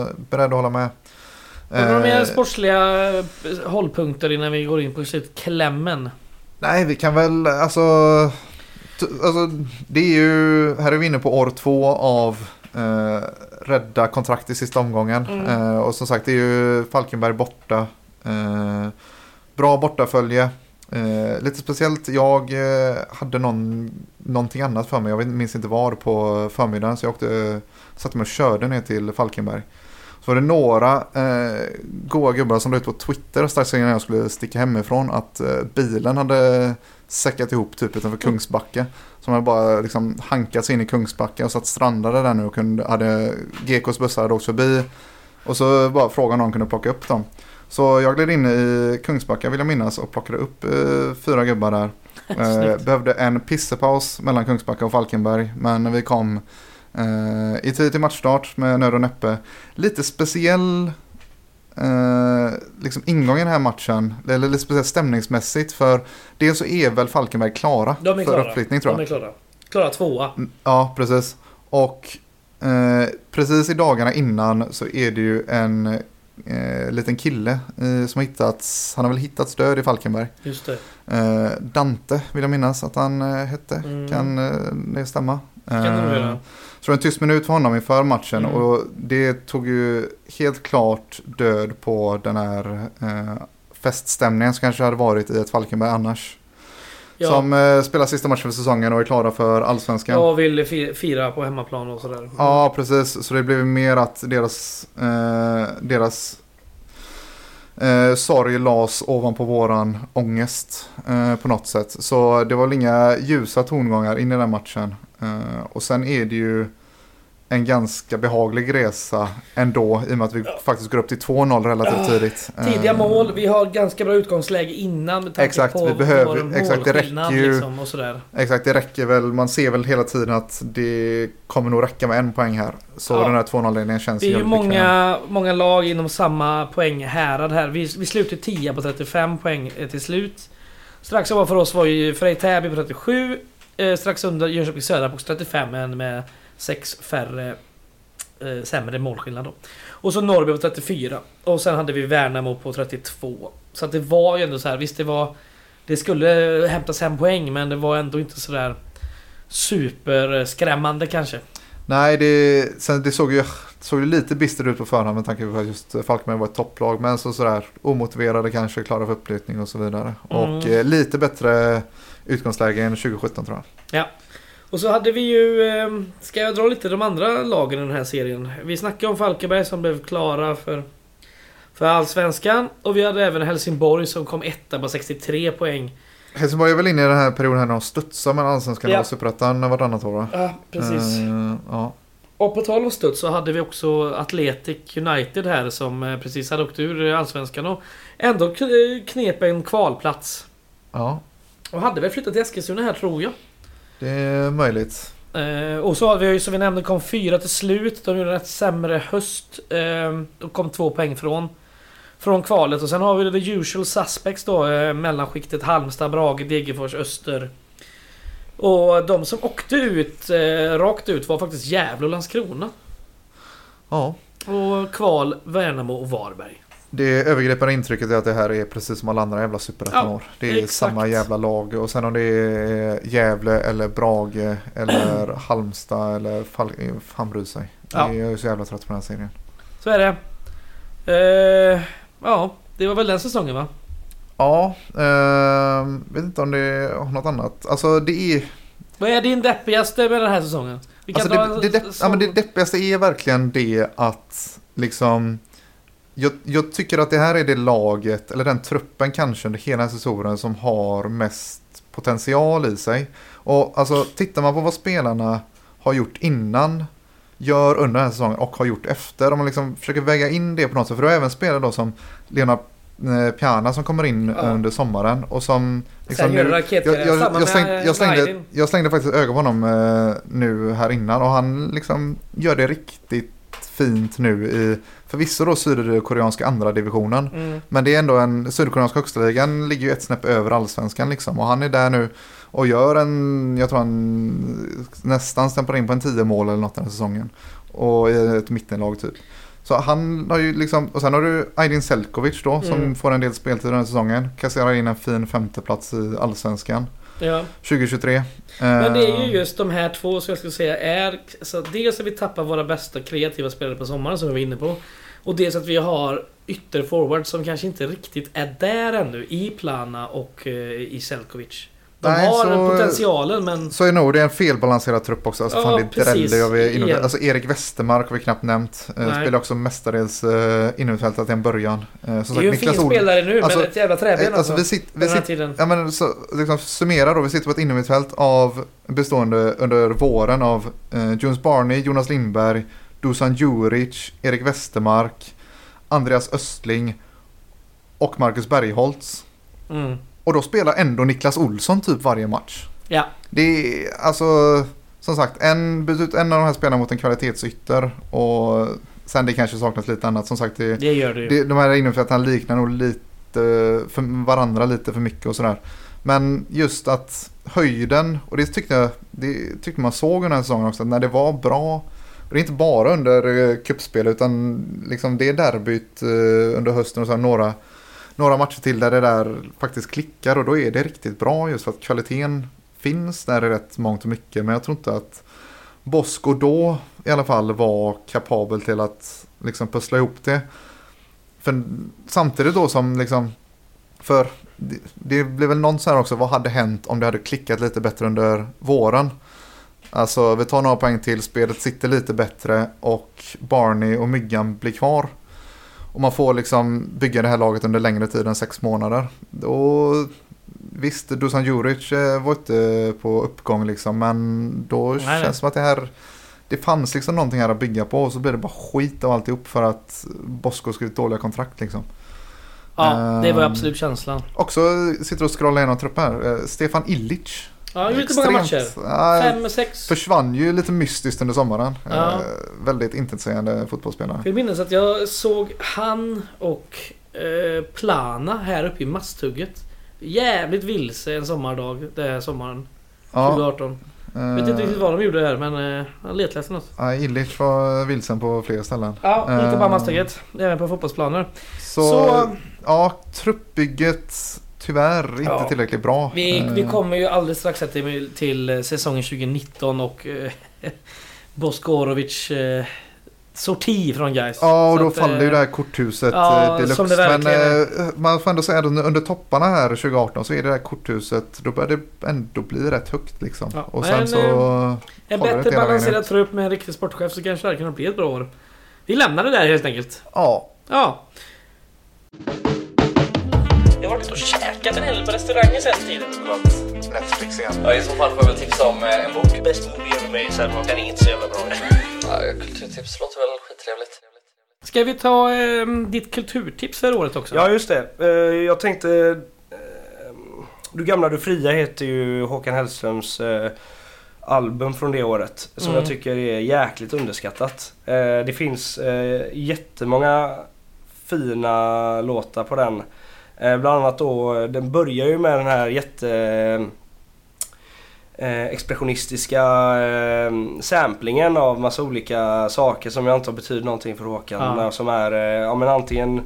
är beredd att hålla med. Har du några mer Eh, sportsliga eh, hållpunkter innan vi går in på slutklämmen? Nej, vi kan väl alltså, alltså. Det är ju, här är vi inne på år två av eh, rädda kontrakt i sista omgången. Mm. Eh, och som sagt, det är ju Falkenberg borta. Eh, bra bortafölje. Eh, lite speciellt, jag eh, hade någon, någonting annat för mig. Jag minns inte var på förmiddagen. Så jag åkte, satte mig och körde ner till Falkenberg. Så var det några eh, goa gubbar som la ut på Twitter strax innan jag skulle sticka hemifrån att eh, bilen hade säckat ihop typ utanför Kungsbacka. Som hade bara liksom hankat sig in i Kungsbacka och satt strandade där nu och kunde, hade GKs bussar hade åkt förbi. Och så bara frågade om någon kunde plocka upp dem. Så jag gled in i Kungsbacka vill jag minnas och plockade upp eh, fyra gubbar där. Eh, behövde en pissepaus mellan Kungsbacka och Falkenberg. Men vi kom eh, i tid till matchstart med nöd och näppe. Lite speciell eh, liksom ingång i den här matchen. Eller lite speciellt stämningsmässigt. För dels så är väl Falkenberg klara är för klara. uppflyttning tror jag. De är klara. Klara tvåa. Mm, Ja, precis. Och eh, precis i dagarna innan så är det ju en eh, liten kille eh, som har hittats, han har väl hittats död i Falkenberg. Just det. Eh, Dante vill jag minnas att han eh, hette. Mm. Kan eh, det stämma? Kan det nog göra. Så en tyst minut för honom inför matchen Mm. och det tog ju helt klart död på den här eh, feststämningen som kanske hade varit i ett Falkenberg annars. Ja, Som eh, spelar sista matchen för säsongen och är klara för allsvenskan. jag vill fi- fira på hemmaplan och sådär. Ja, precis. Så det blev mer att deras, eh, deras eh, sorg las ovanpå våran ångest eh, på något sätt. Så det var väl inga ljusa tongångar in i den matchen. Eh, och sen är det ju en ganska behaglig resa ändå i och med att vi faktiskt går upp till 2-0 relativt Ja, tidigt. Tidiga Eh, mål. Vi har ganska bra utgångsläge innan med tanke Exakt, på vi behöver- exakt, det räcker ju- Liksom, och sådär. Exakt, det räcker väl. Man ser väl hela tiden att det kommer nog räcka med en poäng här. Så Ja. den här 2-0-ledningen känns Det är ju många, många lag inom samma poänghärad här. Vi, vi slutar 10 på 35 poäng eh, till slut. Strax ovanför oss var ju Frej Täby på 37. eh, strax under Jönköping Södra på 35 men med 6 färre eh, sämre målskillnad då. Och så Norrby på 34. Och sen hade vi Värnamo på 32. Så att det var ju ändå så här, visst det var... Det skulle hämtas hem poäng men det var ändå inte sådär superskrämmande kanske. Nej, det, sen, det såg ju såg lite bistert ut på förhand med tanke på att just Falkenberg var ett topplag. Men så sådär omotiverade kanske, klara för uppflyttning och så vidare. Mm. Och eh, lite bättre utgångsläge än 2017 tror jag. Och så hade vi ju... Eh, ska jag dra lite de andra lagen i den här serien? Vi snackade om Falkenberg som blev klara för, för Allsvenskan. Och vi hade även Helsingborg som kom etta på 63 poäng. Helsingborg är väl inne i den här perioden här när de studsar mellan allsvenskan Ja. och superettan vartannat år va? Ja, precis. Eh, ja. Och på tal om studs så hade vi också Athletic United här som eh, precis hade åkt ur Allsvenskan och ändå knep en kvalplats. ja, Och hade väl flyttat till Eskilstuna här tror jag. Det är möjligt. Eh, och så har vi ju som vi nämnde kom fyra till slut. De gjorde en rätt sämre höst. Eh, och kom två poäng från, från kvalet. Och sen har vi the usual suspects då. Eh, mellanskiktet Halmstad, Brage, Degerfors, Öster. Och de som åkte ut eh, rakt ut var faktiskt Gävle och Landskrona. Ja. Och kval Värnamo och Varberg. Det övergripande intrycket är att det här är precis som alla andra jävla superettan-år. det är exakt. samma jävla lag. Och sen om det är Gävle eller Brage eller Halmstad eller Fal- fan bryr sig. Ja. Jag är så jävla trött på den här serien. Så är det. Eh, ja, det var väl den säsongen va? Ja, eh, vet inte om det har något annat. Alltså det är... Vad är din deppigaste med den här säsongen? Alltså det, det, depp, ja, det deppigaste är verkligen det att liksom jag, jag tycker att det här är det laget, eller den truppen kanske under hela säsongen som har mest potential i sig. Och alltså tittar man på vad spelarna har gjort innan, gör under den här säsongen och har gjort efter. Om man liksom försöker väga in det på något sätt. För det har även spelare då som Lena eh, Piana som kommer in Ja. under sommaren och som liksom nu- du jag, jag, jag, slängde, med jag, slängde, jag slängde faktiskt ögon på honom eh, nu här innan och han liksom gör det riktigt fint nu i förvisso då sydkoreanska andra divisionen. Mm. Men det är ändå en sydkoreanska högsta ligan ligger ju ett snäpp över allsvenskan liksom och han är där nu och gör en, jag tror han nästan stämplar in på en 10 mål eller något den här säsongen. Och i ett mittenlag typ. Så han har ju liksom, och sen har du Aydin Selkovic då som Mm. får en del speltid den här säsongen. Kasserar in en fin femteplats i allsvenskan Ja. 2023. Men det är ju Eh, just de här två som jag skulle säga är... Så dels att vi tappar våra bästa kreativa spelare på sommaren som vi var inne på. Och dels att vi har ytterforward som kanske inte riktigt är där ännu i Plana och eh, i Selkovic. De Nej, har så- potentialen men... Så är nog det är en felbalanserad trupp också. Alltså, Ja, fan, det och vi inne, Igen. alltså Erik Westermark har vi knappt nämnt. Eh, Nej. spelar också mestadels uh, innermittfältare till en början. Eh, som Det är ju en fin spelare nu Alltså, men ett jävla träben Eh, alltså, alltså. vi sitter, vi sitter, ja, men, så, liksom, summera då. Vi sitter på ett innermittfält av bestående under våren av eh, Jones Barney, Jonas Lindberg, Dusan Djuric, Erik Westermark, Andreas Östling och Marcus Bergholtz. Mm. Och då spelar ändå Niklas Olsson typ varje match. Ja. Det är alltså som sagt en, byt ut en av de här spelarna mot en kvalitetsytter och sen det kanske saknas lite annat. Som sagt det, Det gör det ju. det, de här innerfältarna liknar nog lite för varandra lite för mycket och sådär. Men just att höjden, och det tyckte jag det tyckte man såg under den här säsongen också, att när det var bra. Och det är inte bara under eh, cupspel utan liksom det derbyt eh, under hösten och så här, några, några matcher till där det där faktiskt klickar och då är det riktigt bra just för att kvaliteten finns där i rätt mångt och mycket. Men jag tror inte att Bosko då i alla fall var kapabel till att liksom pussla ihop det. För samtidigt då som liksom för det, det blev väl någon så här också, vad hade hänt om det hade klickat lite bättre under våren? Alltså vi tar några poäng till, spelet sitter lite bättre och Barney och Myggan blir kvar. Och man får liksom bygga det här laget under längre tid än sex månader. Då, visst, Dusan Djuric eh, var inte på uppgång liksom, men då Nej, nej. känns det som att det här det fanns liksom någonting här att bygga på och så blir det bara skit av alltihop för att Bosko skrivit dåliga kontrakt liksom. Ja, det var Ehm, absolut känslan. Också sitter och scrollar igenom truppen här. Eh, Stefan Illich. Ja, gjorde lite många matcher. Fem, sex. försvann ju lite mystiskt under sommaren. Ja. Eh, väldigt intetsägande fotbollsspelare. Jag minns att jag såg han och eh, Plana här uppe i Masthugget. Jävligt vilse en sommardag den här sommaren. Ja, 2018. Vet inte riktigt vad de gjorde här men eh, han letläste något. ja, Illich var vilsen på flera ställen. Ja, inte bara Eh. Masthugget. Även på fotbollsplaner. Så, Så- ja, truppbygget tyvärr inte Ja. tillräckligt bra. Vi, Eh, vi kommer ju alldeles strax till, till eh, säsongen 2019 och eh, Boskorovic eh, sorti från guys. Ja, och Så då att, faller ju eh, det här korthuset ja, deluxe. som det Men eh, man får ändå säga att under, topparna här 2018 så är det här korthuset, då börjar det ändå bli rätt högt liksom. Ja, och sen så... En håller det bättre balanserad trupp med en riktig sportchef så kanske det här kan bli ett bra år. Vi lämnar det där helt enkelt. Ja, Ja. Jag har varit och käkat en hel på restaurangen sen tiden. Netflix igen. Ja, i så fall får jag väl tipsa om eh, en bok. Bäst movie ever made sen den är inte så jävla bra. Ja, kulturtips låter väl skittrevligt. Ska vi ta eh, ditt kulturtips för året också? Ja just det. Eh, Jag tänkte... eh, Du gamla du fria heter ju Håkan Hellströms eh, album från det året. Som Mm. jag tycker är jäkligt underskattat. Eh, Det finns eh, jättemånga fina låtar på den. Eh, Bland annat då, den börjar ju med den här jätte... eh, expressionistiska eh, samplingen av massa olika saker som jag antar betyder någonting för Håkan. Ja. Som är eh, ja, men antingen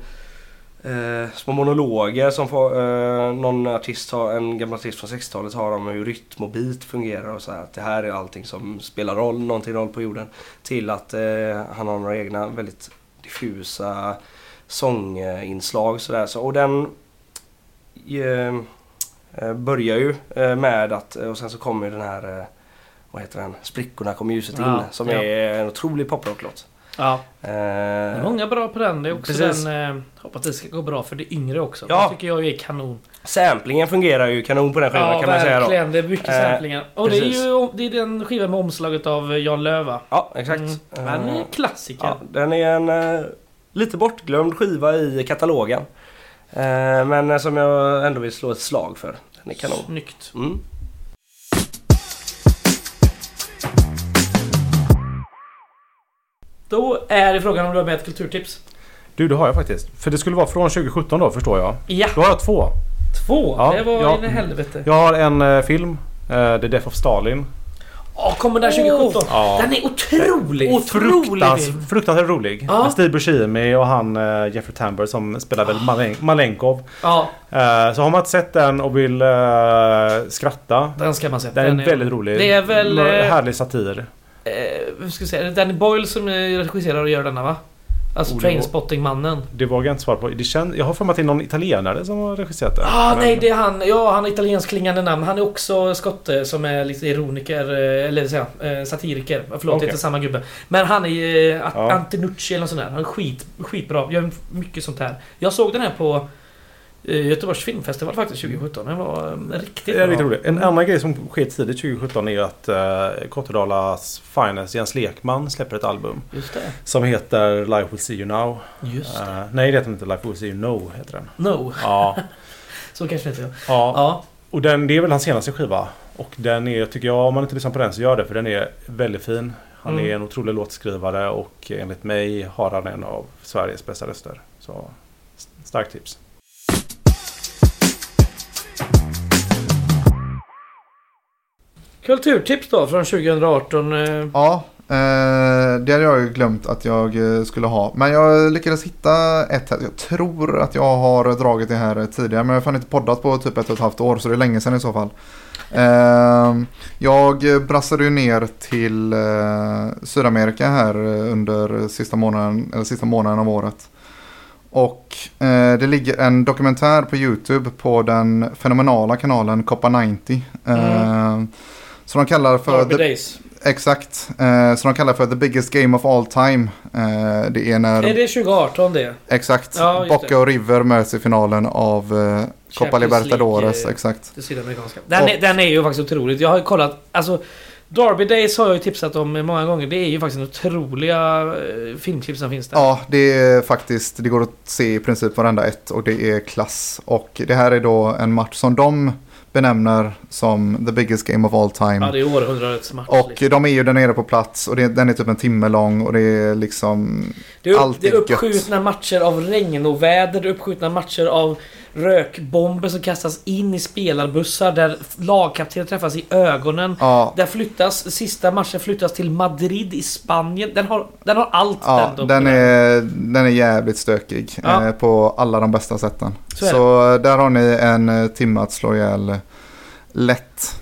eh, små monologer som får, någon artist har, en gammal artist från 60-talet har om hur rytm och beat fungerar och så här. Att det här är allting som spelar roll, någonting roll på jorden. Till att han har några egna väldigt diffusa sånginslag sådär. Så, och den börjar ju eh, med att, och sen så kommer ju den här eh, vad heter den? Sprickorna kommer ljuset in. Ja, Som ja. är en otrolig poprocklåt. Ja. Det Eh, är många bra på den. Det är också Precis. den... Eh, hoppas det ska gå bra för det yngre också. Ja. Det tycker jag är kanon. Samplingen fungerar ju kanon på den skivan Ja, kan man säga då. verkligen. Det är mycket Eh, samplingar. Och det är precis. ju det är den skivan med omslaget av Jan Löva. Ja, exakt. Mm. Eh, Den är en klassiker. ja, den är en eh, lite bortglömd skiva i katalogen. Eh, men eh, som jag ändå vill slå ett slag för. Den är kanon. Snyggt. Mm. Då är det frågan om du har med ett kulturtips. Du, det har jag faktiskt. För det skulle vara från 2017 då förstår jag. Ja, Då har jag två. två. Ja, det var ja. in i helvete. Jag har en eh, film. eh, The Death of Stalin. Ja, kommer den 2017? Ja. Den är otrolig! Otrolig Fruktans, film. fruktansvärt rolig. Ja. Med Steve Buscemi och han eh, Jeffrey Tambor som spelar väl Malen- Malenkov. Ja, Eh, så har man inte sett den och vill eh, skratta. den ska man se. Den är väldigt rolig. Det är väl, Härlig satir. Eh, vad ska säga? Är Danny Boyle som regisserar och gör denna va? Alltså det var- Trainspotting-mannen. Det vågar jag inte svara på. Det känns, jag har för mig att det är någon italienare som har regisserat den. Ah, Men- nej det är han. Ja, han har italiensk klingande namn. Han är också skotte som är lite ironiker, eh, eller säga, eh, satiriker. Förlåt, det Okej. är inte samma gubbe. Men han är eh, Ja. Antinucci eller något sånt där. Han är skit, skitbra. Gör mycket sånt här. Jag såg den här på Göteborgs filmfestival faktiskt 2017. Den var eh, riktigt bra. riktigt. En annan grej som sker tidigt 2017 är att uh, Kortedalas Finest Jens Lekman släpper ett album. Som heter Life Will See You Now. Just det. Eh, nej det heter inte Life Will See You No heter den. No. Ja. Så kanske det heter. ja. Ja. Och den, det är väl hans senaste skiva. Och den är, tycker jag, om man inte lyssnar på den så gör det för den är väldigt fin. Han Mm. är en otrolig låtskrivare och enligt mig har han en av Sveriges bästa röster. Så starkt tips. Kulturtips då från 2018. eh, Ja, eh, det hade jag glömt att jag eh, skulle ha. Men jag lyckades hitta ett här. Jag tror att jag har dragit det här tidigare. Men jag har fan inte poddat på typ ett och ett halvt år. Så det är länge sedan i så fall. Eh, jag brassade ju ner till Sydamerika här under sista månaden, eller sista månaden av året. Och det ligger en dokumentär på YouTube på den fenomenala kanalen Coppa 90. Eh, Som de kallar för... The- Days. Exakt. Eh, som de kallar för the biggest game of all time. Eh, det är när... Är det 2018 det? Exakt. Ja, Boca och River möts i finalen av eh, Copa Libertadores. Eh, Exakt. Det sydamerikanska. Den, Och- är, den är ju faktiskt otroligt. Jag har ju kollat. Alltså, Derby Days har jag ju tipsat om många gånger. Det är ju faktiskt otroliga eh, filmklipp som finns där. Ja, det är faktiskt, det går att se i princip varenda ett och det är klass. Och det här är då en match som de benämner som the biggest game of all time. Ja, det är århundradets match. och liksom. de är ju där nere på plats och det, den är typ en timme lång och det är liksom... det, är upp, det är är gött. uppskjutna matcher av regn och väder. Det är uppskjutna matcher av rökbomber som kastas in i spelarbussar där lagkaptener träffas i ögonen. Ja, Där flyttas, sista matchen flyttas till Madrid i Spanien. Den har, den har allt ja den den, är, den är jävligt stökig Ja. eh, på alla de bästa sätten. Så Så, det. där har ni en eh, timme att slå ihjäl lätt.